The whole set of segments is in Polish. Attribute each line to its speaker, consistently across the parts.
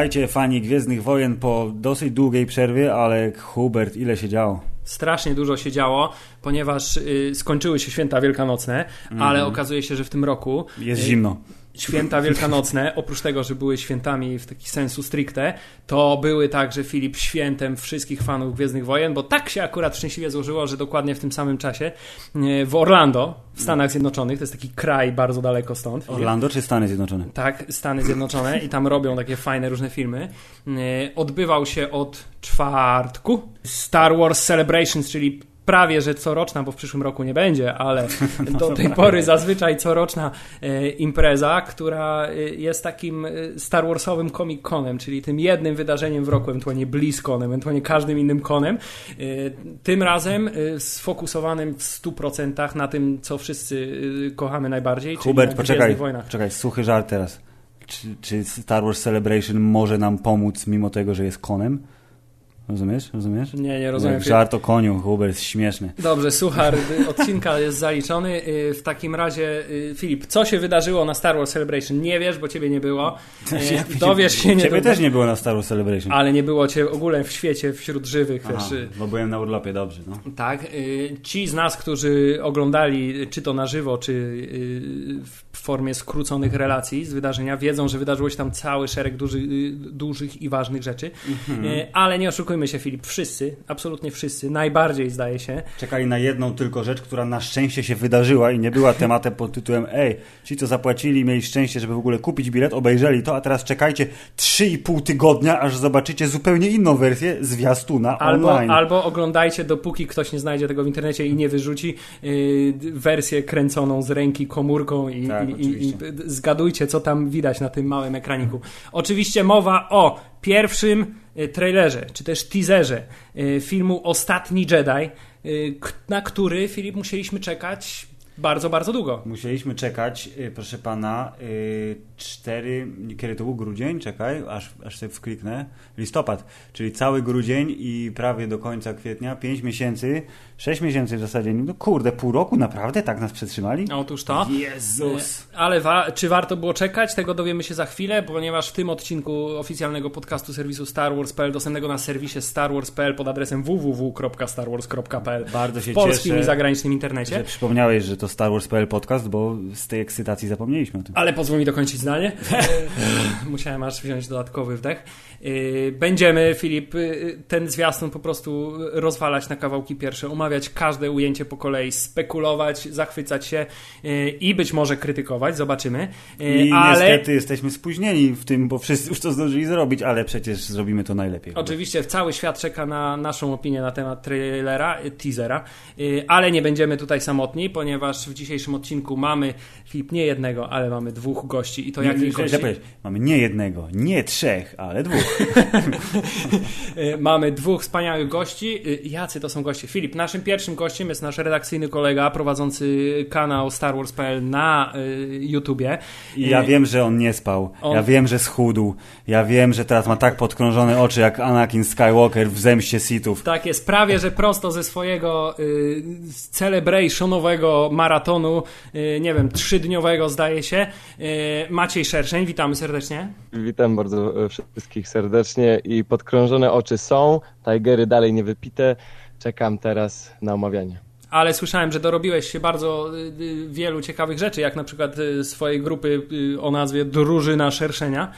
Speaker 1: Witajcie fani Gwiezdnych Wojen po dosyć długiej przerwie, ale Hubert, ile się działo?
Speaker 2: Strasznie dużo się działo, ponieważ y, skończyły się święta wielkanocne, mm. ale okazuje się, że w tym roku...
Speaker 1: Jest y, zimno
Speaker 2: święta wielkanocne, oprócz tego, że były świętami w taki sensu stricte, to były także Filip świętem wszystkich fanów Gwiezdnych Wojen, bo tak się akurat szczęśliwie złożyło, że dokładnie w tym samym czasie e, w Orlando, w Stanach Zjednoczonych, to jest taki kraj bardzo daleko stąd.
Speaker 1: Orlando czy Stany Zjednoczone?
Speaker 2: Tak, Stany Zjednoczone i tam robią takie fajne różne filmy. E, odbywał się od czwartku Star Wars Celebrations, czyli prawie że coroczna, bo w przyszłym roku nie będzie, ale do tej pory zazwyczaj coroczna e, impreza, która e, jest takim e, Star Warsowym Comic Conem, czyli tym jednym wydarzeniem w roku, ewentualnie BlizzConem, ewentualnie każdym innym konem. Tym razem sfokusowanym w 100% na tym, co wszyscy kochamy najbardziej,
Speaker 1: Hubert, poczekaj, poczekaj, suchy żart teraz. Czy, czy Star Wars Celebration może nam pomóc, mimo tego, że jest konem? Rozumiesz? Rozumiesz?
Speaker 2: Nie, nie rozumiem.
Speaker 1: żart o koniu, Huber jest śmieszny.
Speaker 2: Dobrze, słuchaj, odcinka jest zaliczony. Y, w takim razie, y, Filip, co się wydarzyło na Star Wars Celebration? Nie wiesz, bo ciebie nie było.
Speaker 1: Y, dowiesz się nie. Ciebie też nie było na Star Wars Celebration.
Speaker 2: Ale nie było cię ogóle w świecie, wśród żywych. Aha, wiesz.
Speaker 1: Bo byłem na urlopie, dobrze. No.
Speaker 2: Tak. Ci z nas, którzy oglądali, czy to na żywo, czy w formie skróconych relacji z wydarzenia, wiedzą, że wydarzyło się tam cały szereg duży, dużych i ważnych rzeczy. Mhm. Ale nie oszukujmy się, Filip, wszyscy, absolutnie wszyscy, najbardziej zdaje się.
Speaker 1: Czekali na jedną tylko rzecz, która na szczęście się wydarzyła i nie była tematem pod tytułem ej, ci co zapłacili, mieli szczęście, żeby w ogóle kupić bilet, obejrzeli to, a teraz czekajcie 3,5 tygodnia, aż zobaczycie zupełnie inną wersję zwiastuna
Speaker 2: albo,
Speaker 1: online.
Speaker 2: Albo oglądajcie, dopóki ktoś nie znajdzie tego w internecie i nie wyrzuci yy, wersję kręconą z ręki komórką i, tak, i, i, i zgadujcie, co tam widać na tym małym ekraniku. Oczywiście mowa o pierwszym e, trailerze, czy też teaserze e, filmu Ostatni Jedi, e, na który, Filip, musieliśmy czekać bardzo, bardzo długo.
Speaker 1: Musieliśmy czekać, proszę pana, cztery, kiedy to był grudzień, czekaj, aż, aż sobie wkliknę, listopad, czyli cały grudzień i prawie do końca kwietnia, pięć miesięcy, sześć miesięcy w zasadzie, no kurde, pół roku naprawdę tak nas przetrzymali?
Speaker 2: Otóż to.
Speaker 1: Jezus.
Speaker 2: E, ale wa czy warto było czekać? Tego dowiemy się za chwilę, ponieważ w tym odcinku oficjalnego podcastu serwisu Star Wars.pl, dostępnego na serwisie starwars.pl pod adresem www.starwars.pl
Speaker 1: Bardzo się
Speaker 2: w polskim
Speaker 1: cieszę,
Speaker 2: i zagranicznym internecie.
Speaker 1: Że przypomniałeś, że to Star Wars.pl podcast, bo z tej ekscytacji zapomnieliśmy o tym.
Speaker 2: Ale pozwól mi dokończyć zdanie zdanie. Musiałem aż wziąć dodatkowy wdech. Y, będziemy, Filip, y, ten zwiastun po prostu rozwalać na kawałki pierwsze, omawiać każde ujęcie po kolei, spekulować, zachwycać się i być może krytykować, zobaczymy.
Speaker 1: I ale... niestety jesteśmy spóźnieni w tym, bo wszyscy już to zdążyli zrobić, ale przecież zrobimy to najlepiej.
Speaker 2: Oczywiście, cały świat czeka na naszą opinię na temat trailera, teasera, ale nie będziemy tutaj samotni, ponieważ w dzisiejszym odcinku mamy, Filip, nie jednego, ale mamy dwóch gości i to jakich gości?
Speaker 1: Mamy nie jednego, nie trzech, ale dwóch.
Speaker 2: Y, mamy dwóch wspaniałych gości. Y, jacy to są goście? Filip, naszym pierwszym gościem jest nasz redakcyjny kolega prowadzący kanał Star Wars.pl na y, YouTubie.
Speaker 1: I ja wiem, że on nie spał. On... Ja wiem, że schudł. Ja wiem, że teraz ma tak podkrążone oczy jak Anakin Skywalker w Zemście Sithów.
Speaker 2: Tak jest, prawie, że prosto ze swojego y, celebrationowego maratonu, y, nie wiem, trzydniowego zdaje się. Y, Maciej Szerszeń, witamy serdecznie.
Speaker 3: Witam bardzo wszystkich serdecznie i podkrążone oczy są, Tigery dalej nie wypite. Czekam teraz na omawianie.
Speaker 2: Ale słyszałem, że dorobiłeś się bardzo y, wielu ciekawych rzeczy, jak na przykład swojej grupy o nazwie Drużyna Szerszenia.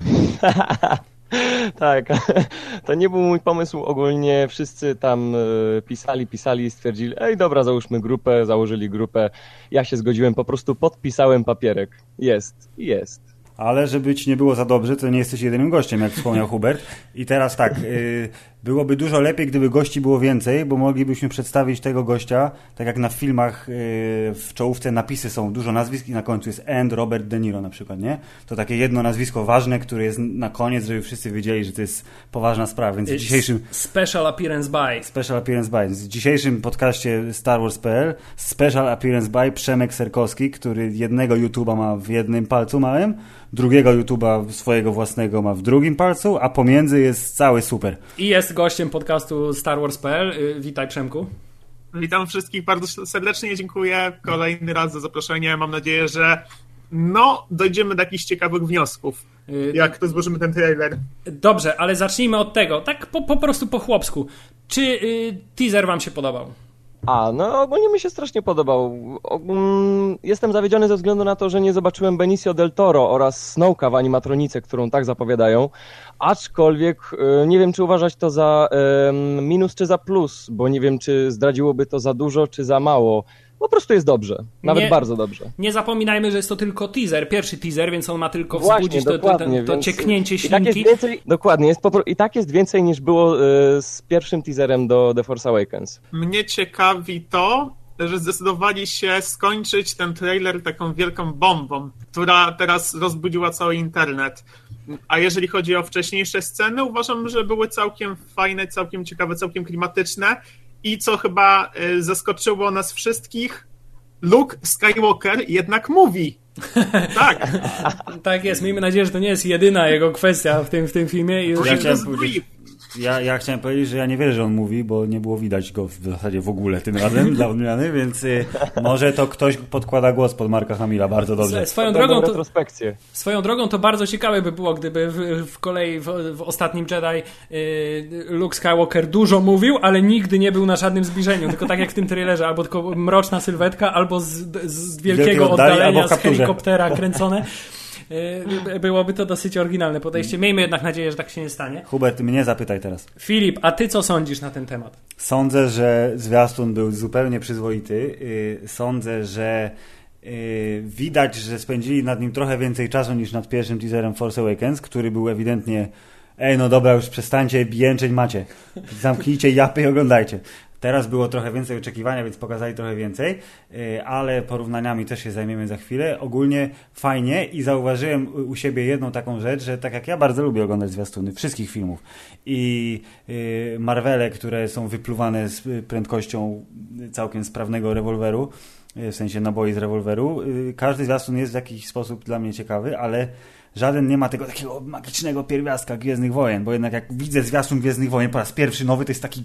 Speaker 3: tak, to nie był mój pomysł. Ogólnie wszyscy tam pisali, pisali i stwierdzili, ej dobra, załóżmy grupę, założyli grupę. Ja się zgodziłem, po prostu podpisałem papierek. Jest, jest
Speaker 1: ale żeby ci nie było za dobrze, to nie jesteś jedynym gościem, jak wspomniał Hubert. I teraz tak, y, byłoby dużo lepiej, gdyby gości było więcej, bo moglibyśmy przedstawić tego gościa, tak jak na filmach y, w czołówce napisy są dużo nazwisk i na końcu jest End Robert De Niro na przykład, nie? To takie jedno nazwisko ważne, które jest na koniec, żeby wszyscy wiedzieli, że to jest poważna sprawa, więc w dzisiejszym...
Speaker 2: Special Appearance By.
Speaker 1: Special Appearance By. W dzisiejszym podcaście Star Wars.pl Special Appearance By Przemek Serkowski, który jednego YouTube'a ma w jednym palcu małym, drugiego YouTube'a swojego własnego ma w drugim palcu, a pomiędzy jest cały super.
Speaker 2: I jest gościem podcastu Star Wars.pl. Y, witaj Przemku.
Speaker 4: Witam wszystkich bardzo serdecznie, dziękuję kolejny raz za zaproszenie. Mam nadzieję, że no, dojdziemy do jakichś ciekawych wniosków
Speaker 2: Y,
Speaker 4: Jak to złożymy ten trailer?
Speaker 2: Dobrze, ale zacznijmy od tego, tak po, po prostu po chłopsku. Czy y, teaser wam się podobał?
Speaker 3: A, no ogólnie mi się strasznie podobał. Jestem zawiedziony ze względu na to, że nie zobaczyłem Benicio del Toro oraz Snowka w animatronice, którą tak zapowiadają. Aczkolwiek e, nie wiem, czy uważać to za minus czy za plus, bo nie wiem, czy zdradziłoby to za dużo, czy za mało. Po prostu jest dobrze. Nawet
Speaker 2: Nie-
Speaker 3: bardzo dobrze.
Speaker 2: Nie zapominajmy, że jest to tylko teaser, pierwszy teaser, więc on ma tylko
Speaker 3: Właśnie,
Speaker 2: wzbudzić to, to, to, to cieknięcie
Speaker 3: i tak jest
Speaker 2: ślinki.
Speaker 3: więcej, dokładnie, jest po, i tak jest więcej niż było e, z pierwszym teaserem do The Force Awakens.
Speaker 4: Mnie ciekawi to, że zdecydowali się skończyć ten trailer taką wielką bombą, która teraz rozbudziła cały internet. A jeżeli chodzi o wcześniejsze sceny, uważam, że były całkiem fajne, całkiem ciekawe, całkiem klimatyczne. I co chyba y, zaskoczyło nas wszystkich, Luke Skywalker jednak mówi. Tak,
Speaker 2: Tak jest, miejmy nadzieję, że to nie jest jedyna jego kwestia w tym, w tym filmie. I
Speaker 1: Ja chciałem powiedzieć, ja, ja chciałem powiedzieć, że ja nie wierzę, że on mówi, bo nie było widać go w zasadzie w ogóle tym razem dla odmiany, więc y, może to ktoś podkłada głos pod Marka Hamila bardzo dobrze.
Speaker 2: Swoją drogą, to, swoją drogą to bardzo ciekawe by było, gdyby w, w kolei w, w ostatnim Jedi y, Luke Skywalker dużo mówił, ale nigdy nie był na żadnym zbliżeniu. Tylko tak jak w tym trailerze, albo tylko mroczna sylwetka, albo z, z wielkiego
Speaker 1: Wielkiego oddali, albo
Speaker 2: oddalenia z helikoptera kręcone. Y, Byłoby to dosyć oryginalne podejście. Miejmy jednak nadzieję, że tak się nie stanie.
Speaker 1: Hubert, mnie zapytaj teraz.
Speaker 2: Filip, a ty co sądzisz na ten temat?
Speaker 1: Sądzę, że zwiastun był zupełnie przyzwoity. Yy, Sądzę, że yy, widać, że spędzili nad nim trochę więcej czasu niż nad pierwszym teaserem Force Awakens, który był ewidentnie ej, no dobra, już przestańcie, jęczeć macie. Zamknijcie japy i oglądajcie. Teraz było trochę więcej oczekiwania, więc pokazali trochę więcej, yy, ale porównaniami też się zajmiemy za chwilę. Ogólnie fajnie i zauważyłem u siebie jedną taką rzecz, że tak jak ja bardzo lubię oglądać zwiastuny wszystkich filmów i yy, Marvele, które są wypluwane z y, prędkością całkiem sprawnego rewolweru, y, w sensie naboi z rewolweru, każdy zwiastun jest w jakiś sposób dla mnie ciekawy, ale żaden nie ma tego takiego magicznego pierwiastka Gwiezdnych Wojen, bo jednak jak widzę zwiastun Gwiezdnych Wojen po raz pierwszy nowy, to jest taki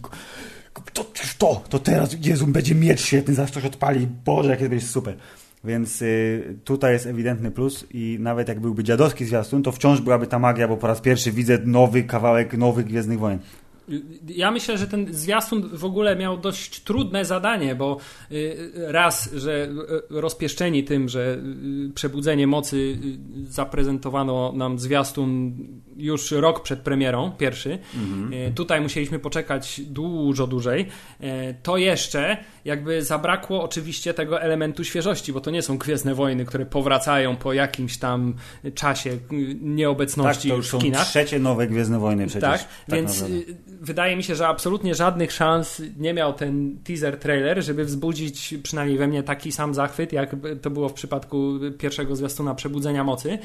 Speaker 1: to, to, to teraz, Jezu, będzie miecz świetny, zaś coś odpali, Boże, to będzie super. Więc y, tutaj jest ewidentny plus i nawet jak byłby dziadowski zwiastun, to wciąż byłaby ta magia, bo po raz pierwszy widzę nowy kawałek nowych Gwiezdnych Wojen.
Speaker 2: Ja myślę, że ten zwiastun w ogóle miał dość trudne zadanie, bo y, raz, że y, rozpieszczeni tym, że y, przebudzenie mocy zaprezentowano nam zwiastun już rok przed premierą, pierwszy. Y, Tutaj musieliśmy poczekać dużo dłużej. Y, To jeszcze jakby zabrakło oczywiście tego elementu świeżości, bo to nie są Gwiezdne Wojny, które powracają po jakimś tam czasie y,
Speaker 1: Tak,
Speaker 2: nieobecności
Speaker 1: to
Speaker 2: już w
Speaker 1: są
Speaker 2: kinach.
Speaker 1: trzecie nowe Gwiezdne Wojny przecież.
Speaker 2: Tak, więc
Speaker 1: naprawdę.
Speaker 2: y, wydaje mi się, że absolutnie żadnych szans nie miał ten teaser trailer, żeby wzbudzić przynajmniej we mnie taki sam zachwyt, jak to było w przypadku pierwszego zwiastuna Przebudzenia Mocy.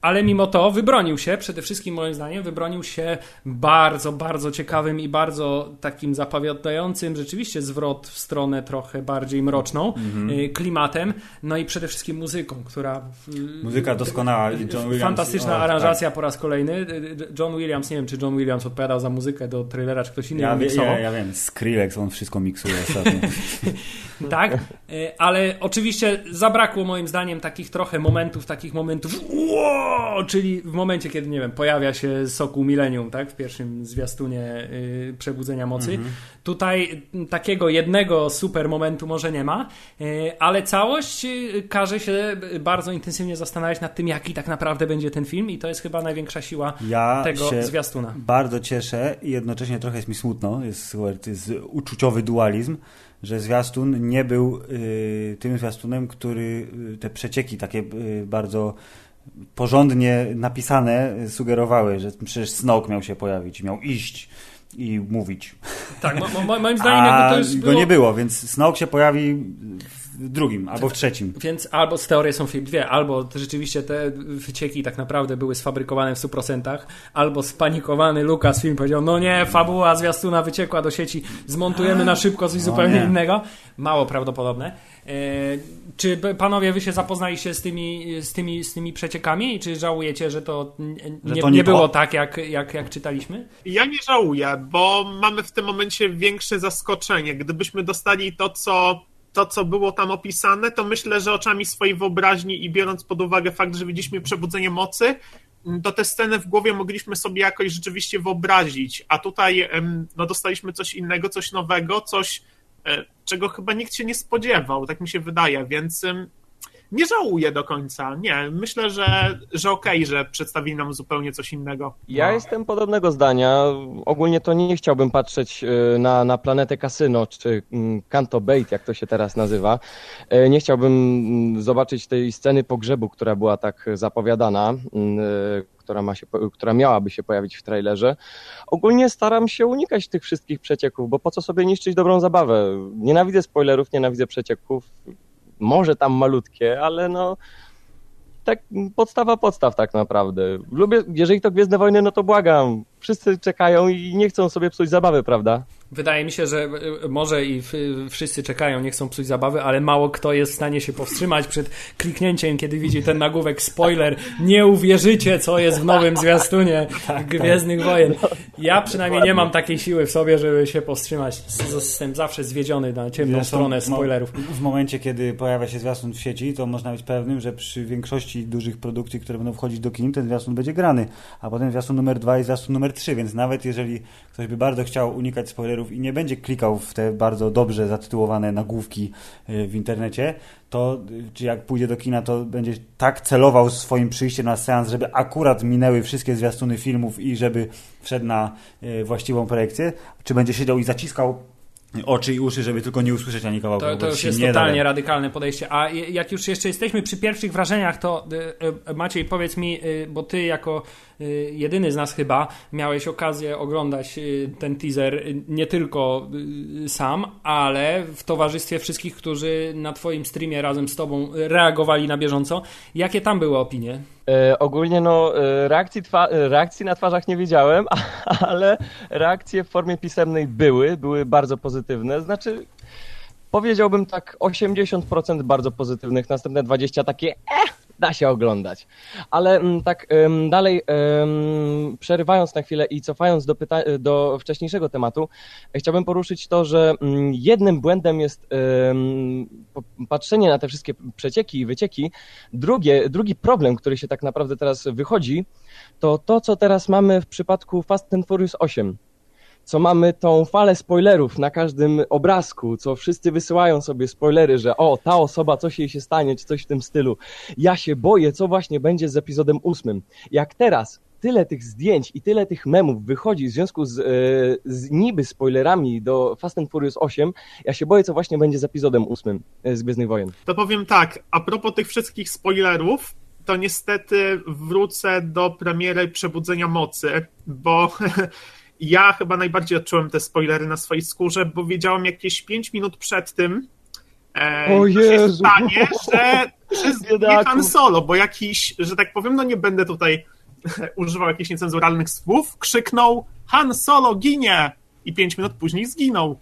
Speaker 2: Ale mimo to wybronił się, przede wszystkim moim zdaniem, wybronił się bardzo, bardzo ciekawym i bardzo takim zapowiadającym rzeczywiście zwrot w stronę trochę bardziej mroczną, y, klimatem, no i przede wszystkim muzyką, która... w-
Speaker 1: Muzyka doskonała. i John Williams-
Speaker 2: Fantastyczna
Speaker 1: o, tak.
Speaker 2: aranżacja po raz kolejny. John Williams, nie wiem czy John Williams odpowiadał za muzykę do trailera, czy ktoś inny
Speaker 1: Ja,
Speaker 2: miksował.
Speaker 1: ja, ja wiem, Skrillex, on wszystko miksuje ostatnio.
Speaker 2: Tak, y, ale oczywiście zabrakło moim zdaniem takich trochę momentów, takich momentów wow, czyli w momencie, kiedy, nie wiem, pojawia się Sokół Millennium, tak, w pierwszym zwiastunie y, Przebudzenia Mocy.
Speaker 1: Mhm.
Speaker 2: Tutaj takiego jednego super momentu może nie ma, y, ale całość y, każe się bardzo intensywnie zastanawiać nad tym, jaki tak naprawdę będzie ten film i to jest chyba największa siła
Speaker 1: Ja
Speaker 2: tego
Speaker 1: się
Speaker 2: zwiastuna.
Speaker 1: bardzo cieszę i jednocześnie trochę jest mi smutno, jest, jest uczuciowy dualizm, że zwiastun nie był y, tym zwiastunem, który y, te przecieki takie y, bardzo porządnie napisane sugerowały, że przecież Snoke miał się pojawić, miał iść i mówić.
Speaker 2: Tak, mo, mo, moim zdaniem
Speaker 1: A
Speaker 2: to już
Speaker 1: go
Speaker 2: było...
Speaker 1: nie było, więc Snoke się pojawi w drugim albo w trzecim.
Speaker 2: Więc albo z teorii są film dwie, albo rzeczywiście te wycieki tak naprawdę były sfabrykowane w 100%, albo spanikowany Lucasfilm powiedział, no nie, fabuła zwiastuna wyciekła do sieci, zmontujemy na szybko coś
Speaker 1: No
Speaker 2: zupełnie
Speaker 1: nie.
Speaker 2: innego. Mało prawdopodobne. E, czy panowie wy się zapoznaliście z tymi, z tymi, z tymi przeciekami? Czy żałujecie, że to n-
Speaker 1: Że
Speaker 2: nie,
Speaker 1: to
Speaker 2: nie,
Speaker 1: nie
Speaker 2: było tak, jak, jak, jak czytaliśmy?
Speaker 4: Ja nie żałuję, bo mamy w tym momencie większe zaskoczenie. Gdybyśmy dostali to, co, to, co było tam opisane, to myślę, że oczami swojej wyobraźni i biorąc pod uwagę fakt, że widzieliśmy przebudzenie mocy, to te sceny w głowie mogliśmy sobie jakoś rzeczywiście wyobrazić, a tutaj no, dostaliśmy coś innego, coś nowego, coś, czego chyba nikt się nie spodziewał, tak mi się wydaje, więc nie żałuję do końca. Nie, myślę, że, że okej, okay, że przedstawili nam zupełnie coś innego.
Speaker 3: Ja no. jestem podobnego zdania. Ogólnie to nie chciałbym patrzeć e, na, na planetę kasyno, czy mm, Kanto Bait, jak to się teraz nazywa. E, nie chciałbym mm, zobaczyć tej sceny pogrzebu, która była tak zapowiadana mm, e, która, ma się, która miałaby się pojawić w trailerze. Ogólnie staram się unikać tych wszystkich przecieków, bo po co sobie niszczyć dobrą zabawę? Nienawidzę spoilerów, nienawidzę przecieków może tam malutkie, ale no tak podstawa podstaw tak naprawdę. Lubię, jeżeli to Gwiezdne Wojny, no to błagam. Wszyscy czekają i nie chcą sobie psuć zabawy, prawda?
Speaker 2: Wydaje mi się, że e, może i wszyscy czekają, nie chcą psuć zabawy, ale mało kto jest w stanie się powstrzymać przed kliknięciem, kiedy widzi ten nagłówek spoiler. Nie uwierzycie, co jest w nowym zwiastunie tak, Gwiezdnych tak. Wojen. Ja przynajmniej nie mam takiej siły w sobie, żeby się powstrzymać. Jestem zawsze zwiedziony na ciemną Zresztą stronę spoilerów.
Speaker 1: W momencie, kiedy pojawia się zwiastun w sieci, to można być pewnym, że przy większości dużych produkcji, które będą wchodzić do kin, ten zwiastun będzie grany, a potem zwiastun numer dwa i zwiastun numer trzy, więc nawet jeżeli ktoś by bardzo chciał unikać spoilerów i nie będzie klikał w te bardzo dobrze zatytułowane nagłówki y, w internecie, to czy jak pójdzie do kina, to będzie tak celował swoim przyjściem na seans, żeby akurat minęły wszystkie zwiastuny filmów i żeby wszedł na y, właściwą projekcję, czy będzie siedział i zaciskał oczy i uszy, żeby tylko nie usłyszeć ani kawałka.
Speaker 2: To, to już jest totalnie da. radykalne podejście. A jak już jeszcze jesteśmy przy pierwszych wrażeniach, to y, Maciej, powiedz mi, bo ty jako Y, jedyny z nas chyba miałeś okazję oglądać y, ten teaser y, nie tylko sam, ale w towarzystwie wszystkich, którzy na Twoim streamie razem z Tobą reagowali na bieżąco. Jakie tam były opinie?
Speaker 3: E, ogólnie no, e, reakcji, e, reakcji na twarzach nie widziałem, ale reakcje w formie pisemnej były, były bardzo pozytywne. Znaczy, powiedziałbym tak 80% bardzo pozytywnych, następne 20% takie eh, da się oglądać. Ale mm, tak dalej przerywając na chwilę i cofając do, pyta- do wcześniejszego tematu, chciałbym poruszyć to, że mm, jednym błędem jest patrzenie na te wszystkie przecieki i wycieki. Drugie, drugi problem, który się tak naprawdę teraz wychodzi, to to, co teraz mamy w przypadku Fast and Furious 8 co mamy tą falę spoilerów na każdym obrazku, co wszyscy wysyłają sobie spoilery, że o, ta osoba, coś jej się stanie, czy coś w tym stylu. Ja się boję, co właśnie będzie z epizodem ósmym. Jak teraz tyle tych zdjęć i tyle tych memów wychodzi w związku z, e, z niby spoilerami do Fast and Furious 8, ja się boję, co właśnie będzie z epizodem ósmym e, z Gwiezdnych Wojen.
Speaker 4: To powiem tak, a propos tych wszystkich spoilerów, to niestety wrócę do premiery Przebudzenia Mocy, bo ja chyba najbardziej odczułem te spoilery na swojej skórze, bo wiedziałam jakieś 5 minut przed tym,
Speaker 3: e, o Jezu. stanie,
Speaker 4: że, że zginie Han Solo, bo jakiś, że tak powiem, no nie będę tutaj używał jakichś niecenzuralnych słów, krzyknął Han Solo ginie i 5 minut później zginął.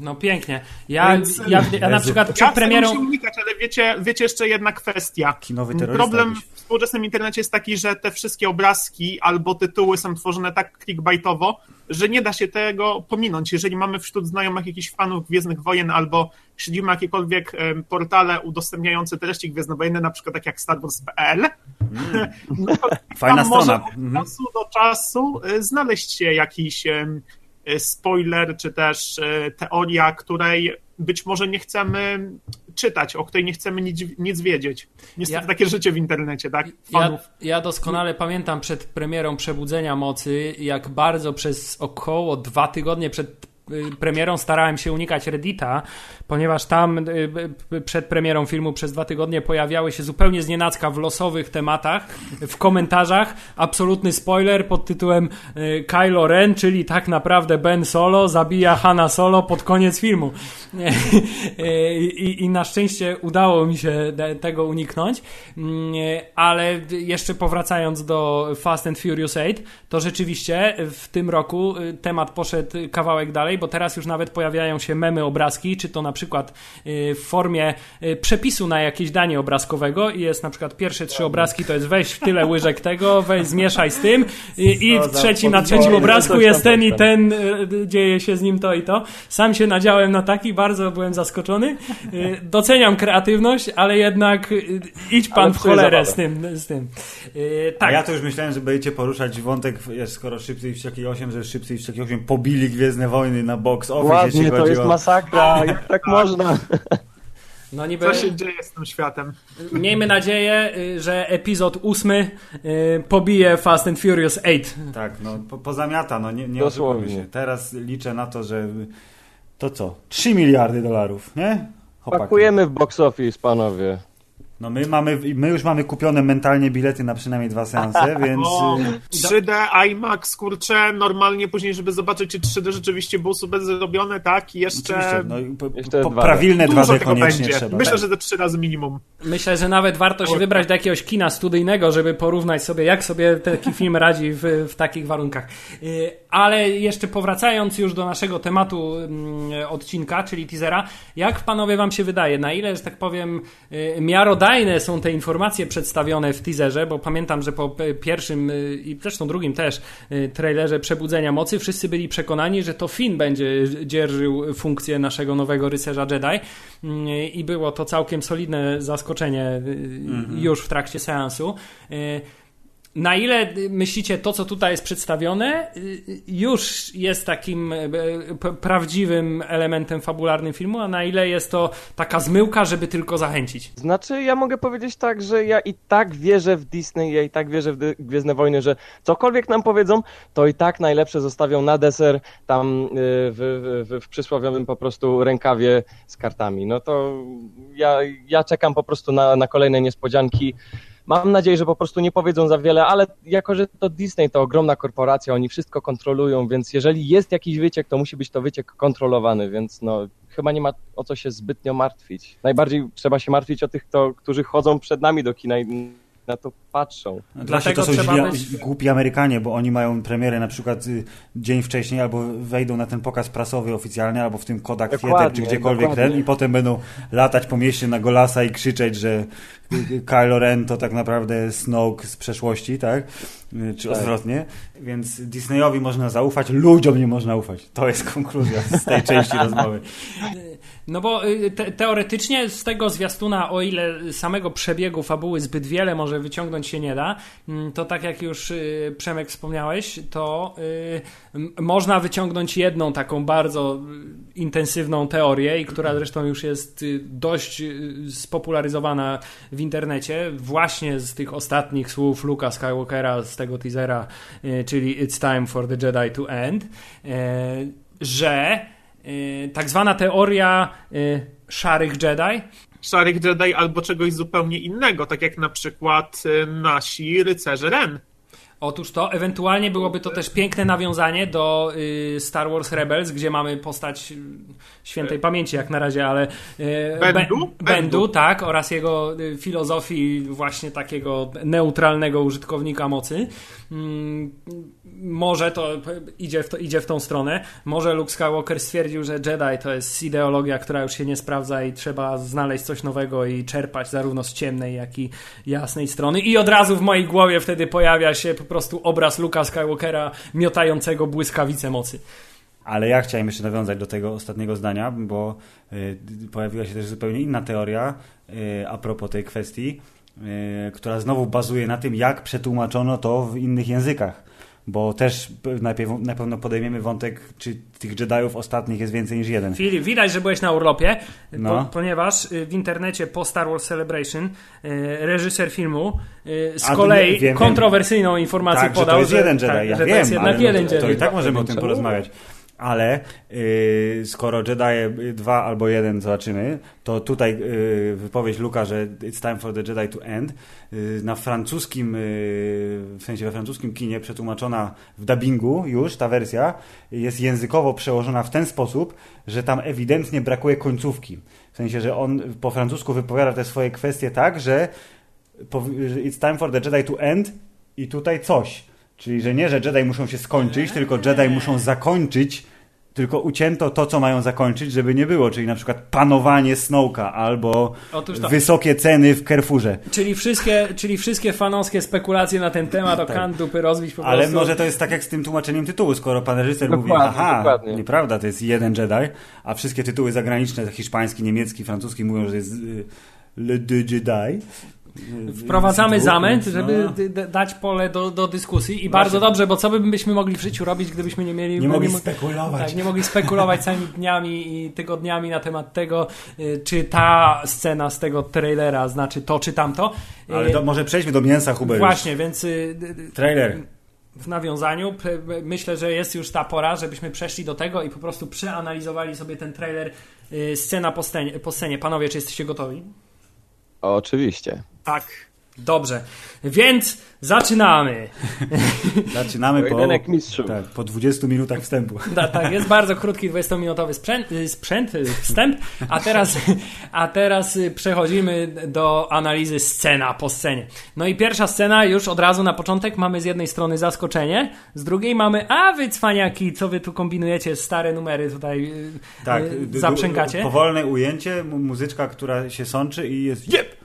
Speaker 2: No pięknie. Ja, Więc, ja, ja na przykład przed ja premierą...
Speaker 4: unikać, ale wiecie, wiecie jeszcze jedna kwestia. Kinowy Problem w współczesnym internecie jest taki, że te wszystkie obrazki albo tytuły są tworzone tak clickbaitowo, że nie da się tego pominąć. Jeżeli mamy wśród znajomych jakichś fanów Gwiezdnych Wojen albo śledzimy jakiekolwiek portale udostępniające treści gwiezdnowojenne, na przykład tak jak Star Wars.pl, mm. no
Speaker 1: Fajna strona.
Speaker 4: Może od mhm. czasu do czasu e, znaleźć się jakiś spoiler, czy też e, teoria, której być może nie chcemy czytać, o której nie chcemy nic, nic wiedzieć. Niestety ja, takie życie w internecie, tak?
Speaker 2: Ja, ja, doskonale pamiętam przed premierą Przebudzenia Mocy, jak bardzo przez około dwa tygodnie przed premierą starałem się unikać Reddita, ponieważ tam y, y, przed premierą filmu przez dwa tygodnie pojawiały się zupełnie znienacka w losowych tematach, w komentarzach. Absolutny spoiler pod tytułem Kylo Ren, czyli tak naprawdę Ben Solo zabija Hanna Solo pod koniec filmu. I, I, na szczęście udało mi się tego uniknąć, mm, ale jeszcze powracając do Fast and Furious 8, to rzeczywiście w tym roku temat poszedł kawałek dalej, dalej, bo teraz już nawet pojawiają się memy obrazki, czy to na przykład y, w formie y, przepisu na jakieś danie obrazkowego i jest na przykład pierwsze trzy obrazki to jest weź w tyle łyżek tego, weź zmieszaj z tym i, i w trzecim, na trzecim obrazku jest ten i ten, y, dzieje się z nim to i to. Sam się nadziałem na taki, bardzo byłem zaskoczony. Doceniam kreatywność, ale jednak idź pan w cholerę z tym. Z tym. Y,
Speaker 1: A
Speaker 2: Tak,
Speaker 1: ja to już myślałem, że będziecie poruszać wątek, skoro Szybcy i Wściekli 8, że Szybcy i Wściekli 8 pobili Gwiezdne Wojny na box office,
Speaker 3: Ładnie,
Speaker 1: jeśli
Speaker 3: to jest
Speaker 1: o...
Speaker 3: masakra, jak tak można?
Speaker 2: no niby...
Speaker 4: Co się dzieje z tym światem?
Speaker 2: Miejmy nadzieję, y, że epizod ósmy y, pobije Fast and Furious 8.
Speaker 1: Tak, no po, pozamiata, no nie, nie się. Teraz liczę na to, że to co? 3 miliardy dolarów, nie? Chłopaki.
Speaker 3: Pakujemy w box office, panowie.
Speaker 1: No my mamy, my już mamy kupione mentalnie bilety na przynajmniej dwa seanse, więc
Speaker 4: O,
Speaker 1: y,
Speaker 4: 3D, IMAX, kurczę, normalnie później, żeby zobaczyć, czy 3D rzeczywiście było super zrobione, tak? I jeszcze
Speaker 1: oczywiście, no, i po,
Speaker 3: Jeszcze
Speaker 1: po,
Speaker 3: 2D.
Speaker 1: prawilne
Speaker 4: dużo
Speaker 1: 2D
Speaker 4: tego
Speaker 1: koniecznie
Speaker 4: będzie.
Speaker 1: trzeba.
Speaker 4: Myślę,
Speaker 1: tak.
Speaker 4: że te trzy razy minimum.
Speaker 2: Myślę, że nawet warto się wybrać do jakiegoś kina studyjnego, żeby porównać sobie, jak sobie taki film radzi w, w takich warunkach. Y, Ale jeszcze powracając już do naszego tematu mm, odcinka, czyli teasera, jak panowie wam się wydaje, na ile, że tak powiem, y, miarodajne są te informacje przedstawione w teaserze, bo pamiętam, że po pierwszym y, i zresztą drugim też y, trailerze Przebudzenia Mocy wszyscy byli przekonani, że to Finn będzie dzierżył funkcję naszego nowego rycerza Jedi Mm, i było to całkiem solidne zaskoczenie y, już w trakcie seansu. Na ile myślicie, to co tutaj jest przedstawione, y, już jest takim y, prawdziwym elementem fabularnym filmu, a na ile jest to taka zmyłka, żeby tylko zachęcić?
Speaker 3: Znaczy, ja mogę powiedzieć tak, że ja i tak wierzę w Disney, ja i tak wierzę w Gwiezdne Wojny, że cokolwiek nam powiedzą, to i tak najlepsze zostawią na deser tam y, w, w, w przysłowiowym po prostu rękawie z kartami. No to ja, ja czekam po prostu na, na kolejne niespodzianki. Mam nadzieję, że po prostu nie powiedzą za wiele, ale jako, że to Disney to ogromna korporacja, oni wszystko kontrolują, więc jeżeli jest jakiś wyciek, to musi być to wyciek kontrolowany, więc no chyba nie ma o co się zbytnio martwić. Najbardziej trzeba się martwić o tych, to, którzy chodzą przed nami do kina i na to patrzą.
Speaker 1: Dlatego
Speaker 2: Dlatego
Speaker 1: to są źli,
Speaker 2: być-
Speaker 1: głupi Amerykanie, bo oni mają premierę na przykład y, dzień wcześniej, albo wejdą na ten pokaz prasowy oficjalny, albo w tym Kodak Theater, czy gdziekolwiek
Speaker 3: dokładnie.
Speaker 1: ten i potem będą latać po mieście na golasa i krzyczeć, że y, y, Kylo Ren to tak naprawdę Snoke z przeszłości, tak? Czy
Speaker 3: Tak.
Speaker 1: odwrotnie. Więc Disneyowi można zaufać, ludziom nie można ufać. To jest konkluzja z tej części rozmowy.
Speaker 2: No bo y, te, teoretycznie z tego zwiastuna, o ile samego przebiegu fabuły zbyt wiele może wyciągnąć się nie da, mm, to tak jak już y, Przemek wspomniałeś, to y, można wyciągnąć jedną taką bardzo intensywną teorię i która zresztą już jest dość spopularyzowana w internecie, właśnie z tych ostatnich słów Luka Skywalkera z tego teasera, czyli It's time for the Jedi to end, że tak zwana teoria y, szarych Jedi.
Speaker 4: Szarych Jedi albo czegoś zupełnie innego, tak jak na przykład y, nasi rycerze Ren.
Speaker 2: Otóż to, ewentualnie byłoby to też piękne nawiązanie do y, Star Wars Rebels, gdzie mamy postać y, świętej pamięci jak na razie, ale y,
Speaker 4: Bendu?
Speaker 2: Be- Bendu, tak, oraz jego y, filozofii właśnie takiego neutralnego użytkownika mocy. Może to idzie w, to, idzie w tą stronę. Może Luke Skywalker stwierdził, że Jedi to jest ideologia, która już się nie sprawdza i trzeba znaleźć coś nowego i czerpać zarówno z ciemnej, jak i jasnej strony. I od razu w mojej głowie wtedy pojawia się po prostu obraz Luka Skywalkera miotającego błyskawice mocy.
Speaker 1: Ale ja chciałem jeszcze nawiązać do tego ostatniego zdania, bo y, pojawiła się też zupełnie inna teoria y, a propos tej kwestii, y, która znowu bazuje na tym, jak przetłumaczono to w innych językach. Bo też najpierw, na pewno podejmiemy wątek, czy tych Jediów ostatnich jest więcej niż jeden.
Speaker 2: Filip, widać, że byłeś na urlopie,
Speaker 1: No.
Speaker 2: po, ponieważ y, w internecie po Star Wars Celebration y, reżyser filmu z
Speaker 1: A,
Speaker 2: kolei
Speaker 1: wiem, wiem.
Speaker 2: kontrowersyjną informację
Speaker 1: Tak, że
Speaker 2: podał,
Speaker 1: to jest jeden Jedi,
Speaker 2: tak,
Speaker 1: ja
Speaker 2: że
Speaker 1: wiem,
Speaker 2: to jest jednak
Speaker 1: ale
Speaker 2: jeden
Speaker 1: no, to,
Speaker 2: Jedi.
Speaker 1: to i tak możemy o tym porozmawiać. Ale yy, skoro Jedi 2 albo 1 zobaczymy, to tutaj yy, wypowiedź Luka, że it's time for the Jedi to end, yy, na francuskim, yy, w sensie we francuskim kinie przetłumaczona w dubbingu już ta wersja jest językowo przełożona w ten sposób, że tam ewidentnie brakuje końcówki. W sensie, że on po francusku wypowiada te swoje kwestie tak, że it's time for the Jedi to end i tutaj coś. Czyli, że nie, że Jedi muszą się skończyć, tylko Jedi muszą zakończyć tylko ucięto to, co mają zakończyć, żeby nie było, czyli na przykład panowanie Snowka albo
Speaker 2: Otóż to.
Speaker 1: wysokie ceny w Carrefourze.
Speaker 2: Czyli wszystkie, czyli wszystkie fanowskie spekulacje na ten temat o
Speaker 1: Tak.
Speaker 2: kan dupy rozbić po
Speaker 1: Ale
Speaker 2: prostu.
Speaker 1: może to jest tak jak z tym tłumaczeniem tytułu, skoro pan reżyser mówi, aha,
Speaker 3: dokładnie.
Speaker 1: nieprawda, to jest jeden Jedi, a wszystkie tytuły zagraniczne, hiszpański, niemiecki, francuski mówią, że jest y, Le Deux Jedi.
Speaker 2: Wprowadzamy zamęt,
Speaker 1: więc,
Speaker 2: żeby
Speaker 1: no,
Speaker 2: dać pole do, do dyskusji i
Speaker 1: Właśnie.
Speaker 2: bardzo dobrze, bo co by byśmy mogli w życiu robić, gdybyśmy nie mieli...
Speaker 1: Nie mogli
Speaker 2: mo-
Speaker 1: spekulować.
Speaker 2: Tak, nie mogli spekulować całymi dniami i tygodniami na temat tego, y, czy ta scena z tego trailera znaczy to czy tamto. Y,
Speaker 1: Ale to, może przejdźmy do mięsa, Hubert. już.
Speaker 2: Właśnie, więc y,
Speaker 1: Trailer.
Speaker 2: w nawiązaniu myślę, że jest już ta pora, żebyśmy przeszli do tego i po prostu przeanalizowali sobie ten trailer scena po scenie, po scenie. Panowie, czy jesteście gotowi?
Speaker 3: Oczywiście.
Speaker 4: Tak.
Speaker 2: Dobrze, więc zaczynamy.
Speaker 1: Zaczynamy po,
Speaker 3: Pojedynek mistrzów.
Speaker 1: tak, po 20 minutach wstępu.
Speaker 2: Da, tak, jest bardzo krótki 20-minutowy sprzęt, y, sprzęt, y, wstęp, a teraz, a teraz y, przechodzimy do analizy scena po scenie. No i pierwsza scena, już od razu na początek mamy z jednej strony zaskoczenie, z drugiej mamy, a wy cwaniaki, co wy tu kombinujecie, stare numery tutaj
Speaker 1: Tak,
Speaker 2: zaprzęgacie.
Speaker 1: Powolne ujęcie, mu- muzyczka, która się sączy i jest jeb!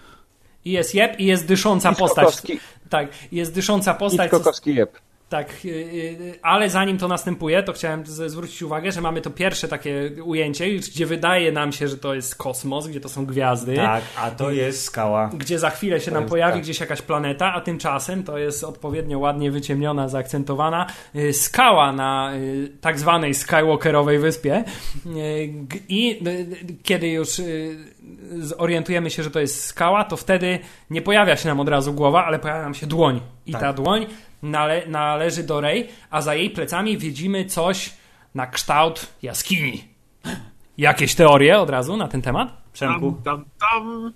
Speaker 2: I jest jeb i jest dysząca postać. Tak, jest dysząca postać.
Speaker 3: Hitchcockowski jeb.
Speaker 2: Tak, y, y, ale zanim to następuje, to chciałem zwrócić uwagę, że mamy to pierwsze takie ujęcie, gdzie wydaje nam się, że to jest kosmos, gdzie to są gwiazdy.
Speaker 1: Tak, a to jest skała.
Speaker 2: Gdzie za chwilę się nam
Speaker 3: jest
Speaker 2: pojawi
Speaker 3: tak.
Speaker 2: gdzieś jakaś planeta, a tymczasem to jest odpowiednio ładnie wyciemniona, zaakcentowana y, skała na tak zwanej Skywalkerowej wyspie. I kiedy już zorientujemy się, że to jest skała, to wtedy nie pojawia się nam od razu głowa, ale pojawia nam się dłoń. I
Speaker 1: Tak.
Speaker 2: ta dłoń nale należy do Rey, a za jej plecami widzimy coś na kształt jaskini. Jakieś teorie od razu na ten temat?
Speaker 1: Przemku.
Speaker 4: Tam, tam, tam.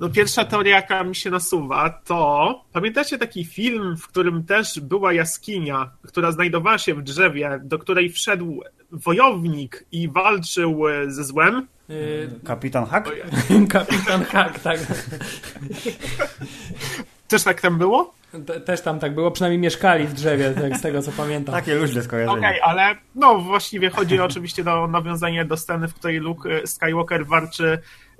Speaker 4: No pierwsza teoria, jaka mi się nasuwa, to pamiętacie taki film, w którym też była jaskinia, która znajdowała się w drzewie, do której wszedł wojownik i walczył e, ze złem?
Speaker 2: Yy,
Speaker 1: Kapitan Hack?
Speaker 2: kapitan Hack, tak.
Speaker 4: Też tak tam było?
Speaker 2: Te- Też tam tak było, przynajmniej mieszkali w drzewie, tak, z tego co pamiętam.
Speaker 1: Takie luźne skojarzenie.
Speaker 4: Okej, ale no właściwie chodzi oczywiście o nawiązanie do sceny, w której Luke Skywalker walczy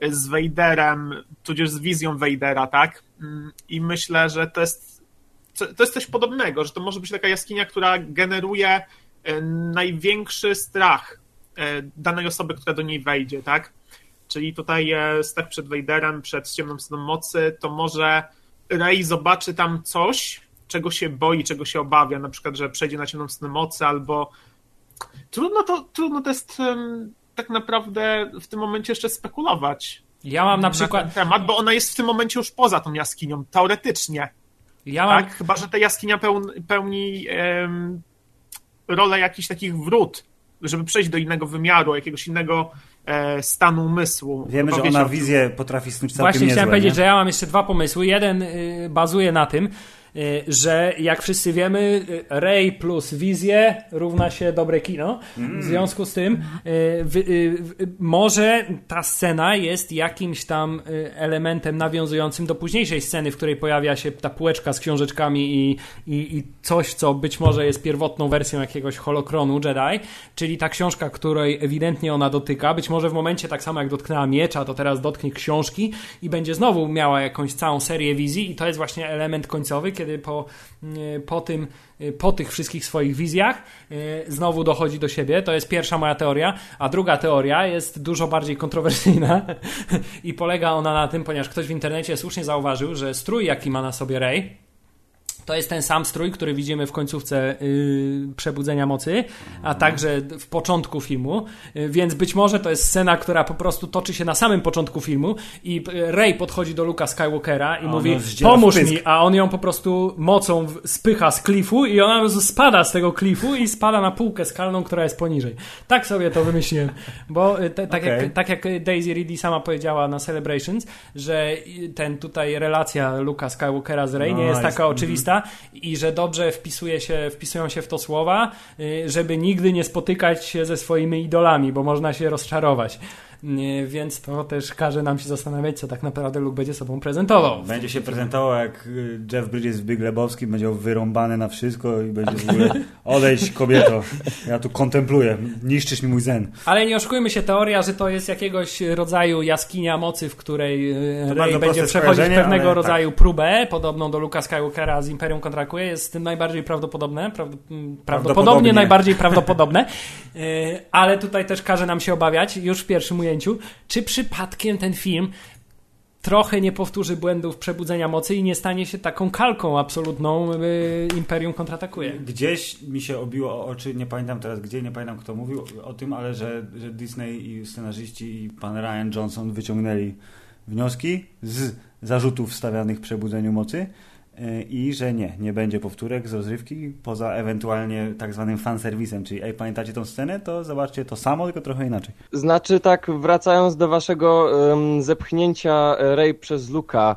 Speaker 4: z Vaderem, tudzież z wizją Vadera, tak? Mm, I myślę, że to jest, to jest coś podobnego, że to może być taka jaskinia, która generuje e, największy strach e, danej osoby, która do niej wejdzie, tak? Czyli tutaj e, strach przed Vaderem, przed ciemną stroną mocy, to może Rey zobaczy tam coś, czego się boi, czego się obawia, na przykład, że przejdzie na ciemną stronę mocy, albo trudno to, trudno to jest em, tak naprawdę w tym momencie jeszcze spekulować
Speaker 2: Ja mam na
Speaker 4: na
Speaker 2: przykład,
Speaker 4: ten temat, bo ona jest w tym momencie już poza tą jaskinią, teoretycznie,
Speaker 2: ja mam,
Speaker 4: tak? Chyba, że ta jaskinia pełni, pełni em, rolę jakichś takich wrót, żeby przejść do innego wymiaru, jakiegoś innego stanu umysłu.
Speaker 1: Wiemy, że ona wizję potrafi snuć całkiem
Speaker 2: Właśnie
Speaker 1: niezłe,
Speaker 2: chciałem powiedzieć,
Speaker 1: nie?
Speaker 2: że ja mam jeszcze dwa pomysły. Jeden y, bazuje na tym, że jak wszyscy wiemy, y, Ray plus wizję równa się dobre kino. W związku z tym y, y, y, może ta scena jest jakimś tam y, elementem nawiązującym do późniejszej sceny, w której pojawia się ta półeczka z książeczkami i, i, i coś, co być może jest pierwotną wersją jakiegoś holokronu Jedi, czyli ta książka, której ewidentnie ona dotyka. Być może w momencie tak samo jak dotknęła miecza, to teraz dotknie książki i będzie znowu miała jakąś całą serię wizji i to jest właśnie element końcowy, kiedy po, y, po tym y, po tych wszystkich swoich wizjach y, znowu dochodzi do siebie. To jest pierwsza moja teoria, a druga teoria jest dużo bardziej kontrowersyjna i polega ona na tym, ponieważ ktoś w internecie słusznie zauważył, że strój, jaki ma na sobie Rey, to jest ten sam strój, który widzimy w końcówce y, Przebudzenia Mocy, a także w początku filmu, y, więc być może to jest scena, która po prostu toczy się na samym początku filmu i y, Rey podchodzi do Luka Skywalkera i
Speaker 1: A
Speaker 2: mówi pomóż mi, a on ją po prostu mocą spycha z klifu i ona po prostu spada z tego klifu i spada na półkę skalną, która jest poniżej. Tak sobie to wymyśliłem, bo y, te, tak,
Speaker 1: Okej.
Speaker 2: jak, tak jak Daisy Ridley sama powiedziała na Celebrations, że y, ten tutaj relacja Luka Skywalkera z Rey nie
Speaker 1: No,
Speaker 2: jest
Speaker 1: jest-
Speaker 2: taka oczywista i że dobrze wpisuje się, wpisują się w to słowa, y, żeby nigdy nie spotykać się ze swoimi idolami, bo można się rozczarować. Więc to też każe nam się zastanawiać, co tak naprawdę Luke będzie sobą prezentował.
Speaker 1: Będzie się prezentował jak y, Jeff Bridges w Big Lebowski, będzie wyrąbany na wszystko i będzie w ogóle odejść kobieto. Ja tu kontempluję, niszczysz mi mój zen.
Speaker 2: Ale nie oszukujmy się, teoria, że to jest jakiegoś rodzaju jaskinia mocy, w której
Speaker 1: To
Speaker 2: Rey będzie przechodzić pewnego
Speaker 1: ale
Speaker 2: rodzaju próbę, podobną do Luka Skywalkera z Imperium kontrakuje, jest tym najbardziej prawdopodobne, prawd- prawdopodobnie,
Speaker 1: Prawdopodobnie.
Speaker 2: najbardziej prawdopodobne, E, ale tutaj też każe nam się obawiać, już w pierwszym czy przypadkiem ten film trochę nie powtórzy błędów przebudzenia mocy i nie stanie się taką kalką absolutną y, Imperium kontratakuje.
Speaker 1: Gdzieś mi się obiło o oczy, nie pamiętam teraz gdzie, nie pamiętam kto mówił o tym, ale że, że Disney i scenarzyści i pan Ryan Johnson wyciągnęli wnioski z zarzutów stawianych przebudzeniu mocy i że nie, nie będzie powtórek z rozrywki, poza ewentualnie tak zwanym fanserwisem, czyli ej, pamiętacie tą scenę, to zobaczcie to samo, tylko trochę inaczej.
Speaker 3: Znaczy tak, wracając do waszego em, zepchnięcia Rey przez Luka,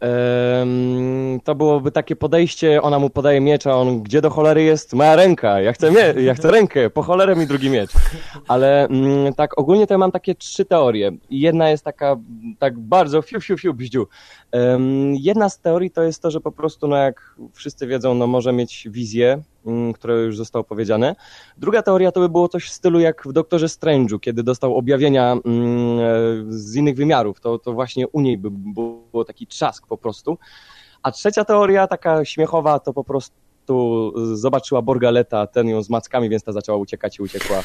Speaker 3: em, to byłoby takie podejście, ona mu podaje miecz, a on, gdzie do cholery jest moja ręka? Ja chcę, mie- ja chcę rękę, po cholerę mi drugi miecz. Ale mm, tak ogólnie to ja mam takie trzy teorie. Jedna jest taka, tak bardzo fiu, fiu, fiu, bździu. Jedna z teorii to jest to, że po prostu, no jak wszyscy wiedzą, no może mieć wizję, mm, które już zostało powiedziane. Druga teoria to by było coś w stylu jak w Doktorze Strange'u, kiedy dostał objawienia mm, e, z innych wymiarów. To, to właśnie u niej by było taki trzask po prostu. A trzecia teoria, taka śmiechowa, to po prostu zobaczyła Borgaleta, ten ją z mackami, więc ta zaczęła uciekać i uciekła.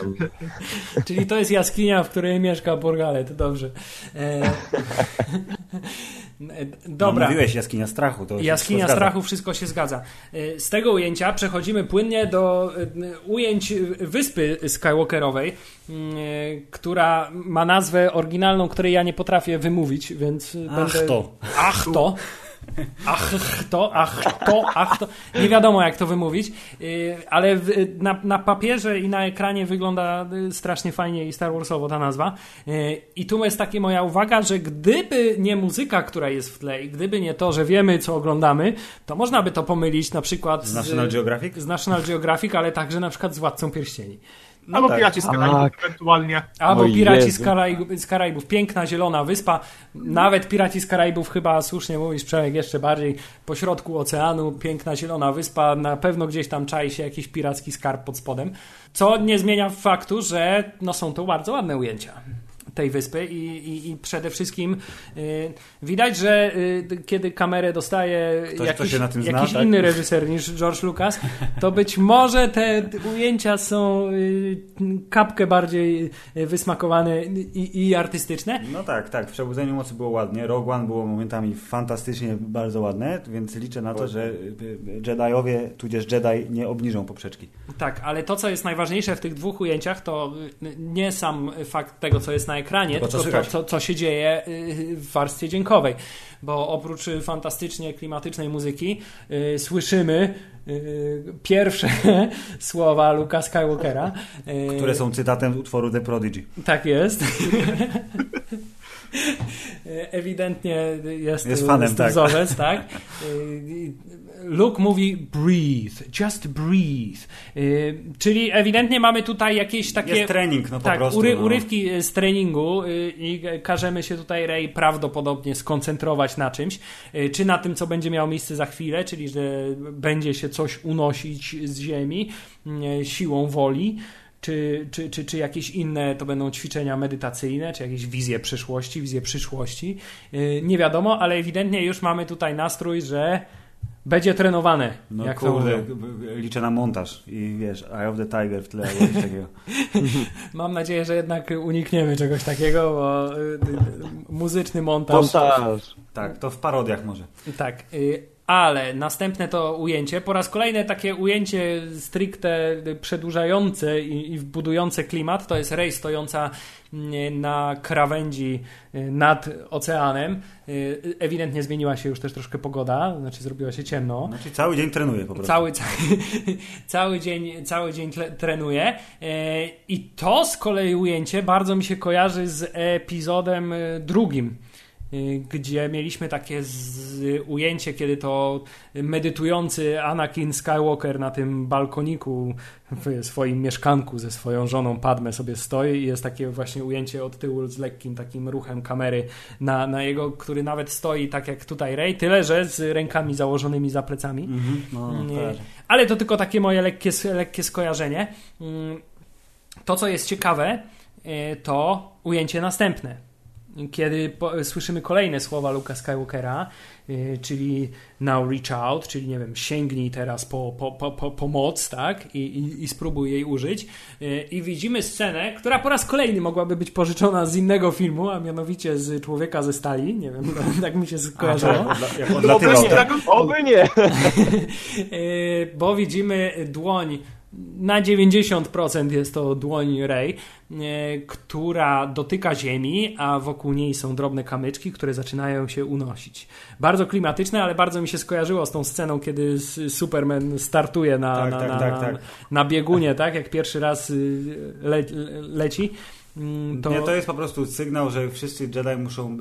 Speaker 2: Czyli to jest jaskinia, w której mieszka Borgale, to dobrze. E... Dobra.
Speaker 1: No, mówiłeś jaskinia strachu. To
Speaker 2: Jaskinia
Speaker 1: wszystko
Speaker 2: strachu, wszystko się zgadza. E, Z tego ujęcia przechodzimy płynnie do e, ujęć wyspy Skywalkerowej, e, która ma nazwę oryginalną, której ja nie potrafię wymówić, więc
Speaker 1: Ach
Speaker 2: będę...
Speaker 1: to.
Speaker 2: Ach to. Ach to, ach to, ach to. Nie wiadomo jak to wymówić, yy, ale na, na papierze i na ekranie wygląda y, strasznie fajnie i Star Warsowo ta nazwa. Yy, I tu jest taka moja uwaga, że gdyby nie muzyka, która jest w tle i gdyby nie to, że wiemy co oglądamy, to można by to pomylić na przykład
Speaker 1: Z National Geographic?
Speaker 2: z National Geographic, ale także na przykład z Władcą Pierścieni.
Speaker 4: Albo
Speaker 1: tak.
Speaker 4: piraci z Karaibów
Speaker 3: Tak.
Speaker 4: ewentualnie.
Speaker 2: Albo
Speaker 3: Oj,
Speaker 2: Piraci z,
Speaker 3: Jezu.
Speaker 2: Karaib- z Karaibów. Piękna, zielona wyspa. Nawet Piraci z Karaibów, chyba słusznie mówisz, Przemek, jeszcze bardziej po środku oceanu. Piękna, zielona wyspa. Na pewno gdzieś tam czai się jakiś piracki skarb pod spodem. Co nie zmienia faktu, że no, są to bardzo ładne ujęcia tej wyspy i, i, i przede wszystkim y, widać, że y, kiedy kamerę dostaje
Speaker 1: Ktoś, kto
Speaker 2: jakiś,
Speaker 1: zna,
Speaker 2: jakiś
Speaker 1: tak?
Speaker 2: inny reżyser niż George Lucas, to być może te ujęcia są y, kapkę bardziej y, wysmakowane i, i artystyczne.
Speaker 1: No tak, tak. W Przebudzeniu Mocy było ładnie. Rogue One było momentami fantastycznie bardzo ładne, więc liczę na to, że y, y, Jediowie, tudzież Jedi nie obniżą poprzeczki.
Speaker 2: Tak, ale to, co jest najważniejsze w tych dwóch ujęciach, to nie sam fakt tego, co jest na ekranie,
Speaker 1: Tylko co
Speaker 2: tylko to, co, co się dzieje y, w warstwie dźwiękowej. Bo oprócz y, fantastycznie klimatycznej muzyki y, słyszymy y, pierwsze słowa Luka Skywalkera. y,
Speaker 1: Które są cytatem utworu The Prodigy.
Speaker 2: Tak jest. Ewidentnie jest,
Speaker 1: Jest fanem,
Speaker 2: jest
Speaker 1: tak.
Speaker 2: wzorzec, tak? Luke mówi breathe, just breathe. Y, Czyli ewidentnie mamy tutaj jakieś takie...
Speaker 1: Jest trening, no po
Speaker 2: tak,
Speaker 1: prostu.
Speaker 2: ury,
Speaker 1: no.
Speaker 2: urywki z treningu y, i każemy się tutaj Ray prawdopodobnie skoncentrować na czymś, y, czy na tym, co będzie miało miejsce za chwilę, czyli że będzie się coś unosić z ziemi y, siłą woli, czy, czy, czy, czy jakieś inne to będą ćwiczenia medytacyjne, czy jakieś wizje przyszłości, wizje przyszłości. Y, Nie wiadomo, ale ewidentnie już mamy tutaj nastrój, że będzie trenowane.
Speaker 1: No
Speaker 2: jak
Speaker 1: kurde, liczę na montaż i wiesz, Eye of the Tiger w tle coś takiego.
Speaker 2: Mam nadzieję, że jednak unikniemy czegoś takiego, bo y, y, muzyczny montaż.
Speaker 3: Montaż.
Speaker 1: Tak, to w parodiach może.
Speaker 2: Tak, y, ale następne to ujęcie, po raz kolejny takie ujęcie stricte przedłużające i, i budujące klimat, to jest Rey stojąca mm, na krawędzi y, nad oceanem. Y, Ewidentnie zmieniła się już też troszkę pogoda, znaczy zrobiło się ciemno.
Speaker 1: Znaczy cały dzień trenuję po prostu.
Speaker 2: Cały, ca- cały dzień, cały dzień trenuje. E, I to z kolei ujęcie bardzo mi się kojarzy z epizodem drugim y, gdzie mieliśmy takie z, ujęcie, kiedy to medytujący Anakin Skywalker na tym balkoniku w swoim mieszkanku ze swoją żoną Padme sobie stoi i jest takie właśnie ujęcie od tyłu z lekkim takim ruchem kamery na, na jego, który nawet stoi tak jak tutaj Rey, tyle że z rękami założonymi za plecami.
Speaker 1: Mhm, no,
Speaker 2: Nie.
Speaker 1: tak.
Speaker 2: Ale to tylko takie moje lekkie, lekkie skojarzenie. Mm, To, co jest ciekawe, y, to ujęcie następne. Kiedy po, słyszymy kolejne słowa Luka Skywalkera, y, czyli now reach out, czyli nie wiem, sięgnij teraz po, po, po, po pomoc, tak? I, i, I spróbuj jej użyć. Y, I widzimy scenę, która po raz kolejny mogłaby być pożyczona z innego filmu, a mianowicie z Człowieka ze Stali. Nie wiem, tak mi się skojarzyło.
Speaker 1: Jak
Speaker 4: Oby nie
Speaker 1: tak?
Speaker 3: Oby nie!
Speaker 2: Yy, bo widzimy dłoń. Na 90% jest to dłoń Rey, yy, która dotyka ziemi, a wokół niej są drobne kamyczki, które zaczynają się unosić. Bardzo klimatyczne, ale bardzo mi się skojarzyło z tą sceną, kiedy Superman startuje na,
Speaker 1: Tak,
Speaker 2: na,
Speaker 1: tak,
Speaker 2: na,
Speaker 1: tak,
Speaker 2: na,
Speaker 1: tak.
Speaker 2: na biegunie, tak? Jak pierwszy raz y, le, le, leci. Mm,
Speaker 1: To... Nie, to jest po prostu sygnał, że wszyscy Jedi muszą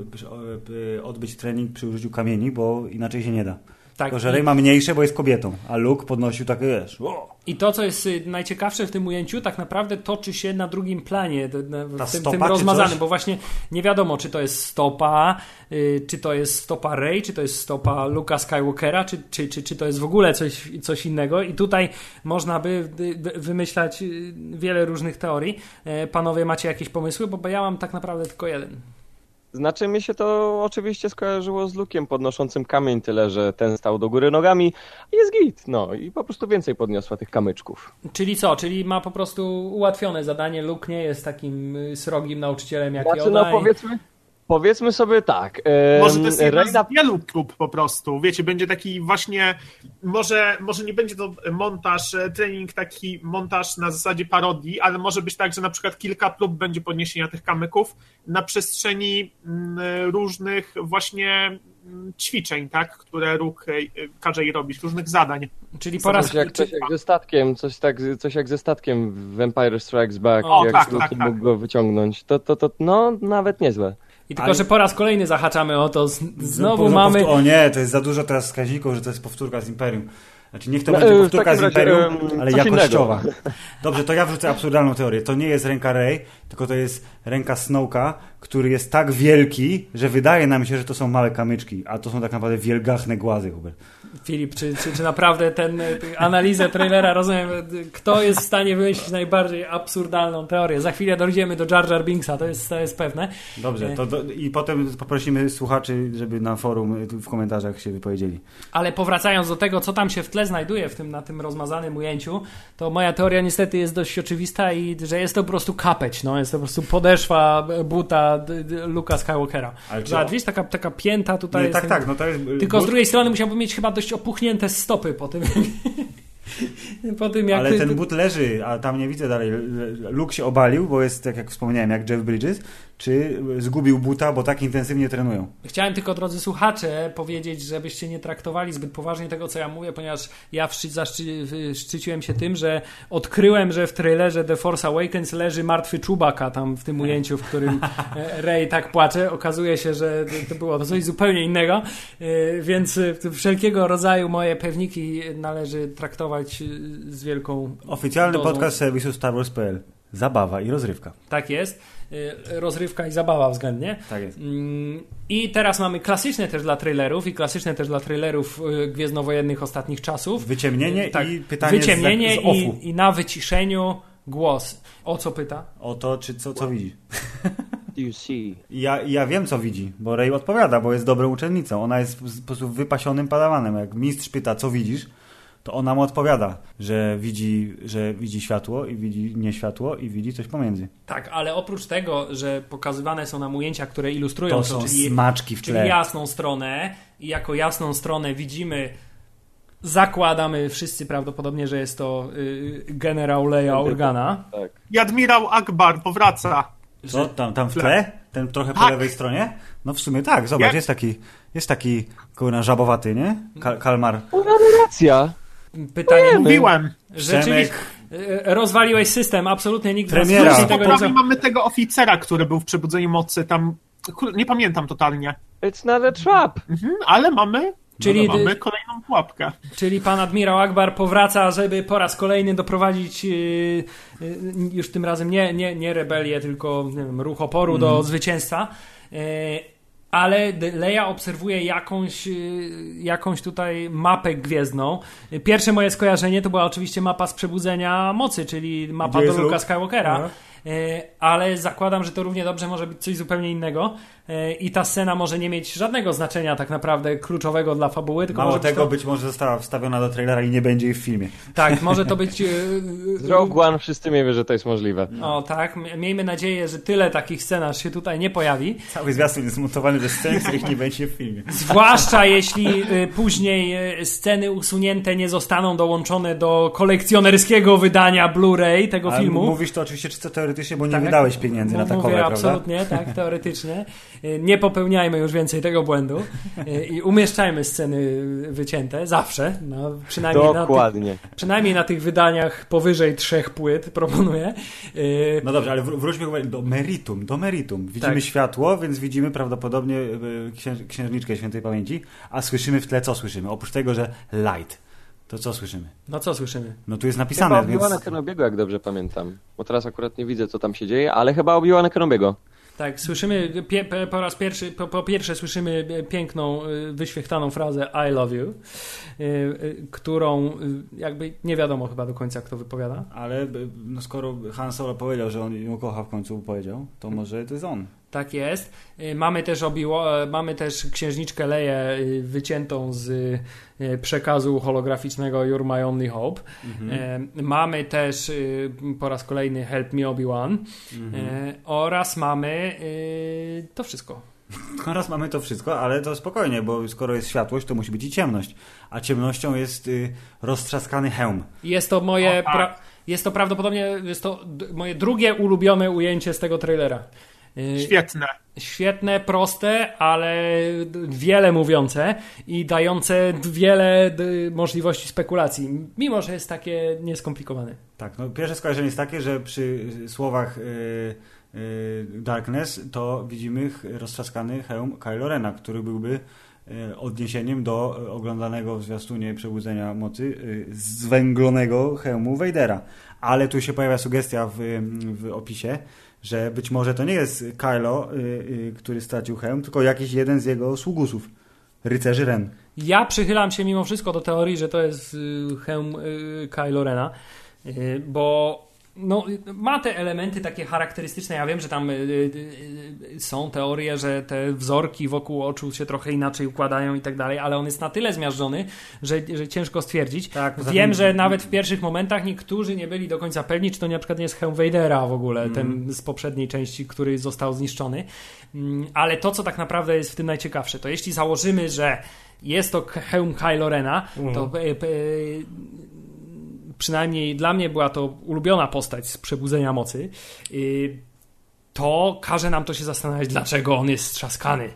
Speaker 1: y, odbyć trening przy użyciu kamieni, bo inaczej się nie da.
Speaker 2: Tak,
Speaker 1: Tylko, że Rey ma mniejsze, bo jest kobietą, a Luke podnosił takie, wiesz, o,
Speaker 2: I to, co jest y, najciekawsze w tym ujęciu, tak naprawdę toczy się na drugim planie, w tym, tym rozmazanym, bo właśnie nie wiadomo, czy to jest stopa, y, czy to jest stopa Rey, czy to jest stopa Luka Skywalkera, czy, czy, czy, czy to jest w ogóle coś, coś innego. I tutaj można by wymyślać y, wiele różnych teorii. E, Panowie, macie jakieś pomysły? Bo ja mam tak naprawdę tylko jeden.
Speaker 3: Znaczy mi się to oczywiście skojarzyło z Lukiem podnoszącym kamień, tyle że ten stał do góry nogami i jest git. No i po prostu więcej podniosła tych kamyczków.
Speaker 2: Czyli co? Czyli ma po prostu ułatwione zadanie. Luke nie jest takim y, srogim nauczycielem jak
Speaker 3: Znaczy
Speaker 2: Yoda.
Speaker 3: no
Speaker 2: i-
Speaker 3: powiedzmy, sobie tak. em,
Speaker 4: Może to jest jedna z wielu prób po prostu. Wiecie, będzie taki właśnie, może, może nie będzie to montaż, e, trening taki montaż na zasadzie parodii, ale może być tak, że na przykład kilka prób będzie podniesienia tych kamyków na przestrzeni mm, różnych właśnie mm, ćwiczeń, tak, które Róg e, każe jej robić, różnych zadań.
Speaker 2: Czyli po raz...
Speaker 3: Coś jak, coś jak ze statkiem, coś, tak, coś jak ze statkiem w Empire Strikes Back,
Speaker 2: O,
Speaker 3: jak
Speaker 4: tak, tak, tak.
Speaker 3: mógł go wyciągnąć. To, to, to, no, nawet niezłe.
Speaker 2: I tylko,
Speaker 1: Ale-
Speaker 2: że po raz kolejny zahaczamy o to. z- Znowu
Speaker 1: Powtó-
Speaker 2: mamy.
Speaker 1: O nie, to jest za dużo teraz wskaźników, że to jest powtórka z Imperium. Znaczy niech to
Speaker 3: No,
Speaker 1: będzie
Speaker 3: e, w
Speaker 1: powtórka z
Speaker 3: razie,
Speaker 1: Imperium,
Speaker 3: em,
Speaker 1: ale jakościowa. Dobrze, to ja wrzucę absurdalną teorię. To nie jest ręka Rey, tylko to jest ręka Snowka, który jest tak wielki, że wydaje nam się, że to są małe kamyczki, a to są tak naprawdę wielgachne głazy, Hubert.
Speaker 2: Filip, czy, czy, czy naprawdę ten y, analizę trailera rozumiem? y, Kto jest w stanie wymyślić najbardziej absurdalną teorię? Za chwilę dojdziemy do Jar Jar Binksa, to jest, to jest pewne.
Speaker 1: Dobrze, to do, i potem poprosimy słuchaczy, żeby na forum w komentarzach się wypowiedzieli.
Speaker 2: Ale powracając do tego, co tam się w tle znajduje w tym, na tym rozmazanym ujęciu, to moja teoria niestety jest dość oczywista i że jest to po prostu kapeć, no, jest to po prostu podeszwa buta Luka Skywalkera.
Speaker 1: Ale
Speaker 2: Zobacz, widzisz, taka, taka pięta tutaj
Speaker 1: Nie,
Speaker 2: jest.
Speaker 1: tak, tak, no to jest...
Speaker 2: Tylko z drugiej strony musiałby mieć chyba dość opuchnięte stopy po tym. po tym jak.
Speaker 1: Ale ten but leży, a tam nie widzę dalej. Luke się obalił, bo jest, tak jak wspomniałem, jak Jeff Bridges, czy zgubił buta, bo tak intensywnie trenują.
Speaker 2: Chciałem tylko, drodzy słuchacze, powiedzieć, żebyście nie traktowali zbyt poważnie tego, co ja mówię, ponieważ ja wszy, zaszczy, szczyciłem się tym, że odkryłem, że w trailerze The Force Awakens leży martwy czubaka tam w tym ujęciu, w którym e, Rey tak płacze. Okazuje się, że to było coś zupełnie innego, e, więc e, wszelkiego rodzaju moje pewniki należy traktować z wielką
Speaker 1: Oficjalny
Speaker 2: dozą-
Speaker 1: podcast serwisu Star Wars.pl. Zabawa i rozrywka.
Speaker 2: Tak jest. E, Rozrywka i zabawa względnie.
Speaker 1: Tak jest.
Speaker 2: Mm, I teraz mamy klasyczne też dla trailerów i klasyczne też dla trailerów y, gwiezdnowojennych ostatnich czasów.
Speaker 1: Wyciemnienie
Speaker 2: Y, tak,
Speaker 1: i pytanie
Speaker 2: wyciemnienie
Speaker 1: z, z
Speaker 2: i, i na wyciszeniu głos. O co pyta?
Speaker 1: O to, czy co, co widzi. Ja, ja wiem, co widzi, bo Rey odpowiada, bo jest dobrą uczennicą. Ona jest po prostu wypasionym padawanem. Jak mistrz pyta, co widzisz, to ona mu odpowiada, że widzi, że widzi światło i widzi nieświatło i widzi coś pomiędzy.
Speaker 2: Tak, ale oprócz tego, że pokazywane są nam ujęcia, które ilustrują
Speaker 1: To
Speaker 2: to,
Speaker 1: są
Speaker 2: czyli,
Speaker 1: smaczki w
Speaker 2: czyli jasną stronę i jako jasną stronę widzimy zakładamy wszyscy prawdopodobnie, że jest to y, generał Leia Organa.
Speaker 3: Tak.
Speaker 4: I admirał Akbar powraca.
Speaker 1: Co? Tam, tam w
Speaker 4: Tle.
Speaker 1: tle? Ten trochę po
Speaker 4: Tak.
Speaker 1: lewej stronie? No w sumie tak, zobacz,
Speaker 4: Jak?
Speaker 1: jest taki, jest taki kurna żabowaty, nie? Kal kalmar.
Speaker 3: Racja.
Speaker 2: Pytanie,
Speaker 4: Mówiłem.
Speaker 2: Rzeczywiście. Rozwaliłeś system, absolutnie nikt
Speaker 1: Premiera.
Speaker 4: Po
Speaker 2: tego nie
Speaker 4: mamy tego oficera, który był w Przebudzeniu Mocy, tam Nie pamiętam totalnie.
Speaker 3: It's not a trap.
Speaker 4: Mhm, ale mamy,
Speaker 2: Czyli-
Speaker 4: no, mamy kolejną pułapkę.
Speaker 2: Czyli pan admirał Akbar powraca, żeby po raz kolejny doprowadzić yy, yy, już tym razem nie, nie, nie rebelię, tylko nie wiem, ruch oporu do zwycięstwa. Yy, ale Leia obserwuje jakąś, yy, jakąś tutaj mapę gwiezdną. Pierwsze moje skojarzenie to była oczywiście mapa z przebudzenia mocy, czyli mapa
Speaker 1: Gdzie
Speaker 2: do Luka? Skywalkera.
Speaker 1: Aha.
Speaker 2: Yy, Ale zakładam, że to równie dobrze może być coś zupełnie innego. Yy, I ta scena może nie mieć żadnego znaczenia tak naprawdę kluczowego dla fabuły. Tylko
Speaker 1: Mało
Speaker 2: może być
Speaker 1: tego,
Speaker 2: to...
Speaker 1: być może została wstawiona do trailera i nie będzie jej w filmie.
Speaker 2: Tak, może to być. e,
Speaker 3: Rogue One wszyscy wiemy, że to jest możliwe.
Speaker 2: O tak, miejmy nadzieję, że tyle takich scenarzy się tutaj nie pojawi.
Speaker 1: Cały zwiastun jest montowany ze scen, których nie będzie w filmie.
Speaker 2: Zwłaszcza jeśli e, później e, sceny usunięte nie zostaną dołączone do kolekcjonerskiego wydania Blu-ray tego
Speaker 1: Ale
Speaker 2: filmu.
Speaker 1: mówisz to oczywiście czysto teoretycznie, bo nie
Speaker 2: Tak,
Speaker 1: wydałeś pieniędzy na
Speaker 2: Mówię
Speaker 1: takowe, prawda?
Speaker 2: absolutnie, tak, teoretycznie. E, Nie popełniajmy już więcej tego błędu E, i umieszczajmy sceny wycięte, zawsze, no, przynajmniej, na tych,
Speaker 3: Dokładnie.
Speaker 2: przynajmniej na tych wydaniach powyżej trzech płyt, proponuję. E,
Speaker 1: No dobrze, ale wró- wróćmy chyba do meritum, do meritum. Widzimy
Speaker 2: Tak.
Speaker 1: światło, więc widzimy prawdopodobnie księ, księżniczkę świętej pamięci, a słyszymy w tle co słyszymy? Oprócz tego, że light, to co słyszymy?
Speaker 2: No co słyszymy?
Speaker 1: No tu jest
Speaker 3: Chyba
Speaker 1: napisane,
Speaker 3: Obi-Wana
Speaker 1: więc...
Speaker 3: Kenobiego, jak dobrze pamiętam. Bo teraz akurat nie widzę, co tam się dzieje, ale chyba Obi-Wana Kenobiego.
Speaker 2: Tak, słyszymy pie, po raz pierwszy, po, po pierwsze słyszymy e, piękną, e, wyświechtaną frazę I love you, e, którą jakby nie wiadomo chyba do końca kto wypowiada.
Speaker 1: Ale no, skoro Han Solo powiedział, że on ją kocha w końcu, powiedział, to może to jest on.
Speaker 2: Tak jest. E, Mamy też, obiło, e, mamy też księżniczkę Leję e, wyciętą z e, przekazu holograficznego You're My Only Hope. E, Mamy też po raz kolejny Help Me Obi-Wan E, oraz mamy to wszystko.
Speaker 1: Teraz mamy to wszystko, ale to spokojnie, bo skoro jest światłość, to musi być i ciemność. A ciemnością jest y, roztrzaskany hełm.
Speaker 2: Jest to moje.
Speaker 4: Tak.
Speaker 2: Pra... Jest to prawdopodobnie jest to moje drugie ulubione ujęcie z tego trailera. Yy,
Speaker 4: Świetne.
Speaker 2: Świetne, proste, ale wiele mówiące i dające wiele możliwości spekulacji, mimo że jest takie nieskomplikowane.
Speaker 1: Tak, no pierwsze skojarzenie jest takie, że przy słowach y, y, Darkness to widzimy roztrzaskany hełm Kylo Rena, który byłby y, odniesieniem do y, oglądanego w zwiastunie Przebudzenia Mocy y, zwęglonego hełmu Vadera. Ale tu się pojawia sugestia w, w opisie, że być może to nie jest Kylo, y, y, który stracił hełm, tylko jakiś jeden z jego sługusów, rycerzy Ren.
Speaker 2: Ja przychylam się mimo wszystko do teorii, że to jest y, hełm y, Kylo Rena, y, bo no, ma te elementy takie charakterystyczne. Ja wiem, że tam y, y, y, są teorie, że te wzorki wokół oczu się trochę inaczej układają i tak dalej, ale on jest na tyle zmiażdżony, że, że ciężko stwierdzić.
Speaker 1: Tak,
Speaker 2: wiem,
Speaker 1: tym-
Speaker 2: że nawet w pierwszych momentach niektórzy nie byli do końca pewni, czy to na przykład nie jest hełm Vadera w ogóle,
Speaker 1: Mhm.
Speaker 2: ten z poprzedniej części, który został zniszczony. Mm, Ale to, co tak naprawdę jest w tym najciekawsze, to jeśli założymy, że jest to hełm Kylo Rena, to e, e, przynajmniej dla mnie była to ulubiona postać z Przebudzenia Mocy, y, to każe nam to się zastanawiać, dlaczego on jest strzaskany.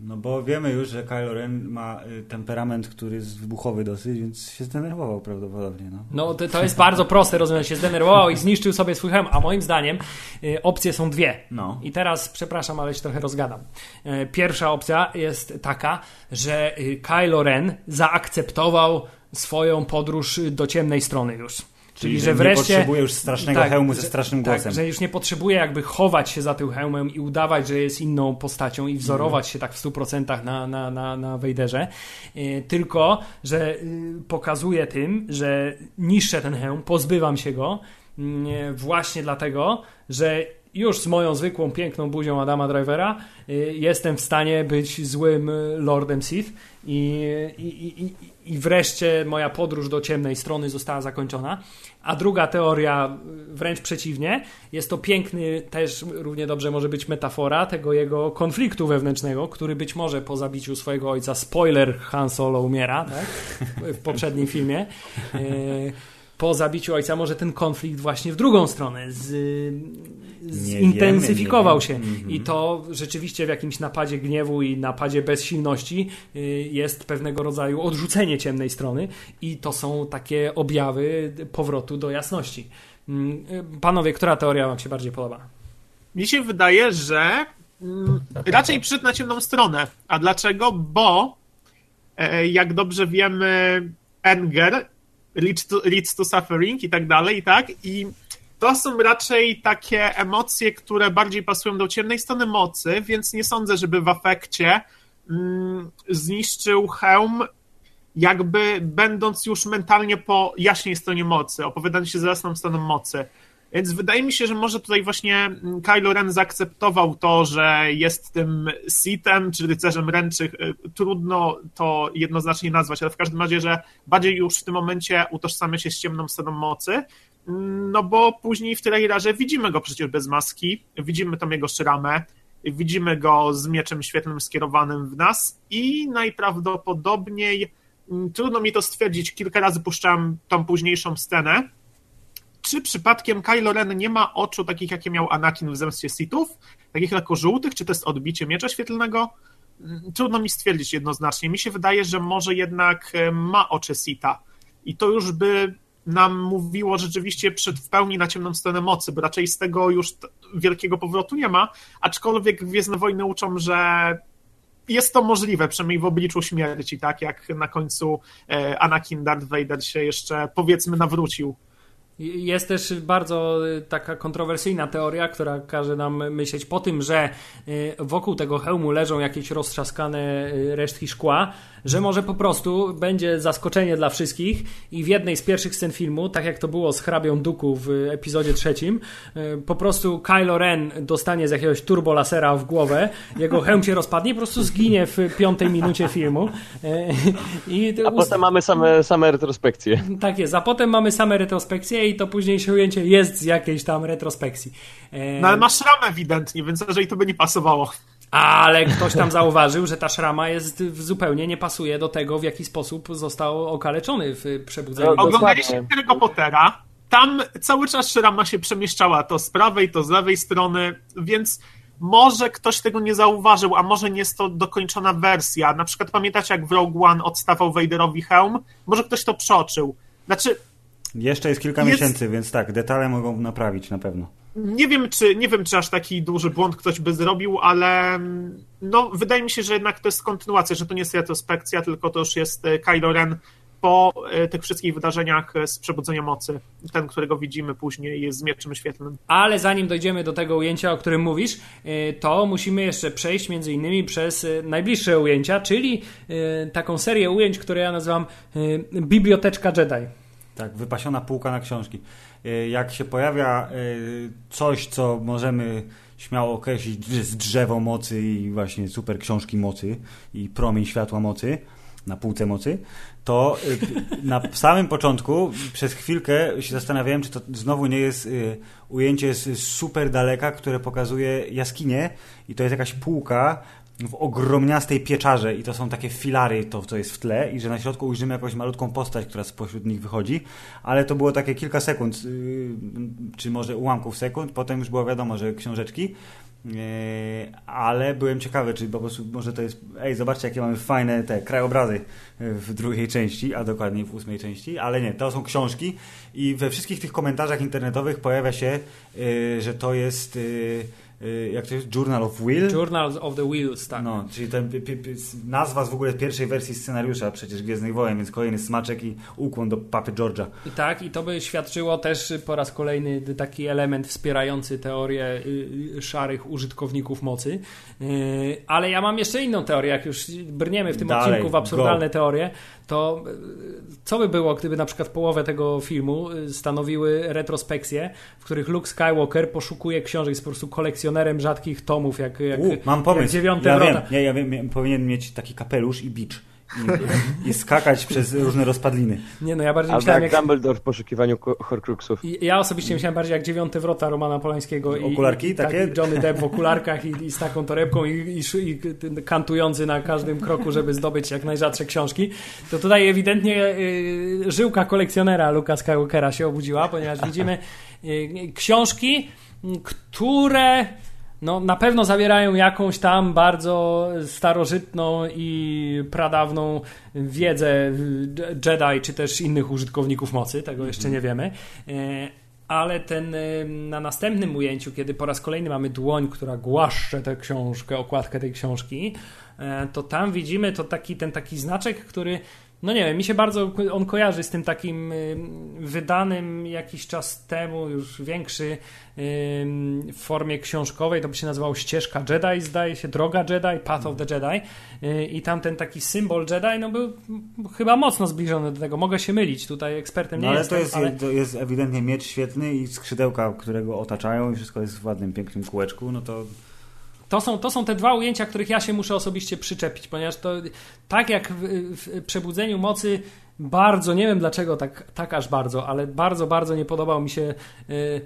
Speaker 1: No bo wiemy już, że Kylo Ren ma y, temperament, który jest wybuchowy dosyć, więc się zdenerwował prawdopodobnie. No.
Speaker 2: No to, to jest bardzo proste, rozumiem, się zdenerwował i zniszczył sobie swój hełm, a moim zdaniem y, opcje są dwie.
Speaker 1: No.
Speaker 2: I teraz, przepraszam, ale się trochę rozgadam. E, Pierwsza opcja jest taka, że y, Kylo Ren zaakceptował swoją podróż do ciemnej strony już. Czyli, że
Speaker 1: nie
Speaker 2: wreszcie.
Speaker 1: potrzebuje już strasznego
Speaker 2: Tak,
Speaker 1: hełmu ze
Speaker 2: że-
Speaker 1: strasznym
Speaker 2: tak,
Speaker 1: głosem.
Speaker 2: że już nie potrzebuje jakby chować się za tym hełmem i udawać, że jest inną postacią i wzorować się tak w 100% na, na, na, na Vaderze. E, tylko, że y, pokazuje tym, że niszczę ten hełm, pozbywam się go mm, właśnie dlatego, że już z moją zwykłą, piękną buzią Adama Drivera y, jestem w stanie być złym y, Lordem Sith i, i, i, i- wreszcie moja podróż do ciemnej strony została zakończona. A druga teoria, wręcz przeciwnie, jest to piękny, też równie dobrze może być metafora tego jego konfliktu wewnętrznego, który być może po zabiciu swojego ojca, spoiler, Han Solo umiera, tak? w poprzednim filmie. Y, po zabiciu ojca może ten konflikt właśnie w drugą stronę z, zintensyfikował
Speaker 1: wiemy, nie
Speaker 2: się.
Speaker 1: Mhm.
Speaker 2: I to rzeczywiście w jakimś napadzie gniewu i napadzie bezsilności y, jest pewnego rodzaju odrzucenie ciemnej strony i to są takie objawy powrotu do jasności. Mm, y, Panowie, która teoria wam się bardziej podoba?
Speaker 4: Mi się wydaje, że mm, raczej przyszedł na ciemną stronę. A dlaczego? Bo e, jak dobrze wiemy, anger leads to, leads to suffering i tak dalej, i tak? I to są raczej takie emocje, które bardziej pasują do ciemnej strony mocy, więc nie sądzę, żeby w afekcie mm, zniszczył hełm, jakby będąc już mentalnie po jaśnej stronie mocy, opowiadając się za jasną stroną mocy. Więc wydaje mi się, że może tutaj właśnie mm, Kylo Ren zaakceptował to, że jest tym Sithem czy rycerzem ręczych. Y, trudno to jednoznacznie nazwać, ale w każdym razie, że bardziej już w tym momencie utożsamia się z ciemną stroną mocy. No bo później w trailerze widzimy go przecież bez maski, widzimy tam jego szramę, widzimy go z mieczem świetlnym skierowanym w nas. I najprawdopodobniej mm, trudno mi to stwierdzić, kilka razy puszczałem tą późniejszą scenę, czy przypadkiem Kylo Ren nie ma oczu takich, jakie miał Anakin w Zemstie Sithów, takich lekko żółtych, czy to jest odbicie miecza świetlnego? Mm, trudno mi stwierdzić jednoznacznie. Mi się wydaje, że może jednak e, ma oczy Sita i to już by nam mówiło rzeczywiście przed w pełni na ciemną stronę mocy, bo raczej z tego już wielkiego powrotu nie ma, aczkolwiek Gwiezdne Wojny uczą, że jest to możliwe, przynajmniej w obliczu śmierci, tak jak na końcu e, Anakin Darth Vader się jeszcze powiedzmy nawrócił
Speaker 2: jest też bardzo y, taka kontrowersyjna teoria, która każe nam myśleć po tym, że y, wokół tego hełmu leżą jakieś roztrzaskane y, resztki szkła, że może po prostu będzie zaskoczenie dla wszystkich i w jednej z pierwszych scen filmu, tak jak to było z hrabią Duku w epizodzie trzecim, po prostu Kylo Ren dostanie z jakiegoś turbolasera w głowę, jego hełm się rozpadnie, po prostu zginie w piątej minucie filmu.
Speaker 3: I a potem mamy same, same retrospekcje.
Speaker 2: Tak jest, a potem mamy same retrospekcje i to późniejsze ujęcie jest z jakiejś tam retrospekcji.
Speaker 4: No ale masz ramę ewidentnie, więc jeżeli to by nie pasowało.
Speaker 2: Ale ktoś tam zauważył, że ta szrama jest zupełnie nie pasuje do tego, w jaki sposób został okaleczony w przebudzeniu.
Speaker 4: No, Oglądaliście Harry'ego Pottera. Tam cały czas szrama się przemieszczała to z prawej, to z lewej strony, więc może ktoś tego nie zauważył, a może nie jest to dokończona wersja. Na przykład pamiętacie, jak w Rogue One odstawał Vaderowi hełm? Może ktoś to przeoczył. Znaczy...
Speaker 1: Jeszcze jest kilka jest... miesięcy, więc tak, detale mogą naprawić na pewno.
Speaker 4: Nie wiem, czy, nie wiem, czy aż taki duży błąd ktoś by zrobił, ale mm, no, wydaje mi się, że jednak to jest kontynuacja, że to nie jest retrospekcja, tylko to już jest e, Kylo Ren po e, tych wszystkich wydarzeniach z Przebudzenia Mocy, ten, którego widzimy później z Mieczem Świetlnym.
Speaker 2: Ale zanim dojdziemy do tego ujęcia, o którym mówisz, e, to musimy jeszcze przejść między innymi przez najbliższe ujęcia, czyli taką serię ujęć, które ja nazywam Biblioteczka Jedi.
Speaker 1: Tak, wypasiona półka na książki. Y, jak się pojawia y, coś, co możemy śmiało określić z drzewo mocy i właśnie super książki mocy i promień światła mocy na półce mocy, to y, na samym początku przez chwilkę się zastanawiałem, czy to znowu nie jest ujęcie z super daleka, które pokazuje jaskinię i to jest jakaś półka, w ogromniastej pieczarze i to są takie filary, to co jest w tle i że na środku ujrzymy jakąś malutką postać, która spośród nich wychodzi, ale to było takie kilka sekund, yy, czy może ułamków sekund, potem już było wiadomo, że książeczki, yy, ale byłem ciekawy, czy po prostu może to jest, ej, zobaczcie jakie mamy fajne te krajobrazy w drugiej części, a dokładniej w ósmej części, ale nie, to są książki i we wszystkich tych komentarzach internetowych pojawia się, yy, że to jest jak to jest? Journal of Will?
Speaker 2: Journal of the Wheels, tak.
Speaker 1: No, czyli ten, nazwa z w ogóle pierwszej wersji scenariusza przecież Gwiezdnych Wojen, więc kolejny smaczek i ukłon do papy George'a.
Speaker 2: I tak, i to by świadczyło też po raz kolejny taki element wspierający teorię y, y, szarych użytkowników mocy. Ale ja mam jeszcze inną teorię, jak już brniemy w tym Dalej, odcinku w absurdalne go. teorie, to co by było, gdyby na przykład połowę tego filmu stanowiły retrospekcje, w których Luke Skywalker poszukuje książek, jest po prostu kolekcjonerem rzadkich tomów, jak, jak,
Speaker 1: U, mam pomysł.
Speaker 2: jak dziewiąty
Speaker 1: ja
Speaker 2: wrota.
Speaker 1: Wiem, ja, ja wiem, powinien mieć taki kapelusz i bicz i, i, skakać przez różne rozpadliny.
Speaker 2: Nie no, ja bardziej
Speaker 3: Albo
Speaker 2: myślałem
Speaker 3: jak, jak Dumbledore w poszukiwaniu Horcruxów.
Speaker 2: Ja osobiście myślałem bardziej jak dziewiąte wrota Romana Polańskiego.
Speaker 1: I, Okularki i, takie?
Speaker 2: Tak, Johnny Depp w okularkach i, i z taką torebką i, i, kantujący na każdym kroku, żeby zdobyć jak najrzadsze książki. To tutaj ewidentnie y, żyłka kolekcjonera Luka Skywalkera się obudziła, ponieważ widzimy y, książki, które no, na pewno zawierają jakąś tam bardzo starożytną i pradawną wiedzę Jedi, czy też innych użytkowników mocy, tego jeszcze nie wiemy. E, ale ten na następnym ujęciu, kiedy po raz kolejny mamy dłoń, która głaszcze tę książkę, okładkę tej książki, e, to tam widzimy to taki, ten taki znaczek, który no nie wiem, mi się bardzo on kojarzy z tym takim wydanym jakiś czas temu, już większy w formie książkowej, to by się nazywało Ścieżka Jedi, zdaje się, Droga Jedi, Path of the Jedi y, i tam ten taki symbol Jedi, no był chyba mocno zbliżony do tego, mogę się mylić, tutaj ekspertem nie
Speaker 1: no, ale
Speaker 2: jestem.
Speaker 1: To jest, ale to jest ewidentnie miecz świetny i skrzydełka, które go otaczają i wszystko jest w ładnym, pięknym kółeczku, no to
Speaker 2: to są, to są te dwa ujęcia, których ja się muszę osobiście przyczepić, ponieważ to tak jak w, w Przebudzeniu Mocy bardzo, nie wiem dlaczego tak, tak aż bardzo, ale bardzo, bardzo nie podobał mi się y,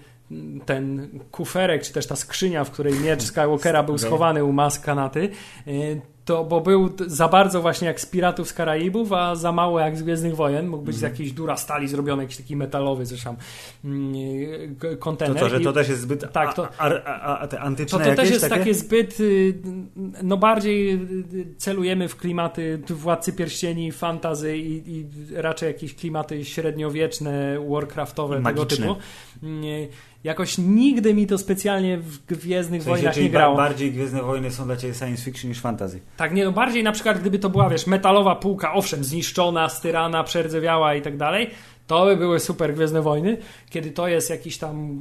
Speaker 2: ten kuferek, czy też ta skrzynia, w której miecz Skywalkera był schowany u maskanaty. Y, to, bo był za bardzo właśnie jak z Piratów z Karaibów, a za mało jak z Gwiezdnych Wojen. Mógł być mm. z jakiejś dura stali zrobiony, jakiś taki metalowy zresztą mm, kontener.
Speaker 1: To, to, że to też jest zbyt tak, to, a, a, a te antyczne
Speaker 2: To, to też jest
Speaker 1: takie?
Speaker 2: takie zbyt, y, no bardziej y, celujemy w klimaty Władcy Pierścieni, fantazy i, i raczej jakieś klimaty średniowieczne, warcraftowe,
Speaker 1: Magiczne.
Speaker 2: tego typu. Jakoś nigdy mi to specjalnie w Gwiezdnych
Speaker 1: w sensie,
Speaker 2: Wojnach nie grało.
Speaker 1: bardziej Gwiezdne Wojny są dla Ciebie science fiction niż fantasy.
Speaker 2: Tak, nie, no bardziej na przykład gdyby to była, wiesz, metalowa półka, owszem, zniszczona, styrana, przerdzewiała i tak dalej, to by były super Gwiezdne Wojny, kiedy to jest jakiś tam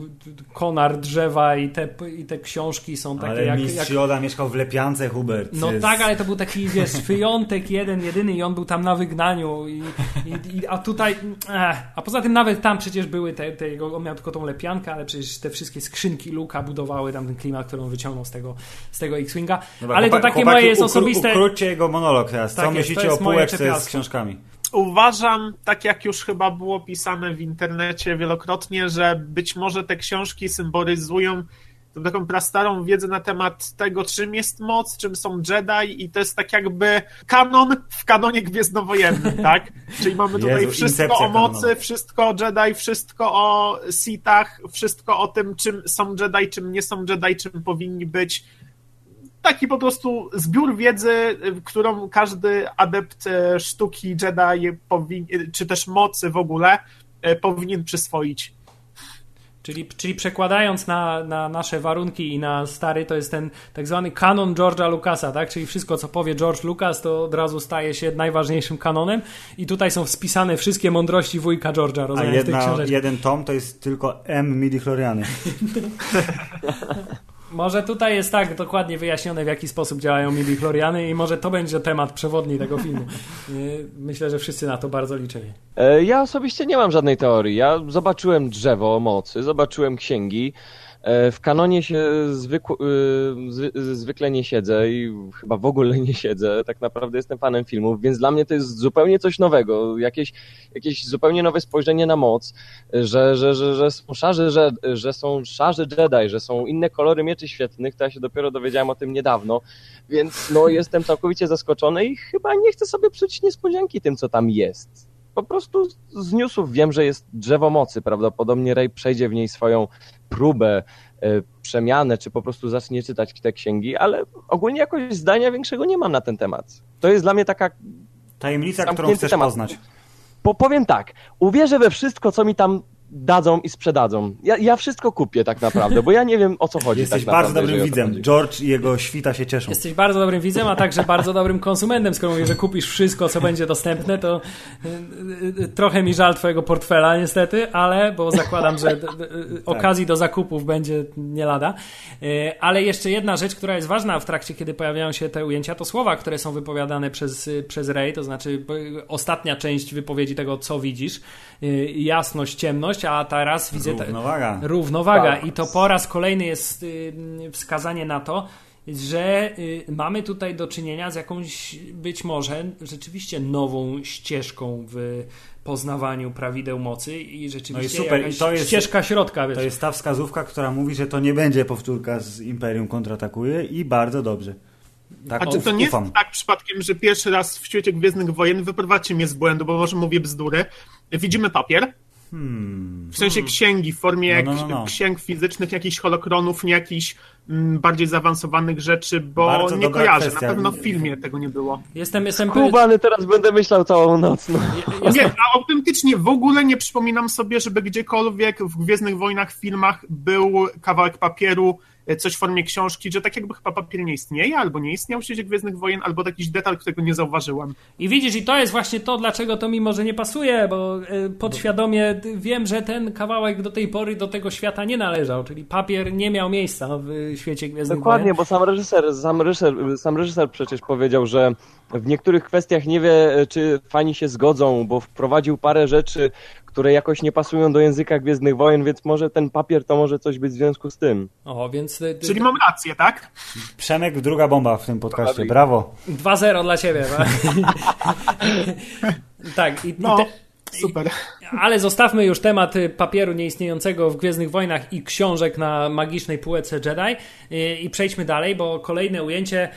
Speaker 2: konar drzewa i te, i te książki są takie
Speaker 1: ale
Speaker 2: jak...
Speaker 1: mistrz
Speaker 2: jak...
Speaker 1: Joda mieszkał w Lepiance, Hubert.
Speaker 2: No jest... tak, ale to był taki, wiesz, wyjątek jeden, jedyny i on był tam na wygnaniu i, i, i a tutaj... Eh, a poza tym nawet tam przecież były te, te jego, on miał tylko tą lepiankę, ale przecież te wszystkie skrzynki Luka budowały tam ten klimat, który on wyciągnął z tego, z tego X-Winga. Ale to takie moje jest osobiste...
Speaker 1: Ukróćcie jego monolog teraz. Co tak myślicie o półeczce z książkami?
Speaker 4: Uważam, tak jak już chyba było pisane w internecie wielokrotnie, że być może te książki symbolizują tą taką prastarą wiedzę na temat tego, czym jest moc, czym są Jedi i to jest tak jakby kanon w kanonie gwiezdnowojennym, tak? Czyli mamy tutaj Jezu, wszystko o mocy, kanonu. wszystko o Jedi, wszystko o Sithach, wszystko o tym, czym są Jedi, czym nie są Jedi, czym powinni być, taki po prostu zbiór wiedzy, którą każdy adept y, sztuki Jedi powin, czy też mocy w ogóle powinien przyswoić.
Speaker 2: Czyli, czyli przekładając na, na nasze warunki i na stary, to jest ten tak zwany kanon George'a Lucasa, tak? Czyli wszystko, co powie George Lucas, to od razu staje się najważniejszym kanonem i tutaj są spisane wszystkie mądrości wujka George'a, rozumiem, A jedna,
Speaker 1: jeden tom to jest tylko M midi chloriany.
Speaker 2: Może tutaj jest tak dokładnie wyjaśnione, w jaki sposób działają midi-chloriany i może to będzie temat przewodni tego filmu. Myślę, że wszyscy na to bardzo liczyli.
Speaker 3: E, ja osobiście nie mam żadnej teorii. Ja zobaczyłem drzewo mocy, zobaczyłem księgi, w kanonie się zwykł, y, zwykle nie siedzę i chyba w ogóle nie siedzę. Tak naprawdę jestem fanem filmów, więc dla mnie to jest zupełnie coś nowego. Jakieś, jakieś zupełnie nowe spojrzenie na moc, że, że, że, że są szarze, że, że są Jedi, że są inne kolory mieczy świetnych. To ja się dopiero dowiedziałem o tym niedawno, więc no, jestem całkowicie zaskoczony i chyba nie chcę sobie psuć niespodzianki tym, co tam jest po prostu z newsów wiem, że jest drzewo mocy. Prawdopodobnie Rey przejdzie w niej swoją próbę, e, przemianę, czy po prostu zacznie czytać te księgi, ale ogólnie jakoś zdania większego nie mam na ten temat. To jest dla mnie taka.
Speaker 1: Tajemnica, którą chcesz temat. poznać.
Speaker 3: Po, powiem tak, uwierzę we wszystko, co mi tam dadzą i sprzedadzą. Ja, ja wszystko kupię tak naprawdę, bo ja nie wiem o co chodzi.
Speaker 1: Jesteś
Speaker 3: tak
Speaker 1: bardzo
Speaker 3: naprawdę,
Speaker 1: dobrym widzem. George i jego świta się cieszą.
Speaker 2: Jesteś bardzo dobrym widzem, a także bardzo dobrym konsumentem. Skoro mówisz, że kupisz wszystko, co będzie dostępne, to y, y, trochę mi żal twojego portfela niestety, ale, bo zakładam, że tak. okazji do zakupów będzie nie lada. Y, ale jeszcze jedna rzecz, która jest ważna w trakcie, kiedy pojawiają się te ujęcia, to słowa, które są wypowiadane przez, przez Ray, to znaczy ostatnia część wypowiedzi tego, co widzisz, jasność, ciemność, a teraz widzę...
Speaker 1: Równowaga.
Speaker 2: Równowaga. I to po raz kolejny jest y, wskazanie na to, że y, mamy tutaj do czynienia z jakąś być może rzeczywiście nową ścieżką w poznawaniu prawideł mocy i rzeczywiście no i super. I to jest, ścieżka środka. Wiesz.
Speaker 1: To jest ta wskazówka, która mówi, że to nie będzie powtórka z Imperium kontratakuje i bardzo dobrze.
Speaker 4: Tak, A czy to nie jest tak przypadkiem, że pierwszy raz w świecie Gwiezdnych Wojen wyprowadźcie mnie z błędu, bo może mówię bzdury. Widzimy papier,
Speaker 1: Hmm.
Speaker 4: W sensie księgi, w formie
Speaker 1: No, no, no, no.
Speaker 4: księg fizycznych, jakichś holokronów, nie jakichś mm, bardziej zaawansowanych rzeczy, bo
Speaker 1: Bardzo
Speaker 4: nie kojarzę.
Speaker 1: kwestia.
Speaker 4: Na pewno w filmie tego nie było.
Speaker 2: Jestem, jestem
Speaker 3: Kubany teraz będę myślał całą noc. No.
Speaker 4: Nie, a autentycznie w ogóle nie przypominam sobie, żeby gdziekolwiek w Gwiezdnych Wojnach filmach był kawałek papieru, coś w formie książki, że tak jakby chyba papier nie istnieje, albo nie istniał w świecie Gwiezdnych Wojen, albo jakiś detal, którego nie zauważyłem.
Speaker 2: I widzisz, i to jest właśnie to, dlaczego to mi może nie pasuje, bo y, podświadomie wiem, że ten kawałek do tej pory do tego świata nie należał, czyli papier nie miał miejsca w y, świecie Gwiezdnych
Speaker 3: Dokładnie,
Speaker 2: Wojen.
Speaker 3: bo sam reżyser, sam reżyser, sam reżyser przecież powiedział, że w niektórych kwestiach nie wie, czy fani się zgodzą, bo wprowadził parę rzeczy, które jakoś nie pasują do języka Gwiezdnych Wojen, więc może ten papier to może coś być w związku z tym.
Speaker 2: O, więc y,
Speaker 4: Czyli mam rację, tak?
Speaker 1: Przemek, druga bomba w tym podcaście. Brawo.
Speaker 2: 2-0 dla ciebie. tak? tak, i, i
Speaker 4: No,
Speaker 2: te,
Speaker 4: super.
Speaker 2: ale zostawmy już temat y, papieru nieistniejącego w Gwiezdnych Wojnach i książek na magicznej półce Jedi y, i przejdźmy dalej, bo kolejne ujęcie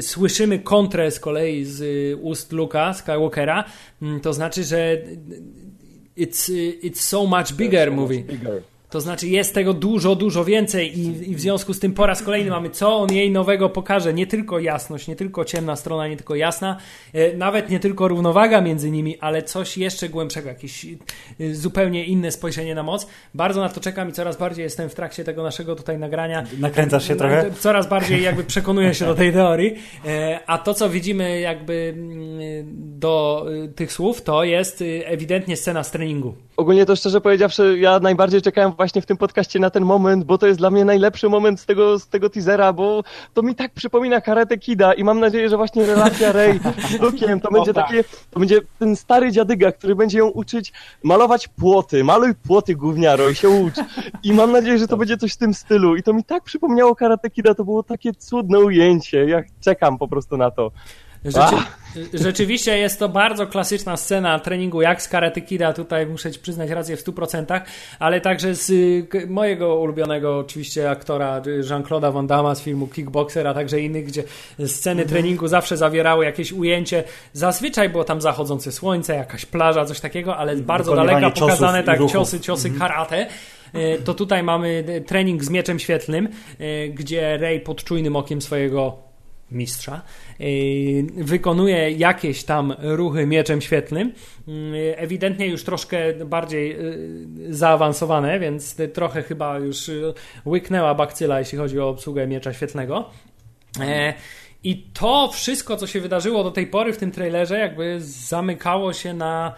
Speaker 2: słyszymy kontrę z kolei z ust Luka Skywalkera, Mm, to znaczy, że it's, y, it's so much bigger movie. To znaczy jest tego dużo, dużo więcej i, i w związku z tym po raz kolejny mamy, co on jej nowego pokaże. Nie tylko jasność, nie tylko ciemna strona, nie tylko jasna, e, nawet nie tylko równowaga między nimi, ale coś jeszcze głębszego, jakieś e, zupełnie inne spojrzenie na moc. Bardzo na to czekam i coraz bardziej jestem w trakcie tego naszego tutaj nagrania.
Speaker 1: Nakręcasz się trochę?
Speaker 2: Coraz bardziej jakby przekonuję się do tej teorii. E, A to, co widzimy jakby mm, do e, tych słów, to jest e, ewidentnie scena z treningu.
Speaker 3: Ogólnie to szczerze powiedziawszy, ja najbardziej czekałem właśnie w tym podcaście na ten moment, bo to jest dla mnie najlepszy moment z tego, z tego teasera, bo to mi tak przypomina Karate Kida i mam nadzieję, że właśnie relacja Rey z Luke'iem to będzie
Speaker 4: tak.
Speaker 3: takie, to będzie ten stary dziadyga, który będzie ją uczyć malować płoty, maluj płoty gówniaro i się ucz. I mam nadzieję, że to będzie coś w tym stylu i to mi tak przypomniało Karate Kida, to było takie cudne ujęcie, ja czekam po prostu na to.
Speaker 2: Rzeczy, rzeczywiście jest to bardzo klasyczna scena treningu, jak z Karate Kida, tutaj muszę ci przyznać rację w 100%, ale także z mojego ulubionego oczywiście aktora y, Jean-Claude'a Van Damme z filmu Kickboxer, a także innych, gdzie sceny treningu zawsze zawierały jakieś ujęcie. Zazwyczaj było tam zachodzące słońce, jakaś plaża, coś takiego, ale z bardzo daleka pokazane tak ciosy, ciosy karate. Y, To tutaj mamy y, trening z mieczem świetlnym, gdzie Rey pod czujnym okiem swojego mistrza, yy, wykonuje jakieś tam ruchy mieczem świetlnym, yy, ewidentnie już troszkę bardziej yy, zaawansowane, więc trochę chyba już łyknęła bakcyla, jeśli chodzi o obsługę miecza świetlnego. E, I to wszystko, co się wydarzyło do tej pory w tym trailerze, jakby zamykało się na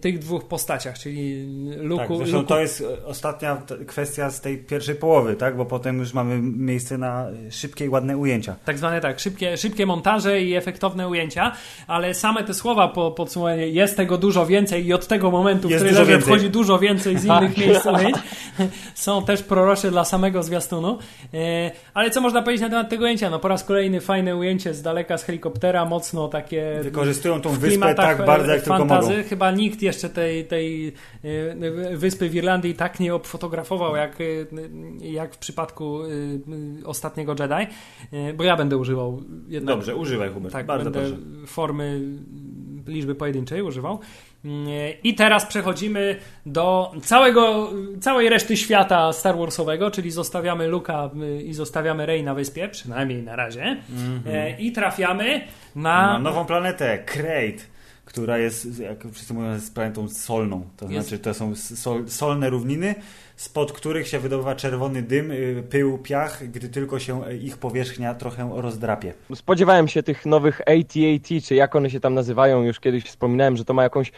Speaker 2: tych dwóch postaciach, czyli Luku,
Speaker 1: Tak, zresztą
Speaker 2: Luku
Speaker 1: to jest e, ostatnia kwestia z tej pierwszej połowy, tak? Bo potem już mamy miejsce na e, szybkie i ładne ujęcia.
Speaker 2: Tak zwane tak, szybkie, szybkie montaże i efektowne ujęcia, ale same te słowa po podsumowaniu jest tego dużo więcej i od tego momentu,
Speaker 1: Jest
Speaker 2: w
Speaker 1: więcej.
Speaker 2: wchodzi dużo więcej z innych miejsc ujęć, są też prorocze dla samego zwiastunu. E, Ale co można powiedzieć na temat tego ujęcia? No po raz kolejny fajne ujęcie z daleka z helikoptera, mocno takie
Speaker 1: Wykorzystują tą wyspę tak bardzo, jak
Speaker 2: e,
Speaker 1: tylko
Speaker 2: fantazy.
Speaker 1: mogą.
Speaker 2: Chyba nikt jeszcze tej, tej e, wyspy w Irlandii tak nie obfotografował, jak, e, jak w przypadku e, ostatniego Jedi, bo ja będę używał jednak
Speaker 1: Dobrze, używaj Hubert,
Speaker 2: tak,
Speaker 1: bardzo
Speaker 2: będę
Speaker 1: proszę.
Speaker 2: formy liczby pojedynczej używał. Mm, I teraz przechodzimy do całego, całej reszty świata Star Warsowego, czyli zostawiamy Luka i zostawiamy Rey na wyspie, przynajmniej na razie. E, I trafiamy na.
Speaker 1: Na nową planetę, Krayt, która jest, jak wszyscy mówią, jest planetą solną. To
Speaker 2: Jest.
Speaker 1: znaczy, to są sol, solne równiny, spod których się wydobywa czerwony dym, y, pył, piach, gdy tylko się ich powierzchnia trochę rozdrapie.
Speaker 3: Spodziewałem się tych nowych AT-AT, czy jak one się tam nazywają, już kiedyś wspominałem, że to ma jakąś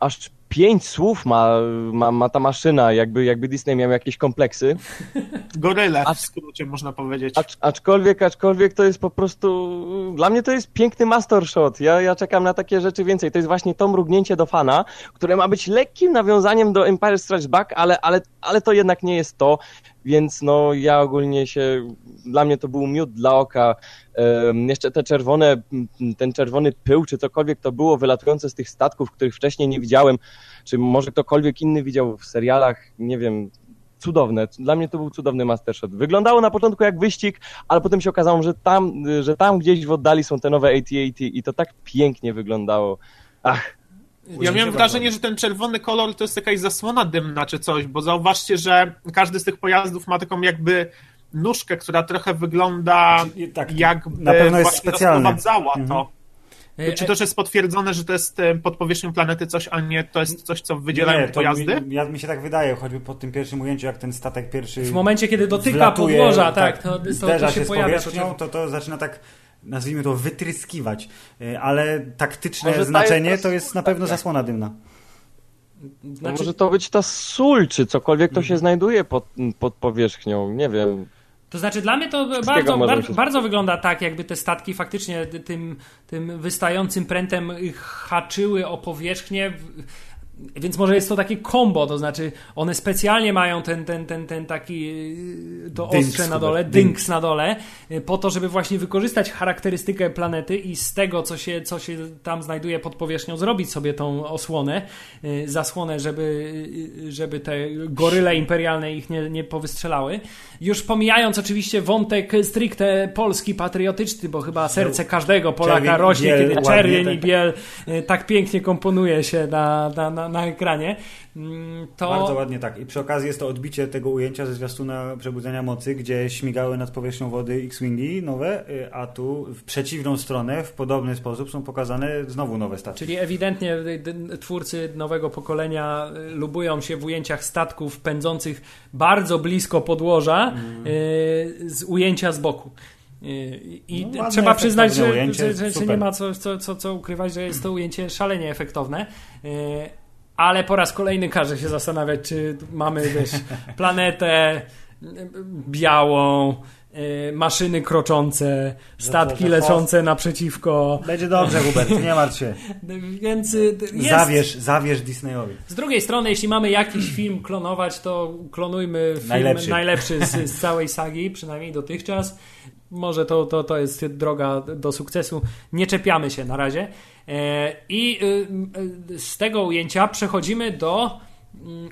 Speaker 3: aż pięć słów ma, ma, ma ta maszyna, jakby, jakby Disney miał jakieś kompleksy.
Speaker 4: Goryle
Speaker 3: A-
Speaker 4: w skrócie można powiedzieć.
Speaker 3: Acz, aczkolwiek, aczkolwiek to jest po prostu, dla mnie to jest piękny master shot. Ja, ja czekam na takie rzeczy więcej. To jest właśnie to mrugnięcie do fana, które ma być lekkim nawiązaniem do Empire Strikes Back, ale, ale, ale to jednak nie jest to, więc no ja ogólnie się, dla mnie to był miód dla oka. Jeszcze te czerwone, ten czerwony pył, czy cokolwiek to było wylatujące z tych statków, których wcześniej nie widziałem, czy może ktokolwiek inny widział w serialach, nie wiem, cudowne. Dla mnie to był cudowny mastershot. Wyglądało na początku jak wyścig, ale potem się okazało, że tam, że tam gdzieś w oddali są te nowe AT-AT i to tak pięknie wyglądało. Ach,
Speaker 4: Ja miałem wrażenie, że ten czerwony kolor to jest jakaś zasłona dymna czy coś, bo zauważcie, że każdy z tych pojazdów ma taką jakby nóżkę, która trochę wygląda
Speaker 1: Znaczy, tak,
Speaker 4: jakby
Speaker 1: na pewno jest
Speaker 4: rozprowadzała
Speaker 1: Mhm.
Speaker 4: to.
Speaker 2: E,
Speaker 4: Czy to już jest potwierdzone, że to jest e, pod powierzchnią planety coś, a nie to jest coś, co wydzielają
Speaker 1: Nie, to
Speaker 4: pojazdy?
Speaker 1: Mi, ja, mi się tak wydaje, choćby po tym pierwszym ujęciu, jak ten statek pierwszy
Speaker 2: W momencie, kiedy dotyka
Speaker 1: wlatuje,
Speaker 2: podłoża, tak, to, to,
Speaker 1: zderza
Speaker 2: to się,
Speaker 1: się
Speaker 2: pojawia. To,
Speaker 1: powierzchnią, to, to zaczyna tak nazwijmy to wytryskiwać, Y, ale taktyczne
Speaker 3: Może
Speaker 1: znaczenie
Speaker 3: jest-
Speaker 1: to jest na pewno zasłona dymna.
Speaker 2: znaczy,
Speaker 3: Może to być ta sól, czy cokolwiek to się
Speaker 1: Mhm.
Speaker 3: znajduje pod, pod powierzchnią, nie wiem.
Speaker 2: To znaczy dla mnie to bardzo, bardzo, bardzo wygląda tak, jakby te statki faktycznie tym, tym wystającym prętem haczyły o powierzchnię. Więc może jest to takie combo, to znaczy one specjalnie mają ten, ten, ten, ten taki yy, to
Speaker 1: Dynks
Speaker 2: ostrze na dole,
Speaker 1: dynks.
Speaker 2: na dole, yy, po to, żeby właśnie wykorzystać charakterystykę planety i z tego, co się, co się tam znajduje pod powierzchnią, zrobić sobie tą osłonę, yy, zasłonę, żeby, żeby te goryle imperialne ich nie, nie powystrzelały. Już pomijając oczywiście wątek stricte polski, patriotyczny, bo chyba serce każdego Polaka rośnie,
Speaker 1: biel
Speaker 2: kiedy czerwień
Speaker 1: tak.
Speaker 2: i biel y, tak pięknie komponuje się na, na, na, na ekranie. Mm, To
Speaker 1: Bardzo ładnie tak. I przy okazji jest to odbicie tego ujęcia ze zwiastuna Przebudzenia Mocy, gdzie śmigały nad powierzchnią wody X-Wingi nowe, y, a tu w przeciwną stronę, w podobny sposób są pokazane znowu nowe statki.
Speaker 2: Czyli ewidentnie y, twórcy nowego pokolenia y, lubują się w ujęciach statków pędzących bardzo blisko podłoża y, z ujęcia z boku. I
Speaker 1: No,
Speaker 2: trzeba przyznać, że,
Speaker 1: ujęcie,
Speaker 2: że, że, nie ma co, co, co, co ukrywać, że jest to ujęcie szalenie efektowne. Ale po raz kolejny każe się zastanawiać, czy mamy wiesz, planetę białą, y, maszyny kroczące, statki
Speaker 1: że
Speaker 2: lecące naprzeciwko.
Speaker 1: Będzie dobrze, Hubert, nie martw się.
Speaker 2: Więc y, jest,
Speaker 1: Zawierz, zawierz Disneyowi.
Speaker 2: z drugiej strony, jeśli mamy jakiś film klonować, to klonujmy film
Speaker 1: Najlepszy.
Speaker 2: najlepszy, z, z całej sagi, przynajmniej dotychczas. Może to, to, to jest droga do sukcesu. Nie czepiamy się na razie. E, I y, y, z tego ujęcia przechodzimy do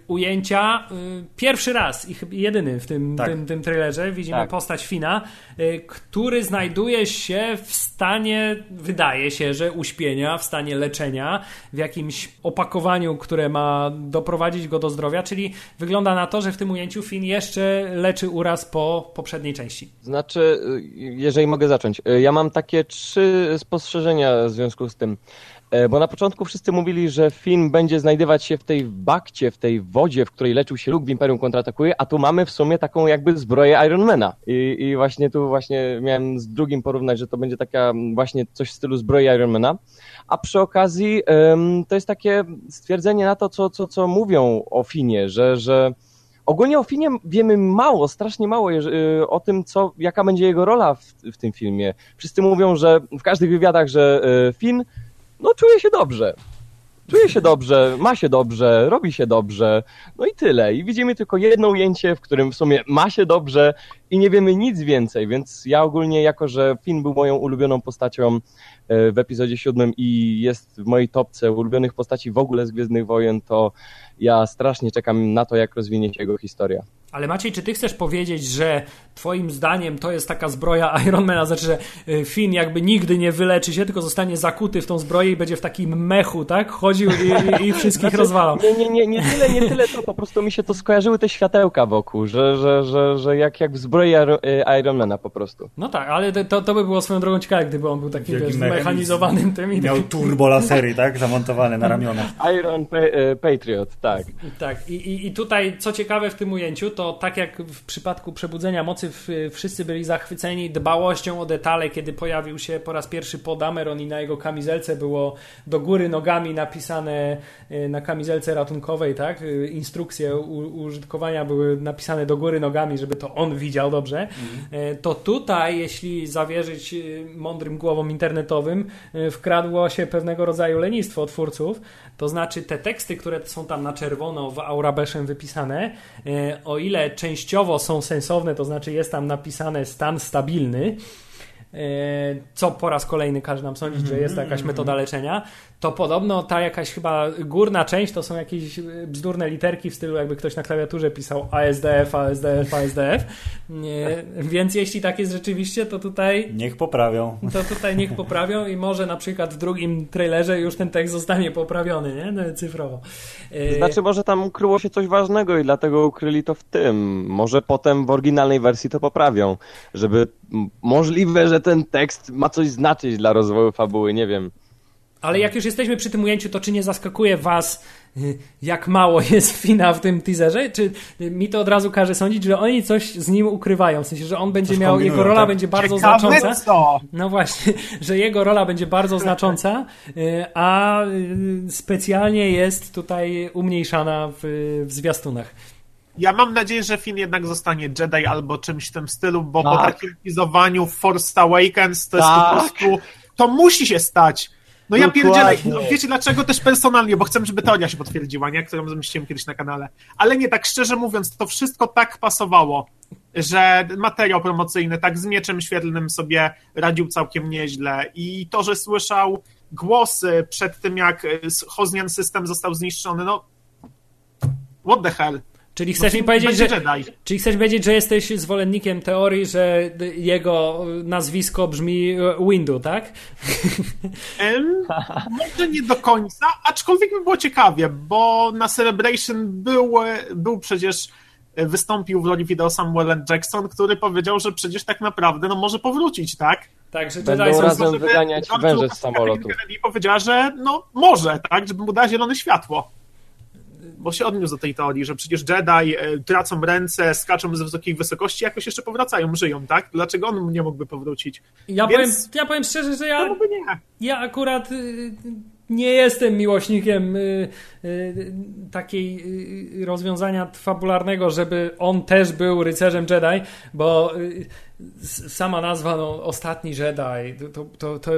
Speaker 2: ujęcia y, pierwszy raz i chyba jedyny w tym,
Speaker 1: Tak.
Speaker 2: tym, tym trailerze. Widzimy
Speaker 3: Tak.
Speaker 2: postać Fina, y, który znajduje się w stanie, wydaje się, że uśpienia, w stanie leczenia, w jakimś opakowaniu, które ma doprowadzić go do zdrowia, czyli wygląda na to, że w tym ujęciu Fin jeszcze leczy uraz po poprzedniej części.
Speaker 3: Znaczy, y, jeżeli mogę zacząć, ja mam takie trzy spostrzeżenia w związku z tym. E, Bo na początku wszyscy mówili, że film będzie znajdować się w tej bakcie, w tej wodzie, w której leczył się Luke w Imperium kontratakuje, a tu mamy w sumie taką jakby zbroję Ironmana. I, I właśnie tu właśnie miałem z drugim porównać, że to będzie taka właśnie coś w stylu zbroi Ironmana. A przy okazji em, to jest takie stwierdzenie na to, co, co, co mówią o Finie, że, że Ogólnie o Finie wiemy mało, strasznie mało y, o tym, co, jaka będzie jego rola w, w tym filmie. Wszyscy mówią, że w każdych wywiadach, że y, Finn no, czuje się dobrze. Czuje się dobrze, ma się dobrze, robi się dobrze, no i tyle. I widzimy tylko jedno ujęcie, w którym w sumie ma się dobrze i nie wiemy nic więcej, więc ja ogólnie, jako że Finn był moją ulubioną postacią e, w epizodzie siódmym i jest w mojej topce ulubionych postaci w ogóle z Gwiezdnych Wojen, to ja strasznie czekam na to, jak rozwinie się jego historia.
Speaker 2: Ale Maciej, czy ty chcesz powiedzieć, że twoim zdaniem to jest taka zbroja Ironmana, znaczy, że y, Finn jakby nigdy nie wyleczy się, tylko zostanie zakuty w tą zbroję i będzie w takim mechu, tak? Chodził i, i, i wszystkich rozwalał.
Speaker 3: Nie, nie, nie, nie tyle, nie tyle to, po prostu mi się to skojarzyły te światełka wokół, że, że, że, że jak, jak w zbroi e, Ironmana po prostu.
Speaker 2: No tak, ale to, to by było swoją drogą ciekawe, gdyby on był takim wiesz,
Speaker 1: mechanizm.
Speaker 2: zmechanizowanym tym i
Speaker 1: Miał turbo lasery, tak? Zamontowane na ramionach.
Speaker 3: Iron pa- e, Patriot, tak.
Speaker 2: Tak, i, i, i tutaj co ciekawe w tym ujęciu, to tak jak w przypadku Przebudzenia Mocy wszyscy byli zachwyceni dbałością o detale, kiedy pojawił się po raz pierwszy Podameron i na jego kamizelce było do góry nogami napisane y, na kamizelce ratunkowej, tak? Y, Instrukcje użytkowania były napisane do góry nogami, żeby to on widział dobrze. Y, To tutaj, jeśli zawierzyć mądrym głowom internetowym, wkradło się pewnego rodzaju lenistwo twórców. To znaczy te teksty, które są tam na czerwono w Aurabeszem wypisane, o ile częściowo są sensowne, to znaczy jest tam napisane stan stabilny, co po raz kolejny każe nam sądzić, że jest to jakaś metoda leczenia, to podobno ta jakaś chyba górna część to są jakieś bzdurne literki w stylu jakby ktoś na klawiaturze pisał ASDF, ASDF, ASDF. Więc jeśli tak jest rzeczywiście, to tutaj...
Speaker 1: Niech poprawią.
Speaker 2: To tutaj niech poprawią i może na przykład w drugim trailerze już ten tekst zostanie poprawiony, nie? No, cyfrowo.
Speaker 3: Znaczy może tam kryło się coś ważnego i dlatego ukryli to w tym. Może potem w oryginalnej wersji to poprawią, żeby możliwe, że ten tekst ma coś znaczyć dla rozwoju fabuły, nie wiem.
Speaker 2: Ale jak już jesteśmy przy tym ujęciu, to czy nie zaskakuje was, y, jak mało jest Fina w tym teaserze? Czy mi to od razu każe sądzić, że oni coś z nim ukrywają? W sensie, że on będzie coś miał, jego rola tak? będzie bardzo Ciekawe znacząca.
Speaker 4: Co?
Speaker 2: No właśnie, że jego rola będzie bardzo znacząca, y, a y, specjalnie jest tutaj umniejszana w, w zwiastunach.
Speaker 4: Ja mam nadzieję, że Finn jednak zostanie Jedi albo czymś w tym stylu, bo tak. po takim teasowaniu Force Awakens to tak. jest po tak. prostu to musi się stać. No ja pierdzielę, no, wiecie dlaczego też personalnie, bo chcę, żeby teoria się potwierdziła, nie? Którą zamieściłem kiedyś na kanale. Ale nie, tak szczerze mówiąc, to wszystko tak pasowało, że materiał promocyjny tak z mieczem świetlnym sobie radził całkiem nieźle i to, że słyszał głosy przed tym, jak Hoznian system został zniszczony, no what the hell.
Speaker 2: Czyli chcesz mi powiedzieć, że, czyli chcesz powiedzieć, że jesteś zwolennikiem teorii, że jego nazwisko brzmi Windu, tak?
Speaker 4: Um, może nie do końca, aczkolwiek by było ciekawie, bo na Celebration był, był przecież wystąpił w roli wideo Samuel L. Jackson, który powiedział, że przecież tak naprawdę no może powrócić, tak?
Speaker 3: Tak, że Będą Jedi razem są, wyganiać węże z samolotu.
Speaker 4: I powiedziała, że no może, tak, żeby mu dać zielone światło bo się odniósł do tej teorii, że przecież Jedi e, tracą ręce, skaczą ze wysokiej wysokości, jakoś jeszcze powracają, żyją, tak? Dlaczego on nie mógłby powrócić?
Speaker 2: Ja, Więc... powiem, ja powiem szczerze, że ja, ja akurat y, nie jestem miłośnikiem y, y, takiej y, rozwiązania fabularnego, żeby on też był rycerzem Jedi, bo y, sama nazwa no, Ostatni Jedi, to, to, to,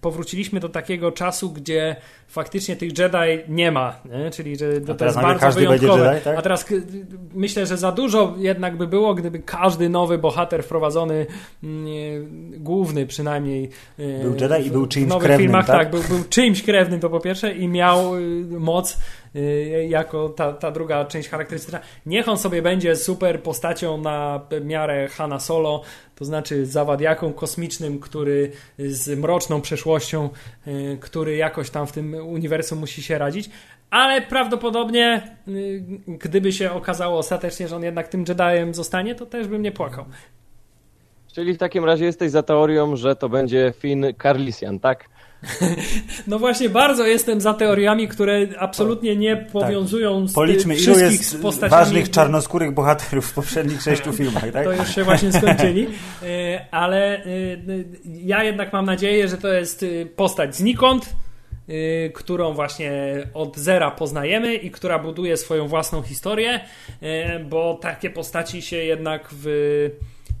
Speaker 2: powróciliśmy do takiego czasu, gdzie faktycznie tych Jedi nie ma, nie? czyli że to, to jest bardzo wyjątkowe. Jedi, tak? A teraz myślę, że za dużo jednak by było, gdyby każdy nowy bohater wprowadzony, mm, główny przynajmniej
Speaker 1: był Jedi i był czymś
Speaker 2: w nowych
Speaker 1: krewnym,
Speaker 2: filmach,
Speaker 1: tak?
Speaker 2: tak, był, był czymś krewnym to po pierwsze i miał y, moc jako ta, ta druga część charakterystyczna. Niech on sobie będzie super postacią na miarę Hanna Solo, to znaczy zawadiaką kosmicznym, który z mroczną przeszłością, y, który jakoś tam w tym uniwersum musi się radzić. Ale prawdopodobnie, y, gdyby się okazało ostatecznie, że on jednak tym Jediem zostanie, to też bym nie płakał.
Speaker 3: Czyli w takim razie jesteś za teorią, że to będzie Finn Carlisian, tak?
Speaker 2: No właśnie, bardzo jestem za teoriami, które absolutnie nie tak. powiązują tak.
Speaker 1: Policzmy,
Speaker 2: z ilu
Speaker 1: jest postaciami. ważnych czarnoskórych bohaterów w poprzednich sześciu filmach, tak?
Speaker 2: To już się właśnie skończyli. E, ale e, ja jednak mam nadzieję, że to jest e, postać znikąd, którą właśnie od zera poznajemy i która buduje swoją własną historię, bo takie postaci się jednak w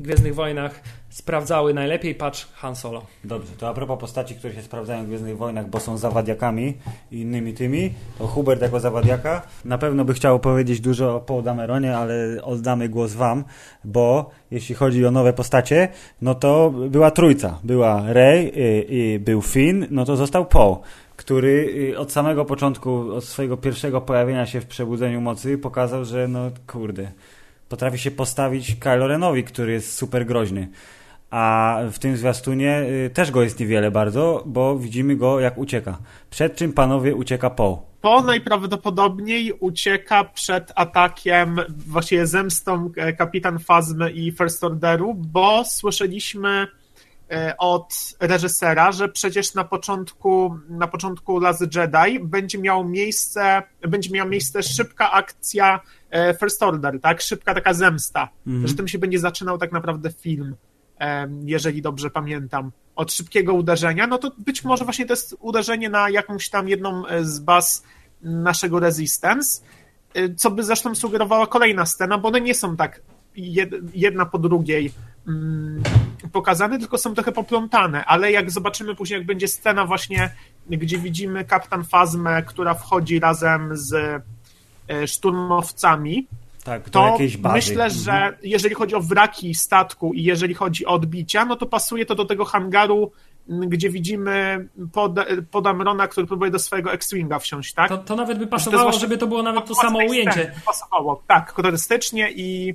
Speaker 2: Gwiezdnych Wojnach sprawdzały najlepiej, patrz Han Solo.
Speaker 1: Dobrze, to a propos postaci, które się sprawdzają w Gwiezdnych Wojnach, bo są zawadiakami i innymi tymi, to Hubert jako zawadiaka na pewno by chciał powiedzieć dużo o Paul Dameronie, ale oddamy głos wam, bo jeśli chodzi o nowe postacie, no to była trójca. Była Rey i, i był Finn, no to został Paul który y, od samego początku, od swojego pierwszego pojawienia się w Przebudzeniu Mocy pokazał, że no kurde, potrafi się postawić Kylo Renowi, który jest super groźny. A w tym zwiastunie y, też go jest niewiele bardzo, bo widzimy go jak ucieka. Przed czym panowie ucieka Poe?
Speaker 4: Poe najprawdopodobniej ucieka przed atakiem, właściwie zemstą e, Kapitan Fazmy i First Orderu, bo słyszeliśmy e, od reżysera, że przecież na początku, na początku Lazy Jedi będzie miał miejsce, będzie miała miejsce szybka akcja e, First Order, tak? Szybka taka zemsta, mhm. że tym się będzie zaczynał tak naprawdę film jeżeli dobrze pamiętam, od szybkiego uderzenia, no to być może właśnie to jest uderzenie na jakąś tam jedną e, z baz naszego Resistance, e, co by zresztą sugerowała kolejna scena, bo one nie są tak jedna po drugiej mm, pokazane, tylko są trochę poplątane, ale jak zobaczymy później, jak będzie scena właśnie, gdzie widzimy kapitan Fazmę, która wchodzi razem z e, szturmowcami,
Speaker 1: Tak,
Speaker 4: to
Speaker 1: jakiejś bazy.
Speaker 4: myślę, że jeżeli chodzi o wraki statku i jeżeli chodzi o odbicia, no to pasuje to do tego hangaru, gdzie widzimy pod, pod Amrona, który próbuje do swojego X-Winga wsiąść, tak?
Speaker 2: To, to nawet by
Speaker 4: To
Speaker 2: pasowało,
Speaker 4: właśnie-
Speaker 2: żeby to było nawet to samo ujęcie.
Speaker 4: sceny, Pasowało, tak, kolorystycznie i,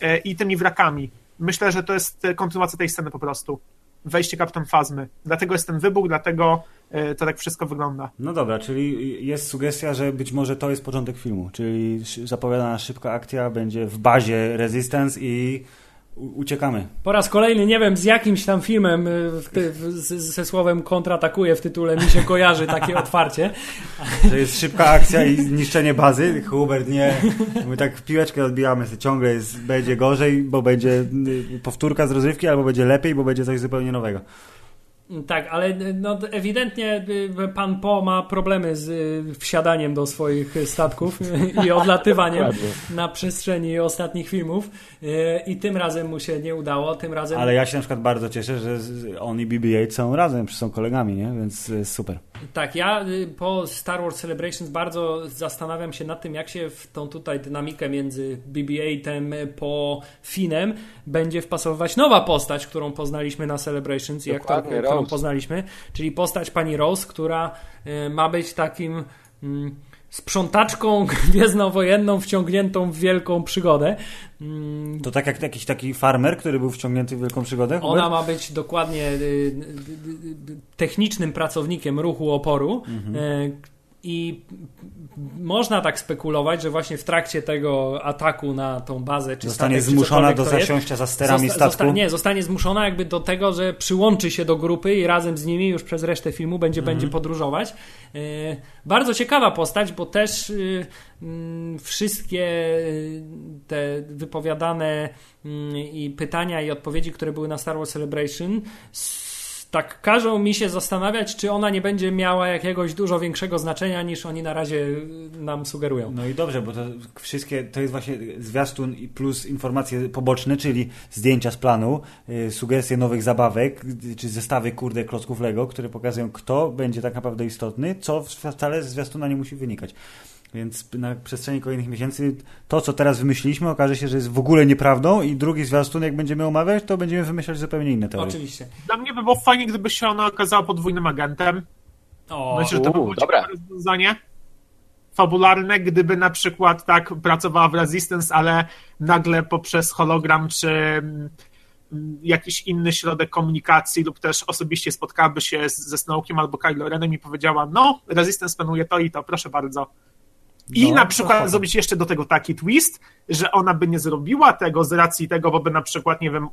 Speaker 4: e, i tymi wrakami. Myślę, że to jest kontynuacja tej sceny po prostu. Wejście kapitan Fazmy. Dlatego jest ten wybuch, dlatego to tak wszystko wygląda.
Speaker 1: No dobra, czyli jest sugestia, że być może to jest początek filmu, czyli zapowiadana szybka akcja będzie w bazie Resistance i uciekamy.
Speaker 2: Po raz kolejny nie wiem z jakimś tam filmem y, w ty, w, z, ze słowem kontratakuje w tytule mi się kojarzy takie otwarcie.
Speaker 1: Że jest szybka akcja i zniszczenie bazy. Hubert, nie. My tak w piłeczkę odbijamy, ciągle jest, będzie gorzej, bo będzie y, powtórka z rozrywki, albo będzie lepiej, bo będzie coś zupełnie nowego.
Speaker 2: Tak, ale y, no, ewidentnie y, pan Po ma problemy z y, wsiadaniem do swoich statków i odlatywaniem na przestrzeni ostatnich filmów i tym razem mu się nie udało, tym razem
Speaker 1: Ale ja się na przykład bardzo cieszę, że on i BB-8 są razem, są kolegami, nie? Więc super.
Speaker 2: Tak, ja y, po Star Wars Celebrations bardzo zastanawiam się nad tym, jak się w tą tutaj dynamikę między BB-8 po Finem będzie wpasowywać nowa postać, którą poznaliśmy na Celebrations i którą poznaliśmy, czyli postać pani Rose, która y, ma być takim mm, sprzątaczką gwiezdnowojenną wciągniętą w wielką przygodę. Mm,
Speaker 1: To tak jak jakiś taki farmer, który był wciągnięty w wielką przygodę?
Speaker 2: Ona
Speaker 1: Hubert?
Speaker 2: ma być dokładnie y, y, y, y, technicznym pracownikiem ruchu oporu. y, I można tak spekulować, że właśnie w trakcie tego ataku na tą bazę, czy
Speaker 1: Zostanie
Speaker 2: statek,
Speaker 1: zmuszona do zasiąścia za sterami
Speaker 2: zosta-
Speaker 1: statku.
Speaker 2: Zosta- nie, zostanie zmuszona jakby do tego, że przyłączy się do grupy i razem z nimi już przez resztę filmu będzie,
Speaker 1: Mhm.
Speaker 2: będzie podróżować. E, bardzo ciekawa postać, bo też y, mm, wszystkie y, te wypowiadane mm, i pytania i odpowiedzi, które były na Star Wars Celebration tak każą mi się zastanawiać, czy ona nie będzie miała jakiegoś dużo większego znaczenia niż oni na razie y, nam sugerują.
Speaker 1: No i dobrze, bo to wszystkie, to jest właśnie zwiastun plus informacje poboczne, czyli zdjęcia z planu, y, sugestie nowych zabawek, y, czy zestawy kurde klocków Lego, które pokazują kto będzie tak naprawdę istotny, co wcale z zwiastuna nie musi wynikać. Więc na przestrzeni kolejnych miesięcy to, co teraz wymyśliliśmy, okaże się, że jest w ogóle nieprawdą i drugi zwiastun, jak będziemy omawiać, to będziemy wymyślać zupełnie inne teorie.
Speaker 2: Oczywiście.
Speaker 4: Dla mnie by było fajnie, gdyby się ona okazała podwójnym agentem.
Speaker 2: O,
Speaker 4: Myślę, że to by było ciekawe rozwiązanie fabularne, gdyby na przykład tak pracowała w Resistance, ale nagle poprzez hologram czy mm, jakiś inny środek komunikacji lub też osobiście spotkałaby się z, ze Snowkiem albo Kylo Renem i powiedziała, no, Resistance planuje to i to, proszę bardzo. I
Speaker 1: No,
Speaker 4: na
Speaker 1: to
Speaker 4: przykład
Speaker 1: spoko.
Speaker 4: zrobić jeszcze do tego taki twist, że ona by nie zrobiła tego z racji tego, bo by na przykład, nie wiem,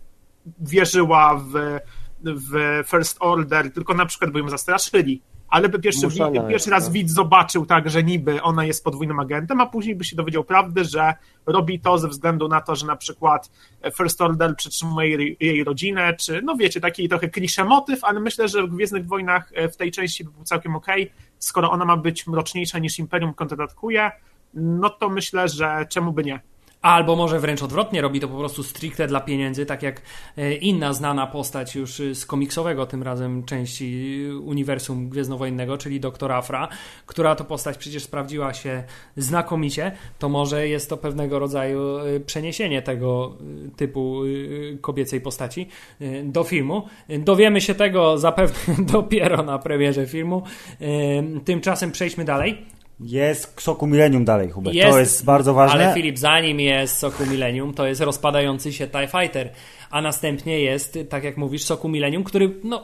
Speaker 4: wierzyła w, w First Order, tylko na przykład by ją zastraszyli. Ale by pierwszy, pierwszy raz
Speaker 3: no.
Speaker 4: widz zobaczył tak, że niby ona jest podwójnym agentem, a później by się dowiedział prawdy, że robi to ze względu na to, że na przykład First Order przytrzymuje jej, jej rodzinę, czy no wiecie, taki trochę klisze motyw, ale myślę, że w Gwiezdnych Wojnach e, w tej części by był całkiem okej. Skoro ona ma być mroczniejsza niż Imperium kontratatkuje, no to myślę, że czemu by nie.
Speaker 2: Albo może wręcz odwrotnie, robi to po prostu stricte dla pieniędzy, tak jak e, inna znana postać już e, z komiksowego tym razem części uniwersum gwiezdnowojennego, czyli doktor Afra, która to postać przecież sprawdziła się znakomicie, to może jest to pewnego rodzaju e, przeniesienie tego e, typu e, kobiecej postaci e, do filmu. E, Dowiemy się tego zapewne dopiero na premierze filmu. E, Tymczasem przejdźmy dalej.
Speaker 1: Jest Soku Millennium dalej, Hubert.
Speaker 2: Jest,
Speaker 1: to jest bardzo ważne.
Speaker 2: Ale Filip, zanim jest Soku Millennium, to jest rozpadający się TIE Fighter, a następnie jest, tak jak mówisz, Soku Millennium, który no,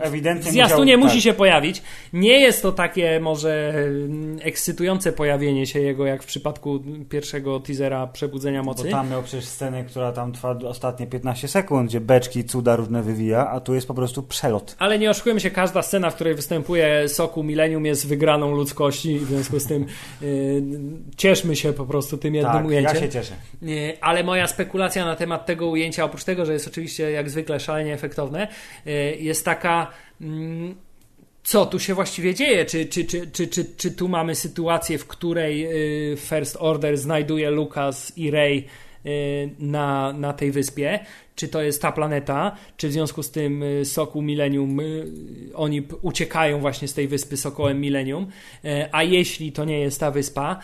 Speaker 1: Ewidentnie
Speaker 2: w zwiastunie
Speaker 1: musiał-
Speaker 2: musi
Speaker 1: tak.
Speaker 2: się pojawić. Nie jest to takie może mm, ekscytujące pojawienie się jego, jak w przypadku pierwszego teasera Przebudzenia
Speaker 1: Bo
Speaker 2: Mocy.
Speaker 1: tam miał przecież scenę, która tam trwa ostatnie 15 sekund, gdzie beczki cuda różne wywija, a tu jest po prostu przelot.
Speaker 2: Ale nie oszukujmy się, każda scena, w której występuje Soku Millennium jest wygraną ludzkości, w związku z tym yy, cieszmy się po prostu tym jednym
Speaker 1: tak,
Speaker 2: ujęciem.
Speaker 1: ja się cieszę.
Speaker 2: Nie, Ale moja spekulacja na temat tego ujęcia, oprócz tego, że jest oczywiście jak zwykle szalenie efektowne, y, jest taka. mm, Co tu się właściwie dzieje? Czy, czy, czy, czy, czy, czy tu mamy sytuację, w której y, First Order znajduje Lucas i Rey na, na tej wyspie, czy to jest ta planeta, czy w związku z tym y, Sokół Millennium, y, oni uciekają właśnie z tej wyspy Sokołem Millennium, a jeśli to nie jest ta wyspa,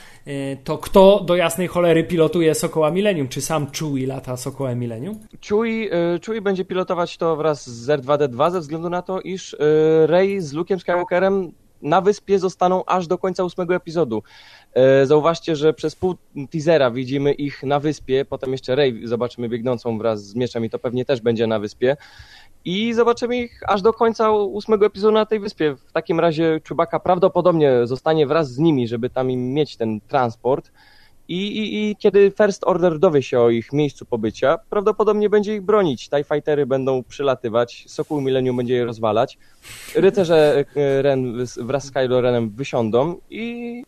Speaker 2: to kto do jasnej cholery pilotuje Sokoła Millennium? Czy sam Chewie lata Sokołem Millennium?
Speaker 3: Chewie, Chewie będzie pilotować to wraz z R2D2 ze względu na to, iż Rey z Luke'em Skywalkerem na wyspie zostaną aż do końca ósmego epizodu. E, zauważcie, że przez pół teasera widzimy ich na wyspie, potem jeszcze Rey zobaczymy biegnącą wraz z mieczem i to pewnie też będzie na wyspie. I zobaczymy ich aż do końca ósmego epizodu na tej wyspie. W takim razie Czubaka prawdopodobnie zostanie wraz z nimi, żeby tam im mieć ten transport. I, i, I, kiedy First Order dowie się o ich miejscu pobycia, prawdopodobnie będzie ich bronić. TIE Fightery będą przylatywać, Sokół Millennium będzie je rozwalać, rycerze e, Ren wraz z Kylo Renem wysiądą i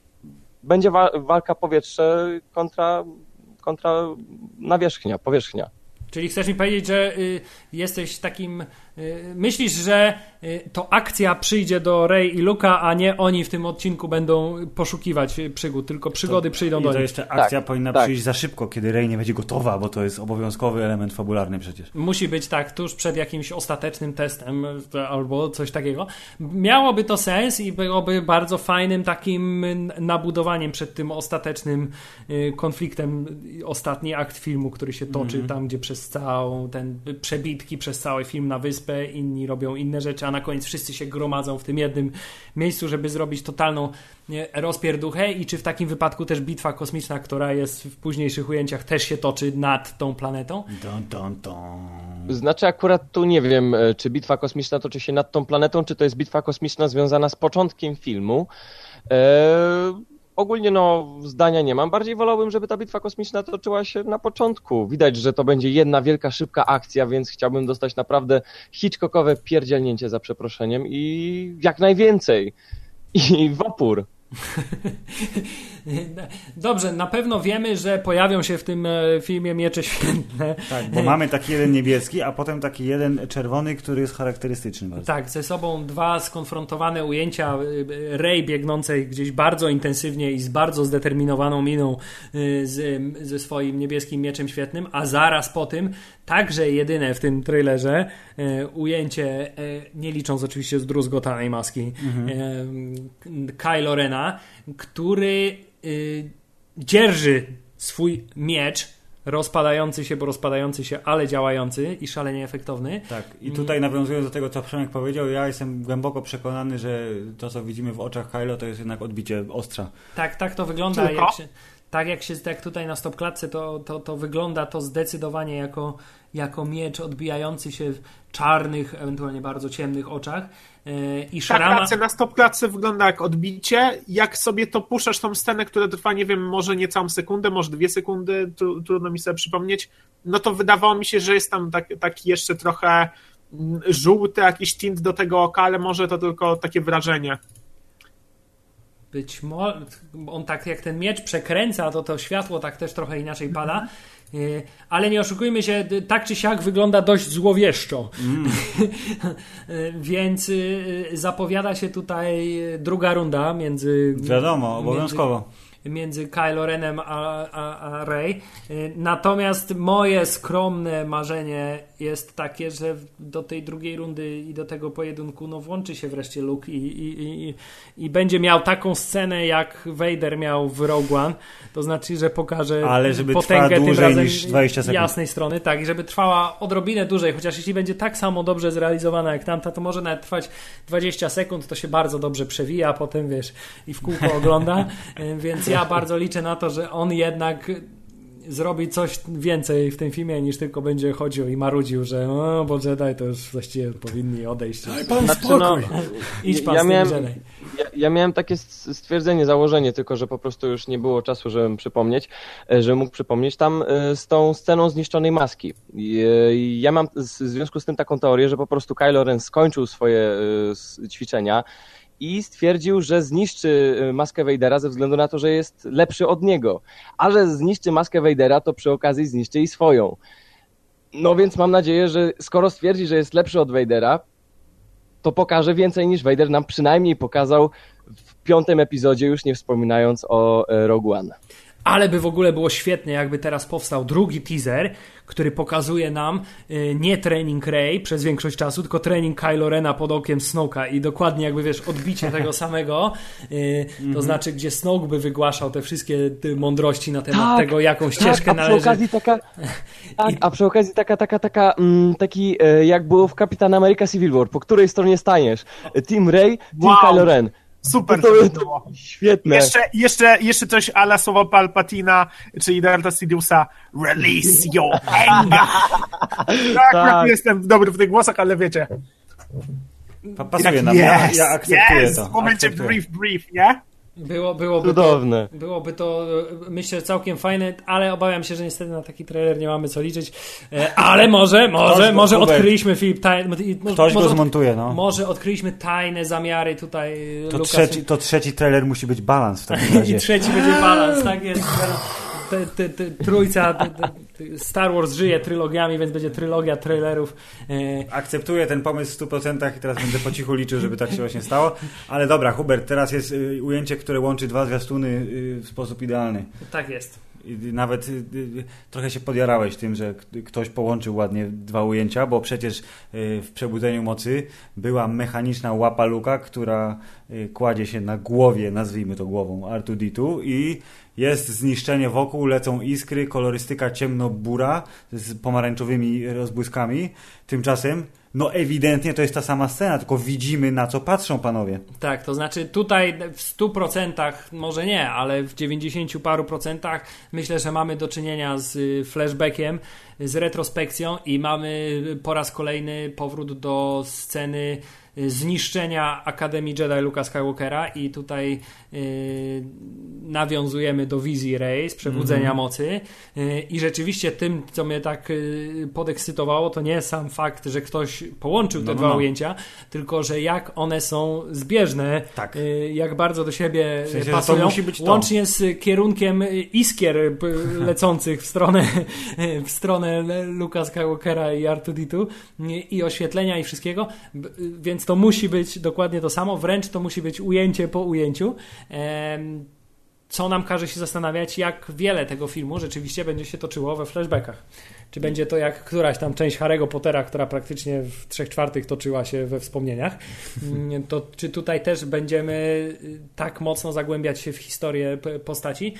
Speaker 3: będzie wa walka powietrze kontra, kontra nawierzchnia, powierzchnia.
Speaker 2: Czyli chcesz mi powiedzieć, że y, jesteś takim. Y, myślisz, że y, to akcja przyjdzie do Rey i Luka, a nie oni w tym odcinku będą poszukiwać przygód, tylko przygody
Speaker 1: to,
Speaker 2: przyjdą do nich.
Speaker 1: to jeszcze akcja tak, powinna tak. przyjść za szybko, kiedy Rey nie będzie gotowa, bo to jest obowiązkowy element fabularny przecież.
Speaker 2: Musi być tak, tuż przed jakimś ostatecznym testem albo coś takiego. Miałoby to sens i byłoby bardzo fajnym takim nabudowaniem przed tym ostatecznym konfliktem. Ostatni akt filmu, który się toczy mm -hmm. tam, gdzie przez całą ten przebitki przez cały film na wyspę, inni robią inne rzeczy, a na koniec wszyscy się gromadzą w tym jednym miejscu, żeby zrobić totalną rozpierduchę i czy w takim wypadku też bitwa kosmiczna, która jest w późniejszych ujęciach, też się toczy nad tą planetą?
Speaker 1: Dun, dun, dun.
Speaker 3: Znaczy akurat tu nie wiem, e, czy bitwa kosmiczna toczy się nad tą planetą, czy to jest bitwa kosmiczna związana z początkiem filmu. Eee ogólnie no, zdania nie mam. Bardziej wolałbym, żeby ta bitwa kosmiczna toczyła się na początku. Widać, że to będzie jedna wielka, szybka akcja, więc chciałbym dostać naprawdę Hitchcockowe pierdzielnięcie za przeproszeniem i jak najwięcej. I w opór.
Speaker 2: Dobrze, na pewno wiemy, że pojawią się w tym e, filmie miecze świętne.
Speaker 1: Tak, bo mamy taki jeden niebieski, a potem taki jeden czerwony, który jest charakterystyczny bardzo.
Speaker 2: Tak, ze sobą dwa skonfrontowane ujęcia e, Rey biegnącej gdzieś bardzo intensywnie i z bardzo zdeterminowaną miną e, z, ze swoim niebieskim mieczem świetnym, a zaraz po tym także jedyne w tym trailerze ujęcie, nie licząc oczywiście zdruzgotanej maski, mhm. Kylo Rena, który y, dzierży swój miecz rozpadający się, bo rozpadający się, ale działający i szalenie efektowny.
Speaker 1: Tak, i tutaj nawiązując do tego, co Przemek powiedział, ja jestem głęboko przekonany, że to, co widzimy w oczach Kylo, to jest jednak odbicie ostrza.
Speaker 2: Tak, tak to wygląda. Jak się, tak jak się jak tutaj na stopklatce, to, to, to wygląda to zdecydowanie jako, jako miecz odbijający się w czarnych, ewentualnie bardzo ciemnych oczach.
Speaker 4: E, I Szrama... Ta na stopklatce wygląda jak odbicie. Jak sobie to puszczasz tą scenę, która trwa, nie wiem, może nie całą sekundę, może dwie sekundy, trudno mi sobie przypomnieć, no to wydawało mi się, że jest tam taki, taki jeszcze trochę mm, żółty jakiś tint do tego oka, ale może to tylko takie wrażenie.
Speaker 2: Być może on tak jak ten miecz przekręca, to to światło tak też trochę inaczej pada. E, ale nie oszukujmy się, tak czy siak wygląda dość złowieszczo. Mm. Więc y, zapowiada się tutaj druga runda między.
Speaker 1: Wiadomo, obowiązkowo.
Speaker 2: Między, między Kylo Renem a, a, a Rey. Y, natomiast moje skromne marzenie jest takie, że do tej drugiej rundy i do tego pojedynku no, włączy się wreszcie Luke i, i, i, i będzie miał taką scenę, jak Vader miał w Rogue One. To znaczy, że pokaże
Speaker 1: Ale żeby potęgę tym razem niż 20 sekund.
Speaker 2: jasnej strony, tak, i żeby trwała odrobinę dłużej, chociaż jeśli będzie tak samo dobrze zrealizowana jak tamta, to może nawet trwać 20 sekund, to się bardzo dobrze przewija, potem wiesz, i w kółko ogląda, y, więc ja bardzo liczę na to, że on jednak zrobi coś więcej w tym filmie niż tylko będzie chodził i marudził, że no bo Jedi to już właściwie powinni odejść.
Speaker 1: Daj pan znaczy, no,
Speaker 2: idź pan ja miałem, Jedi.
Speaker 3: Ja, ja, miałem takie stwierdzenie, założenie, tylko że po prostu już nie było czasu, żebym przypomnieć, e, że mógł przypomnieć tam e, z tą sceną zniszczonej maski. E, ja mam w związku z tym taką teorię, że po prostu Kylo Ren skończył swoje ćwiczenia i stwierdził, że zniszczy y, maskę Vadera ze względu na to, że jest lepszy od niego. A że zniszczy maskę Vadera, to przy okazji zniszczy i swoją. No więc mam nadzieję, że skoro stwierdzi, że jest lepszy od Vadera, to pokaże więcej niż Vader nam przynajmniej pokazał w piątym epizodzie, już nie wspominając o e, Rogue One.
Speaker 2: Ale by w ogóle było świetnie, jakby teraz powstał drugi teaser, który pokazuje nam y, nie trening Rey przez większość czasu, tylko trening Kylo Rena pod okiem Snoke'a i dokładnie jakby wiesz, odbicie tego samego, y, to
Speaker 3: Mhm.
Speaker 2: znaczy gdzie Snoke by wygłaszał te wszystkie y, mądrości na temat
Speaker 3: Tak,
Speaker 2: tego, jaką ścieżkę
Speaker 3: tak, a przy
Speaker 2: należy...
Speaker 3: okazji taka, tak, a przy okazji taka, taka, taka, mm, taki e, jak było w Kapitan America Civil War, po której stronie staniesz? E, Team Rey, Team
Speaker 4: Wow.
Speaker 3: Kylo Ren.
Speaker 4: Super
Speaker 3: to,
Speaker 4: to, było.
Speaker 3: Świetne.
Speaker 4: Jeszcze, jeszcze, jeszcze coś ala słowa Palpatina, czyli Darta Sidiousa. Release your anger. tak, tak. jestem dobry w tych głosach, ale wiecie.
Speaker 1: Pa- Pasuje
Speaker 4: Tak,
Speaker 1: nam, ja,
Speaker 4: yes,
Speaker 1: ja akceptuję
Speaker 4: yes,
Speaker 1: to.
Speaker 4: W momencie
Speaker 1: akceptuję.
Speaker 4: brief, brief, nie?
Speaker 2: Było, byłoby,
Speaker 3: Cudowne.
Speaker 2: to, byłoby to, e, myślę, całkiem fajne, ale obawiam się, że niestety na taki trailer nie mamy co liczyć. E, Ale może, może,
Speaker 1: Ktoś
Speaker 2: może odkryliśmy Filip tajne,
Speaker 1: Ktoś go zmontuje, no.
Speaker 2: Może odkryliśmy tajne zamiary tutaj
Speaker 1: To
Speaker 2: Lucas-
Speaker 1: trzeci, to trzeci trailer musi być balans w takim razie.
Speaker 2: I trzeci będzie balans, tak jest. Te, te, te, trójca Star Wars żyje trylogiami, więc będzie trylogia trailerów. E,
Speaker 1: Akceptuję ten pomysł w 100% i teraz będę po cichu liczył, żeby tak się właśnie stało. Ale dobra, Hubert, teraz jest y, ujęcie, które łączy dwa zwiastuny y, w sposób idealny.
Speaker 2: tak jest.
Speaker 1: Nawet y, trochę się podjarałeś tym, że ktoś połączył ładnie dwa ujęcia, bo przecież w Przebudzeniu Mocy była mechaniczna łapa Luka, która kładzie się na głowie, nazwijmy to głową R2D2 i jest zniszczenie wokół, lecą iskry, kolorystyka ciemno-bura z pomarańczowymi rozbłyskami. Tymczasem, no ewidentnie to jest ta sama scena, tylko widzimy na co patrzą panowie.
Speaker 2: Tak, to znaczy tutaj w 100%, może nie, ale w 90 paru procentach myślę, że mamy do czynienia z y, flashbackiem, z retrospekcją i mamy po raz kolejny powrót do sceny y, zniszczenia Akademii Jedi Luka Skywalkera i tutaj y, nawiązujemy do wizji Rey z Przebudzenia
Speaker 1: Mhm.
Speaker 2: Mocy y, i rzeczywiście tym, co mnie tak y, podekscytowało, to nie sam fakt, że ktoś połączył te
Speaker 1: No, no,
Speaker 2: dwa
Speaker 1: no.
Speaker 2: ujęcia, tylko że jak one są zbieżne,
Speaker 1: Tak.
Speaker 2: y, jak bardzo do siebie
Speaker 1: W sensie,
Speaker 2: pasują,
Speaker 1: musi być to.
Speaker 2: łącznie z kierunkiem y, iskier y, lecących w stronę, w stronę Luka Skywalkera i R2D2 y, i oświetlenia i wszystkiego, y, to musi być dokładnie to samo, wręcz to musi być ujęcie po ujęciu. Co nam każe się zastanawiać, jak wiele tego filmu rzeczywiście będzie się toczyło we flashbackach. Czy będzie to jak któraś tam część Harry'ego Pottera, która praktycznie w trzech czwartych toczyła się we wspomnieniach, Mm, to czy tutaj też będziemy y, tak mocno zagłębiać się w historię postaci,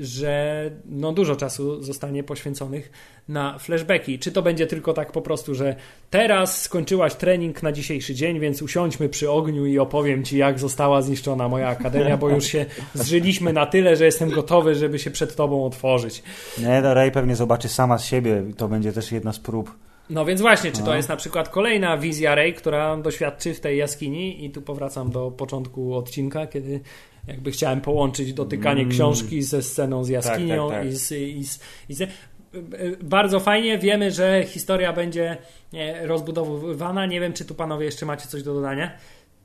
Speaker 2: że no dużo czasu zostanie poświęconych na flashbacki. Czy to będzie tylko tak po prostu, że teraz skończyłaś trening na dzisiejszy dzień, więc usiądźmy przy ogniu i opowiem ci, jak została zniszczona moja akademia, bo już się zżyliśmy na tyle, że jestem gotowy, żeby się przed tobą otworzyć.
Speaker 1: Nie, no Ray pewnie zobaczy sama z siebie i to będzie też jedna z prób.
Speaker 2: No więc właśnie, czy to
Speaker 1: No.
Speaker 2: jest na przykład kolejna wizja Rey, która doświadczy w tej jaskini i tu powracam do początku odcinka, kiedy jakby chciałem połączyć dotykanie książki ze sceną z jaskinią
Speaker 1: tak, tak.
Speaker 2: i z... I z, i z bardzo fajnie, wiemy, że historia będzie e, rozbudowywana. Nie wiem, czy tu panowie jeszcze macie coś do dodania.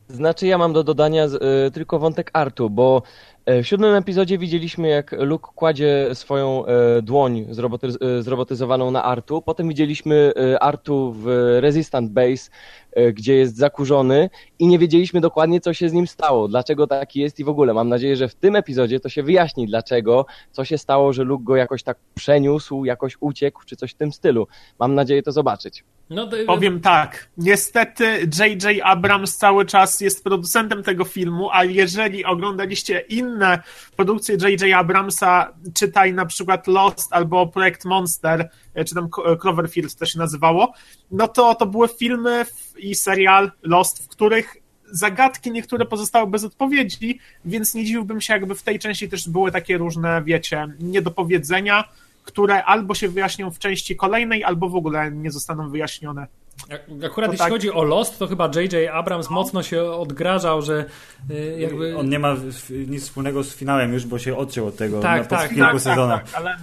Speaker 3: Znaczy ja mam do dodania y, tylko wątek Artu, bo e, w siódmym epizodzie widzieliśmy jak Luke kładzie swoją e, dłoń zroboty, e, zrobotyzowaną na Artu, potem widzieliśmy e, Artu w Resistant Base, e, gdzie jest zakurzony i nie wiedzieliśmy dokładnie co się z nim stało, dlaczego taki jest i w ogóle. Mam nadzieję, że w tym epizodzie to się wyjaśni dlaczego, co się stało, że Luke go jakoś tak przeniósł, jakoś uciekł, czy coś w tym stylu. Mam nadzieję to zobaczyć.
Speaker 2: No, to,
Speaker 4: Powiem tak, niestety J.J. Abrams cały czas jest producentem tego filmu, a jeżeli oglądaliście inne produkcje J.J. Abramsa, czytaj na przykład Lost albo Projekt Monster, e, czy tam Ko- Cloverfield to się nazywało, no to to były filmy i serial Lost, w których zagadki niektóre pozostały bez odpowiedzi, więc nie dziwiłbym się, jakby w tej części też były takie różne, wiecie, niedopowiedzenia, które albo się wyjaśnią w części kolejnej, albo w ogóle nie zostaną wyjaśnione.
Speaker 2: Jak- Akurat
Speaker 4: To
Speaker 2: jeśli
Speaker 4: tak.
Speaker 2: chodzi o Lost, to chyba J.J. Abrams mocno się odgrażał, że y, jakby...
Speaker 1: On nie ma nic wspólnego z finałem już, bo się odciął od tego
Speaker 2: Tak,
Speaker 1: na
Speaker 2: tak,
Speaker 1: kilku
Speaker 2: tak,
Speaker 1: sezonach.
Speaker 4: tak, ale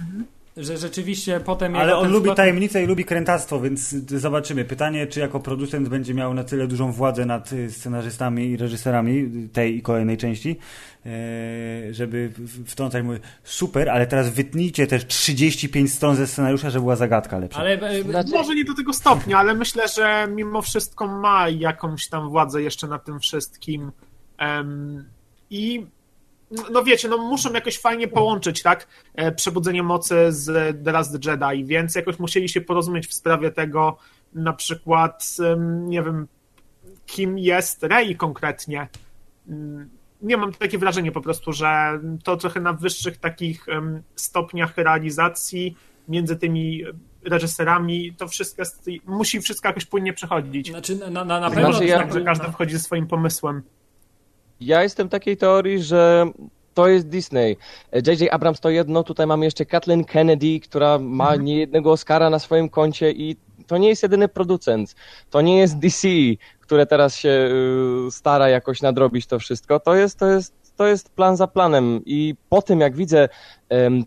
Speaker 2: że rzeczywiście potem...
Speaker 1: Ale on lubi
Speaker 2: zwrot-
Speaker 1: tajemnicę i lubi krętactwo, więc zobaczymy. Pytanie, czy jako producent będzie miał na tyle dużą władzę nad y, scenarzystami i reżyserami tej i kolejnej części, e, żeby w- wtrącać mu super, ale teraz wytnijcie też 35 stron ze scenariusza, żeby była zagadka lepsza.
Speaker 2: Ale e,
Speaker 3: Znaczy-
Speaker 4: może nie do tego stopnia, ale myślę, że mimo wszystko ma jakąś tam władzę jeszcze nad tym wszystkim. Em, I no wiecie, no muszą jakoś fajnie połączyć, tak, e, przebudzenie mocy z The Last Jedi, więc jakoś musieli się porozumieć w sprawie tego, na przykład, nie wiem, kim jest Rey konkretnie. Mm, Nie mam takie wrażenie po prostu, że to trochę na wyższych takich stopniach realizacji między tymi reżyserami to wszystko jest, musi wszystko jakoś płynnie przechodzić.
Speaker 2: Znaczy, na, na, na
Speaker 3: To
Speaker 2: pewno...
Speaker 3: znaczy, ja-
Speaker 4: Tak, że każdy wchodzi ze swoim pomysłem.
Speaker 3: Ja jestem takiej teorii, że to jest Disney. J.J. Abrams to jedno, tutaj mamy jeszcze Kathleen Kennedy, która ma niejednego Oscara na swoim koncie i to nie jest jedyny producent. To nie jest DC, które teraz się y, stara jakoś nadrobić to wszystko. To jest, to jest, to jest plan za planem i po tym jak widzę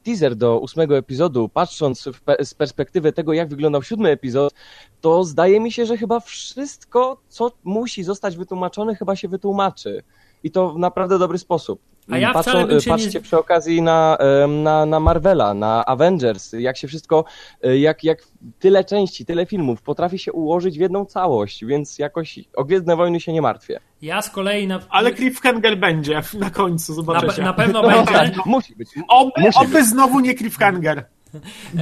Speaker 3: teaser do ósmego epizodu, patrząc pe- z perspektywy tego, jak wyglądał siódmy epizod, to zdaje mi się, że chyba wszystko, co musi zostać wytłumaczone, chyba się wytłumaczy. I to w naprawdę dobry sposób.
Speaker 2: A ja
Speaker 3: Patrzą,
Speaker 2: wcale bym się
Speaker 3: patrzcie
Speaker 2: nie-
Speaker 3: przy okazji na, na, na Marvela, na Avengers, jak się wszystko, e, jak, jak tyle części, tyle filmów potrafi się ułożyć w jedną całość, więc jakoś o Gwiezdne Wojny się nie martwię.
Speaker 2: Ja z kolei na...
Speaker 4: Ale cliffhanger będzie na końcu,
Speaker 2: na,
Speaker 4: zobaczycie.
Speaker 2: na pewno
Speaker 3: No,
Speaker 2: będzie...
Speaker 3: musi być.
Speaker 4: Oby,
Speaker 3: Musi
Speaker 4: oby znowu nie cliffhanger,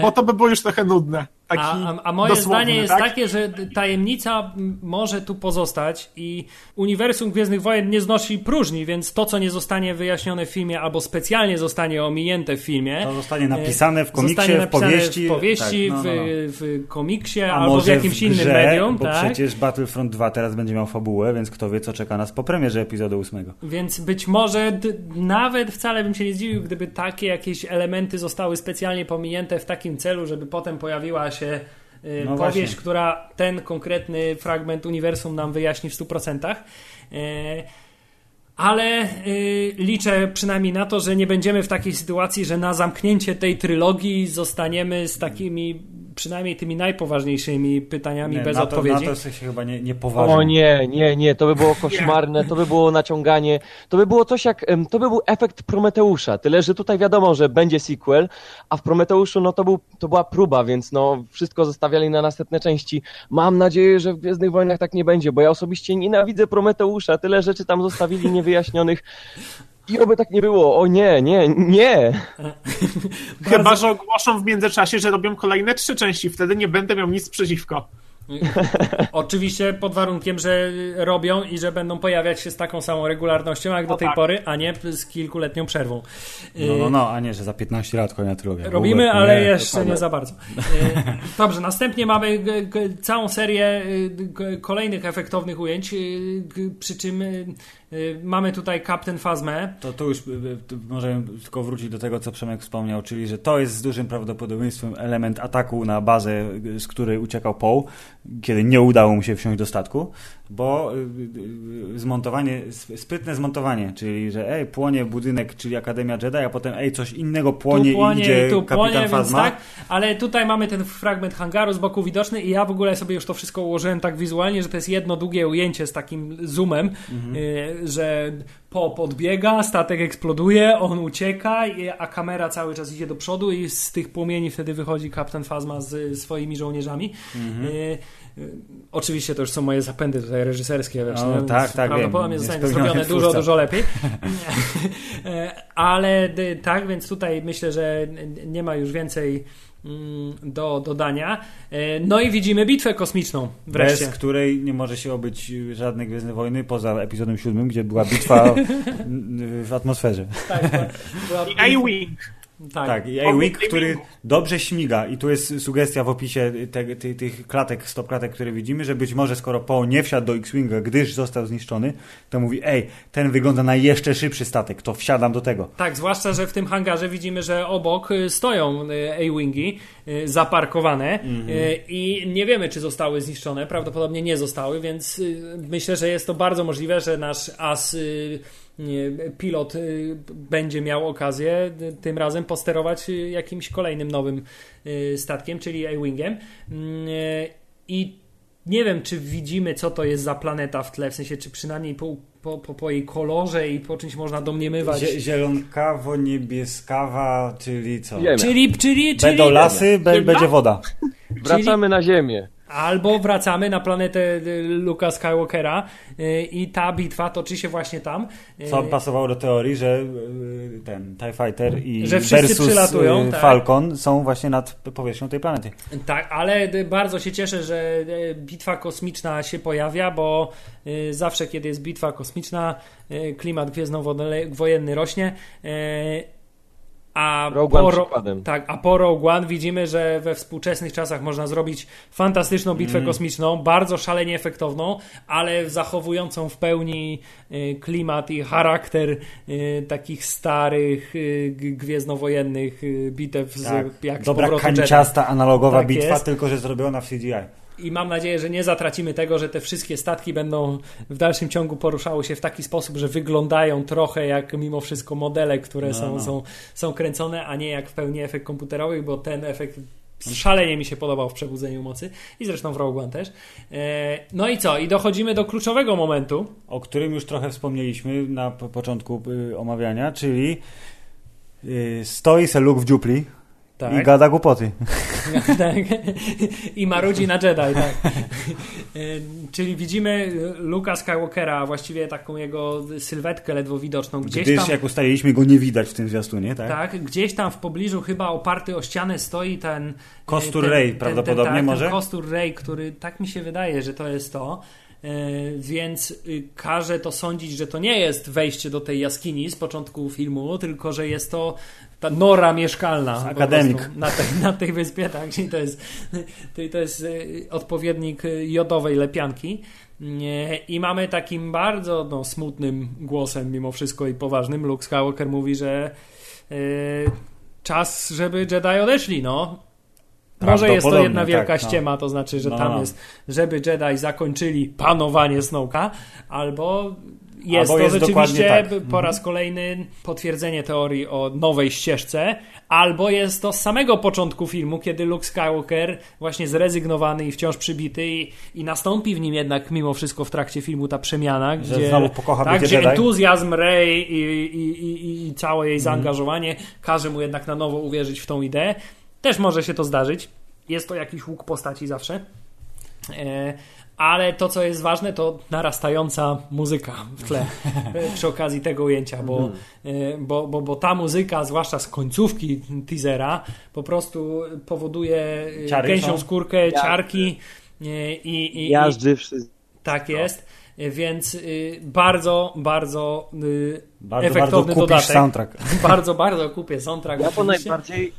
Speaker 4: bo to by było już trochę nudne. Taki
Speaker 2: A, a, moje zdanie jest
Speaker 4: tak?
Speaker 2: takie, że tajemnica może tu pozostać i uniwersum Gwiezdnych Wojen nie znosi próżni, więc to, co nie zostanie wyjaśnione w filmie albo specjalnie zostanie ominięte w filmie,
Speaker 1: To zostanie napisane w komiksie,
Speaker 2: zostanie
Speaker 1: w powieści.
Speaker 2: w, powieści
Speaker 1: tak, no, no, no.
Speaker 2: w, w komiksie
Speaker 1: A
Speaker 2: albo w jakimś
Speaker 1: w
Speaker 2: innym
Speaker 1: grze,
Speaker 2: medium.
Speaker 1: bo
Speaker 2: tak?
Speaker 1: przecież Battlefront 2 teraz będzie miał fabułę, więc kto wie, co czeka nas po premierze epizodu 8.
Speaker 2: Więc być może nawet wcale bym się nie zdziwił, gdyby takie jakieś elementy zostały specjalnie pominięte w takim celu, żeby potem pojawiła się y,
Speaker 1: No
Speaker 2: powieść,
Speaker 1: właśnie.
Speaker 2: która ten konkretny fragment uniwersum nam wyjaśni w 100%. Y, ale y, liczę przynajmniej na to, że nie będziemy w takiej sytuacji, że na zamknięcie tej trylogii zostaniemy z takimi, przynajmniej tymi najpoważniejszymi pytaniami bez
Speaker 1: na to,
Speaker 2: odpowiedzi.
Speaker 1: Na to się chyba nie, nie poważą.
Speaker 3: O nie, nie, nie, to by było koszmarne, to by było naciąganie, to by było coś jak, to by był efekt Prometeusza, tyle, że tutaj wiadomo, że będzie sequel, a w Prometeuszu, no to, był, to była próba, więc no wszystko zostawiali na następne części. Mam nadzieję, że w Gwiezdnych Wojnach tak nie będzie, bo ja osobiście nienawidzę Prometeusza, tyle rzeczy tam zostawili niewyjaśnionych i oby tak nie było, o nie, nie, nie.
Speaker 4: Chyba, że ogłoszą w międzyczasie, że robią kolejne trzy części, wtedy nie będę miał nic przeciwko.
Speaker 2: Oczywiście pod warunkiem, że robią i że będą pojawiać się z taką samą regularnością jak do
Speaker 4: O
Speaker 2: tej
Speaker 4: tak.
Speaker 2: pory, a nie z kilkuletnią przerwą.
Speaker 1: No, no, no, a nie, że za 15 lat kolejna trylogia.
Speaker 2: Robimy, ale
Speaker 1: nie.
Speaker 2: jeszcze nie za bardzo. E, Dobrze, następnie mamy całą serię y, kolejnych efektownych ujęć, y, przy czym y, y, mamy tutaj Captain Phasmę.
Speaker 1: To tu już y, y, możemy tylko wrócić do tego, co Przemek wspomniał, czyli że to jest z dużym prawdopodobieństwem element ataku na bazę, y, z której uciekał Poe, kiedy nie udało mu się wsiąść do statku, bo y, y, y, zmontowanie, sp- sprytne zmontowanie, czyli że ej, płonie budynek, czyli Akademia Jedi, a potem ej, coś innego płonie,
Speaker 2: tu płonie
Speaker 1: i idzie
Speaker 2: tu
Speaker 1: kapitan
Speaker 2: płonie,
Speaker 1: Phasma.
Speaker 2: tak, ale tutaj mamy ten fragment hangaru z boku widoczny i ja w ogóle sobie już to wszystko ułożyłem tak wizualnie, że to jest jedno długie ujęcie z takim zoomem,
Speaker 1: Mhm.
Speaker 2: y, że po podbiega, statek eksploduje, on ucieka, a kamera cały czas idzie do przodu i z tych płomieni wtedy wychodzi kapitan Phasma z swoimi żołnierzami.
Speaker 1: Mhm.
Speaker 2: Y, Oczywiście to już są moje zapędy tutaj reżyserskie, wiesz,
Speaker 1: No,
Speaker 2: no,
Speaker 1: tak, tak,
Speaker 2: prawdopodobnie
Speaker 1: wiem.
Speaker 2: zostanie zrobione dużo,
Speaker 1: twórca.
Speaker 2: dużo lepiej. E, Ale d- tak, więc tutaj myślę, że nie ma już więcej mm, do dodania. E, No i widzimy bitwę kosmiczną wreszcie.
Speaker 1: Bez której nie może się obyć y, żadne Gwiezdne Wojny, poza epizodem siódmym, gdzie była bitwa w atmosferze.
Speaker 2: Tak, była-
Speaker 4: I A-Wing.
Speaker 2: Tak.
Speaker 1: Tak, A-Wing, który dobrze śmiga i tu jest sugestia w opisie te, ty- tych klatek, stop klatek, które widzimy, że być może skoro Poe nie wsiadł do X-Winga, gdyż został zniszczony, to mówi, ej, ten wygląda na jeszcze szybszy statek, to wsiadam do tego.
Speaker 2: Tak, zwłaszcza, że w tym hangarze widzimy, że obok y, stoją y, A-Wingi y, zaparkowane y, i nie wiemy, czy zostały zniszczone. Prawdopodobnie nie zostały, więc myślę, że jest to bardzo możliwe, że nasz as pilot y, będzie miał okazję y, tym razem posterować y, jakimś kolejnym nowym statkiem, czyli A-Wingiem. Mm, I nie wiem, czy widzimy, co to jest za planeta w tle, w sensie, czy przynajmniej po, po, po, po jej kolorze i po czymś można domniemywać.
Speaker 1: Zie- zielonkawo, niebieskawa, czyli co?
Speaker 3: Wiemy.
Speaker 2: Czyli, czyli, czyli,
Speaker 1: Będą lasy, be-
Speaker 4: Ziemia?
Speaker 1: będzie woda.
Speaker 3: Wracamy na ziemię.
Speaker 2: Albo wracamy na planetę y, Luka Skywalkera y, i ta bitwa toczy się właśnie tam. Y,
Speaker 1: Co pasowało do teorii, że ten TIE Fighter i
Speaker 2: Że
Speaker 1: versus
Speaker 2: tak.
Speaker 1: Falcon są właśnie nad powierzchnią tej planety.
Speaker 2: Tak, ale bardzo się cieszę, że bitwa kosmiczna się pojawia, bo zawsze, kiedy jest bitwa kosmiczna, klimat gwiezdnowojenny rośnie. A
Speaker 3: Rogue
Speaker 2: po, ro- tak, a po Rogue One widzimy, że we współczesnych czasach można zrobić fantastyczną bitwę
Speaker 1: Mm.
Speaker 2: kosmiczną, bardzo szalenie efektowną, ale zachowującą w pełni y, klimat i charakter y, takich starych, y, gwiezdnowojennych bitew z,
Speaker 1: Tak.
Speaker 2: jak z
Speaker 1: Dobra
Speaker 2: powrotu Jedi.
Speaker 1: kanciasta, analogowa
Speaker 2: Tak
Speaker 1: bitwa,
Speaker 2: jest.
Speaker 1: tylko że zrobiona w CGI.
Speaker 2: I mam nadzieję, że nie zatracimy tego, że te wszystkie statki będą w dalszym ciągu poruszały się w taki sposób, że wyglądają trochę jak mimo wszystko modele, które
Speaker 1: No,
Speaker 2: są,
Speaker 1: no.
Speaker 2: Są, są kręcone, a nie jak w pełni efekt komputerowy, bo ten efekt szalenie mi się podobał w Przebudzeniu Mocy i zresztą w Rogue One też. E, No i co? I dochodzimy do kluczowego momentu.
Speaker 1: o którym już trochę wspomnieliśmy na po- początku y, omawiania, czyli y, stoi se Luke w dziupli
Speaker 2: Tak.
Speaker 1: i gada głupoty.
Speaker 2: tak. I marudzi na Jedi, tak. E, Czyli widzimy Luka Skywalkera, właściwie taką jego sylwetkę ledwo widoczną gdzieś
Speaker 1: Gdyż,
Speaker 2: tam.
Speaker 1: jak ustaliliśmy, go nie widać w tym zwiastunie, tak?
Speaker 2: Tak, gdzieś tam w pobliżu chyba oparty o ścianę stoi ten...
Speaker 1: Kostur
Speaker 2: ten-
Speaker 1: Rey
Speaker 2: ten-
Speaker 1: prawdopodobnie
Speaker 2: ten, tak,
Speaker 1: może?
Speaker 2: Ten kostur Rey, który tak mi się wydaje, że to jest to. E, Więc y, każe to sądzić, że to nie jest wejście do tej jaskini z początku filmu, tylko że jest to ta nora mieszkalna.
Speaker 1: akademik.
Speaker 2: Na tej, na tej wyspie, tak, czyli to jest, to, jest y, odpowiednik y, jodowej lepianki. Nie, I mamy takim bardzo no, smutnym głosem, mimo wszystko i poważnym. Luke Skywalker mówi, że y, czas, żeby Jedi odeszli. No. Może jest to jedna wielka
Speaker 1: tak, no.
Speaker 2: ściema, to znaczy, że
Speaker 1: No,
Speaker 2: tam
Speaker 1: no.
Speaker 2: jest, żeby Jedi zakończyli panowanie Snowka, albo jest
Speaker 1: Albo
Speaker 2: to
Speaker 1: jest
Speaker 2: rzeczywiście
Speaker 1: tak.
Speaker 2: po
Speaker 1: Mhm.
Speaker 2: raz kolejny potwierdzenie teorii o nowej ścieżce, albo jest to z samego początku filmu, kiedy Luke Skywalker właśnie zrezygnowany i wciąż przybity i, i nastąpi w nim jednak mimo wszystko w trakcie filmu ta przemiana,
Speaker 1: Że
Speaker 2: gdzie,
Speaker 1: znowu pokocha
Speaker 2: tak, gdzie
Speaker 1: Jedi.
Speaker 2: entuzjazm Rey i, i, i, i całe
Speaker 1: Mhm.
Speaker 2: jej zaangażowanie każe mu jednak na nowo uwierzyć w tą ideę. Też może się to zdarzyć. Jest to jakiś łuk postaci zawsze. Ale to, co jest ważne, to narastająca muzyka w tle przy okazji tego ujęcia, bo,
Speaker 1: Mhm.
Speaker 2: e, bo, bo, bo ta muzyka, zwłaszcza z końcówki teasera, po prostu powoduje e,
Speaker 1: Ciary
Speaker 2: gęsią
Speaker 1: są?
Speaker 2: skórkę, ciarki e, i, i, i
Speaker 3: Jazdy wszystko.
Speaker 2: tak jest. Więc bardzo, bardzo
Speaker 1: Bardzo, bardzo
Speaker 2: efektowny
Speaker 1: kupisz
Speaker 2: dodatek.
Speaker 1: soundtrack.
Speaker 2: Bardzo, bardzo kupię soundtrack.
Speaker 3: Ja to najbardziej.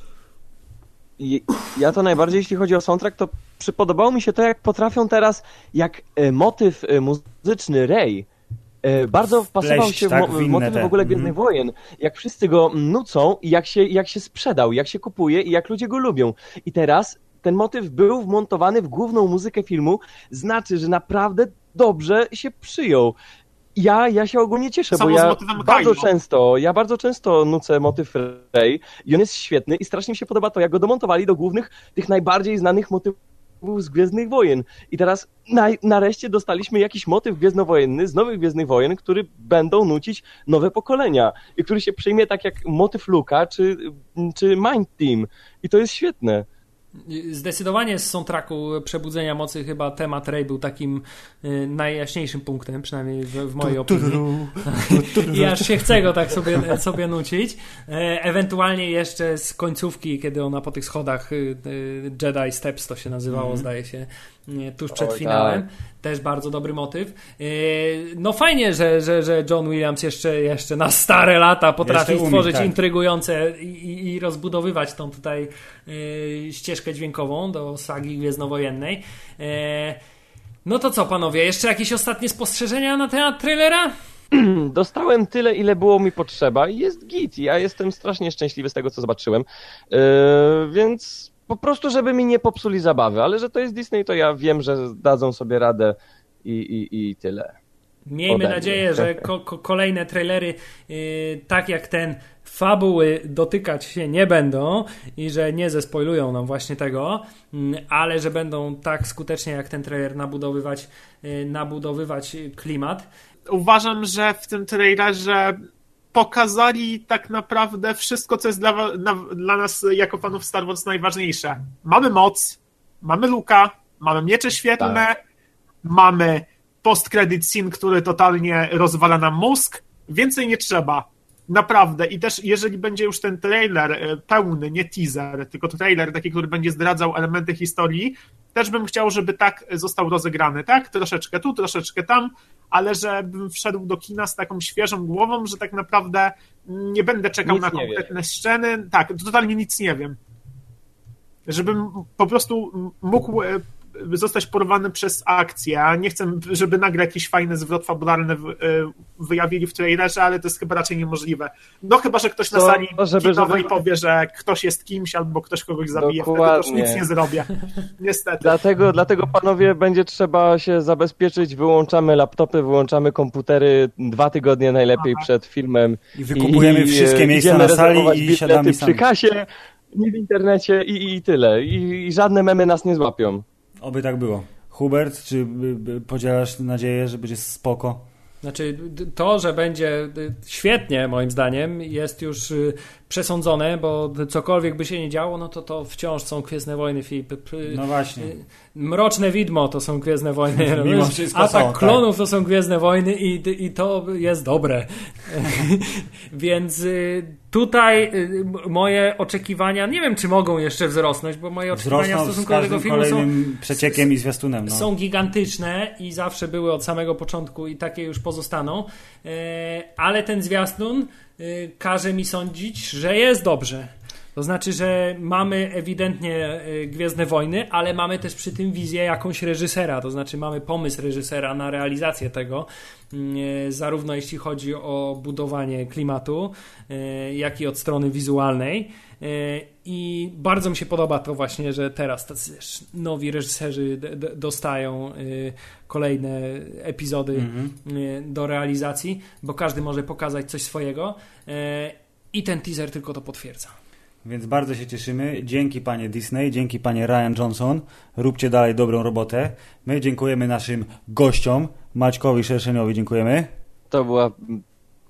Speaker 3: Ja to najbardziej, jeśli chodzi o soundtrack, to przypodobało mi się to, jak potrafią teraz, jak e, motyw e, muzyczny Ray e, bardzo wpasował się w,
Speaker 1: tak, w
Speaker 3: motyw w ogóle Gwiezdnych
Speaker 1: Mhm.
Speaker 3: Wojen. Jak wszyscy go nucą i jak się, jak się sprzedał, jak się kupuje i jak ludzie go lubią. I teraz ten motyw był wmontowany w główną muzykę filmu, znaczy, że naprawdę dobrze się przyjął. Ja, ja się ogólnie cieszę,
Speaker 4: Samo
Speaker 3: bo ja bardzo
Speaker 4: Kylo.
Speaker 3: często, ja bardzo często nucę motyw Rey i on jest świetny i strasznie mi się podoba to, jak go domontowali do głównych, tych najbardziej znanych motywów z Gwiezdnych Wojen. I teraz na, nareszcie dostaliśmy jakiś motyw gwiezdnowojenny z nowych Gwiezdnych Wojen, który będą nucić nowe pokolenia i który się przyjmie tak jak motyw Luka czy, czy Mind Team. I to jest świetne.
Speaker 2: Zdecydowanie z soundtracku Przebudzenia Mocy chyba temat Rey był takim y, najjaśniejszym punktem, przynajmniej w, w mojej opinii. I aż się chce go tak sobie, sobie nucić. E, ewentualnie jeszcze z końcówki, kiedy ona po tych schodach y, y, Jedi Steps to się nazywało,
Speaker 1: Mhm.
Speaker 2: zdaje się, tuż przed
Speaker 3: Oj,
Speaker 2: finałem.
Speaker 3: tak.
Speaker 2: Też bardzo dobry motyw. Y, No fajnie, że, że, że John Williams jeszcze, jeszcze na stare lata potrafi
Speaker 1: umie,
Speaker 2: stworzyć
Speaker 1: tak.
Speaker 2: intrygujące i, i, rozbudowywać tą tutaj y, ścieżkę dźwiękową do sagi gwiezdnowojennej. E, no to co, panowie, jeszcze jakieś ostatnie spostrzeżenia na temat trailera?
Speaker 3: Dostałem tyle, ile było mi potrzeba i jest git. Ja jestem strasznie szczęśliwy z tego, co zobaczyłem. Yy, więc po prostu, żeby mi nie popsuli zabawy, ale że to jest Disney, to ja wiem, że dadzą sobie radę i, i, i tyle.
Speaker 2: Miejmy nadzieję, że ko- ko- kolejne trailery, yy, tak jak ten, fabuły dotykać się nie będą i że nie zespoilują nam właśnie tego, mm, ale że będą tak skutecznie jak ten trailer nabudowywać, yy, nabudowywać klimat.
Speaker 4: Uważam, że w tym trailerze pokazali tak naprawdę wszystko, co jest dla, na, dla nas jako fanów Star Wars najważniejsze. Mamy moc, mamy Luka, Mamy miecze świetlne, tak. mamy post-credit scene, który totalnie rozwala nam mózg. Więcej nie trzeba. Naprawdę. I też, jeżeli będzie już ten trailer e, pełny, nie teaser, tylko trailer taki, który będzie zdradzał elementy historii, też bym chciał, żeby tak został rozegrany, tak? Troszeczkę tu, troszeczkę tam, ale żebym wszedł do kina z taką świeżą głową, że tak naprawdę nie będę czekał nic na konkretne sceny. Tak, totalnie nic nie wiem. Żebym po prostu mógł e, zostać porwany przez akcję. A nie chcę, żeby nagle jakiś fajny zwrot fabularny e, wyjawili w trailerze, ale to jest chyba raczej niemożliwe. No chyba, że ktoś na sali to, żeby, żeby... powie, że ktoś jest kimś albo ktoś kogoś zabije, Dokładnie. wtedy już nic nie zrobię. Niestety.
Speaker 3: Dlatego, dlatego panowie będzie trzeba się zabezpieczyć, wyłączamy laptopy, wyłączamy komputery dwa tygodnie najlepiej Aha. przed filmem.
Speaker 1: I wykupujemy I, wszystkie miejsca na sali i siadamy
Speaker 3: sami. przy kasie, nie w internecie i, i tyle. I, I żadne memy nas nie złapią.
Speaker 1: Oby tak było. Hubert, czy podzielasz nadzieję, że będzie spoko?
Speaker 2: Znaczy, to, że będzie świetnie, moim zdaniem, jest już y, przesądzone, bo cokolwiek by się nie działo, no to to wciąż są Gwiezdne Wojny.
Speaker 1: No właśnie. Y,
Speaker 2: Mroczne Widmo to są Gwiezdne Wojny. Mimo wszystko Atak są, tak. klonów tak. to są Gwiezdne Wojny i, i to jest dobre. Więc y, tutaj moje oczekiwania, nie wiem czy mogą jeszcze wzrosnąć, bo moje oczekiwania
Speaker 1: Wzrosną
Speaker 2: w stosunku do tego filmu są,
Speaker 1: przeciekiem i zwiastunem. No.
Speaker 2: Są gigantyczne i zawsze były od samego początku i takie już pozostaną. E, ale ten zwiastun Y, każe mi sądzić, że jest dobrze. To znaczy, że mamy ewidentnie y, Gwiezdne Wojny, ale mamy też przy tym wizję jakąś reżysera, to znaczy mamy pomysł reżysera na realizację tego, y, zarówno jeśli chodzi o budowanie klimatu, jak i od strony wizualnej. I bardzo mi się podoba to właśnie, że teraz tacy nowi reżyserzy dostają kolejne epizody mm -hmm. do realizacji, bo każdy może pokazać coś swojego i ten teaser tylko to potwierdza.
Speaker 1: Więc bardzo się cieszymy. Dzięki panie Disney, dzięki panie Ryan Johnson. Róbcie dalej dobrą robotę. My dziękujemy naszym gościom. Maćkowi Szerszeniowi dziękujemy.
Speaker 3: To była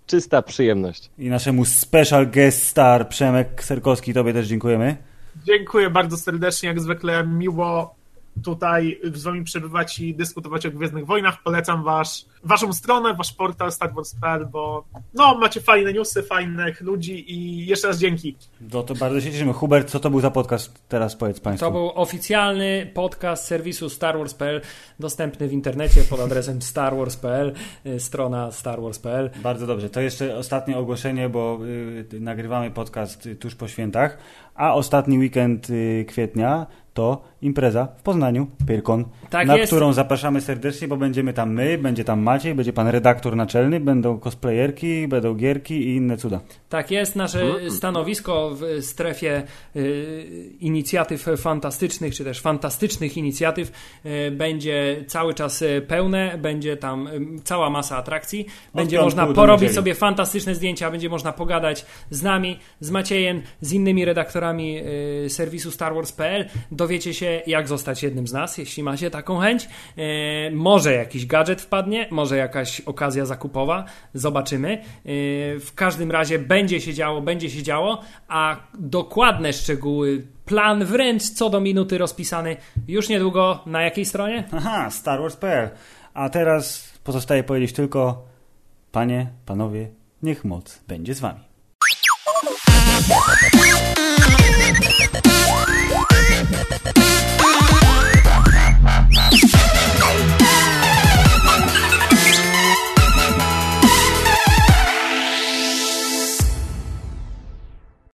Speaker 3: czysta przyjemność.
Speaker 1: I naszemu special guest star Przemek Serkowski, tobie też dziękujemy.
Speaker 4: Dziękuję bardzo serdecznie, jak zwykle miło tutaj z wami przebywać i dyskutować o Gwiezdnych Wojnach. Polecam wasz, waszą stronę, wasz portal Star Wars.pl, bo no, macie fajne newsy, fajnych ludzi i jeszcze raz dzięki.
Speaker 1: No to bardzo się cieszymy. Hubert, co to był za podcast? Teraz powiedz Państwu.
Speaker 2: To był oficjalny podcast serwisu Star Wars.pl, dostępny w internecie pod adresem starwars.pl, y, strona starwars.pl.
Speaker 1: Bardzo dobrze. To jeszcze ostatnie ogłoszenie, bo y, nagrywamy podcast y, tuż po świętach, a ostatni weekend y, kwietnia to impreza w Poznaniu, Pyrkon, tak na jest. którą zapraszamy serdecznie, bo będziemy tam my, będzie tam Maciej, będzie pan redaktor naczelny, będą cosplayerki, będą gierki i inne cuda.
Speaker 2: Tak jest, nasze stanowisko w strefie y, inicjatyw fantastycznych, czy też fantastycznych inicjatyw y, będzie cały czas y, pełne, będzie tam cała masa atrakcji, będzie można porobić sobie fantastyczne zdjęcia, będzie można pogadać z nami, z Maciejem, z innymi redaktorami serwisu StarWars.pl, dowiecie się jak zostać jednym z nas, jeśli macie taką chęć. E, może jakiś gadżet wpadnie, może jakaś okazja zakupowa, zobaczymy. E, w każdym razie będzie się działo, będzie się działo, a dokładne szczegóły plan wręcz co do minuty rozpisany już niedługo na jakiej stronie?
Speaker 1: Aha, StarWars.pl. A teraz pozostaje powiedzieć tylko panie, panowie, niech moc będzie z wami.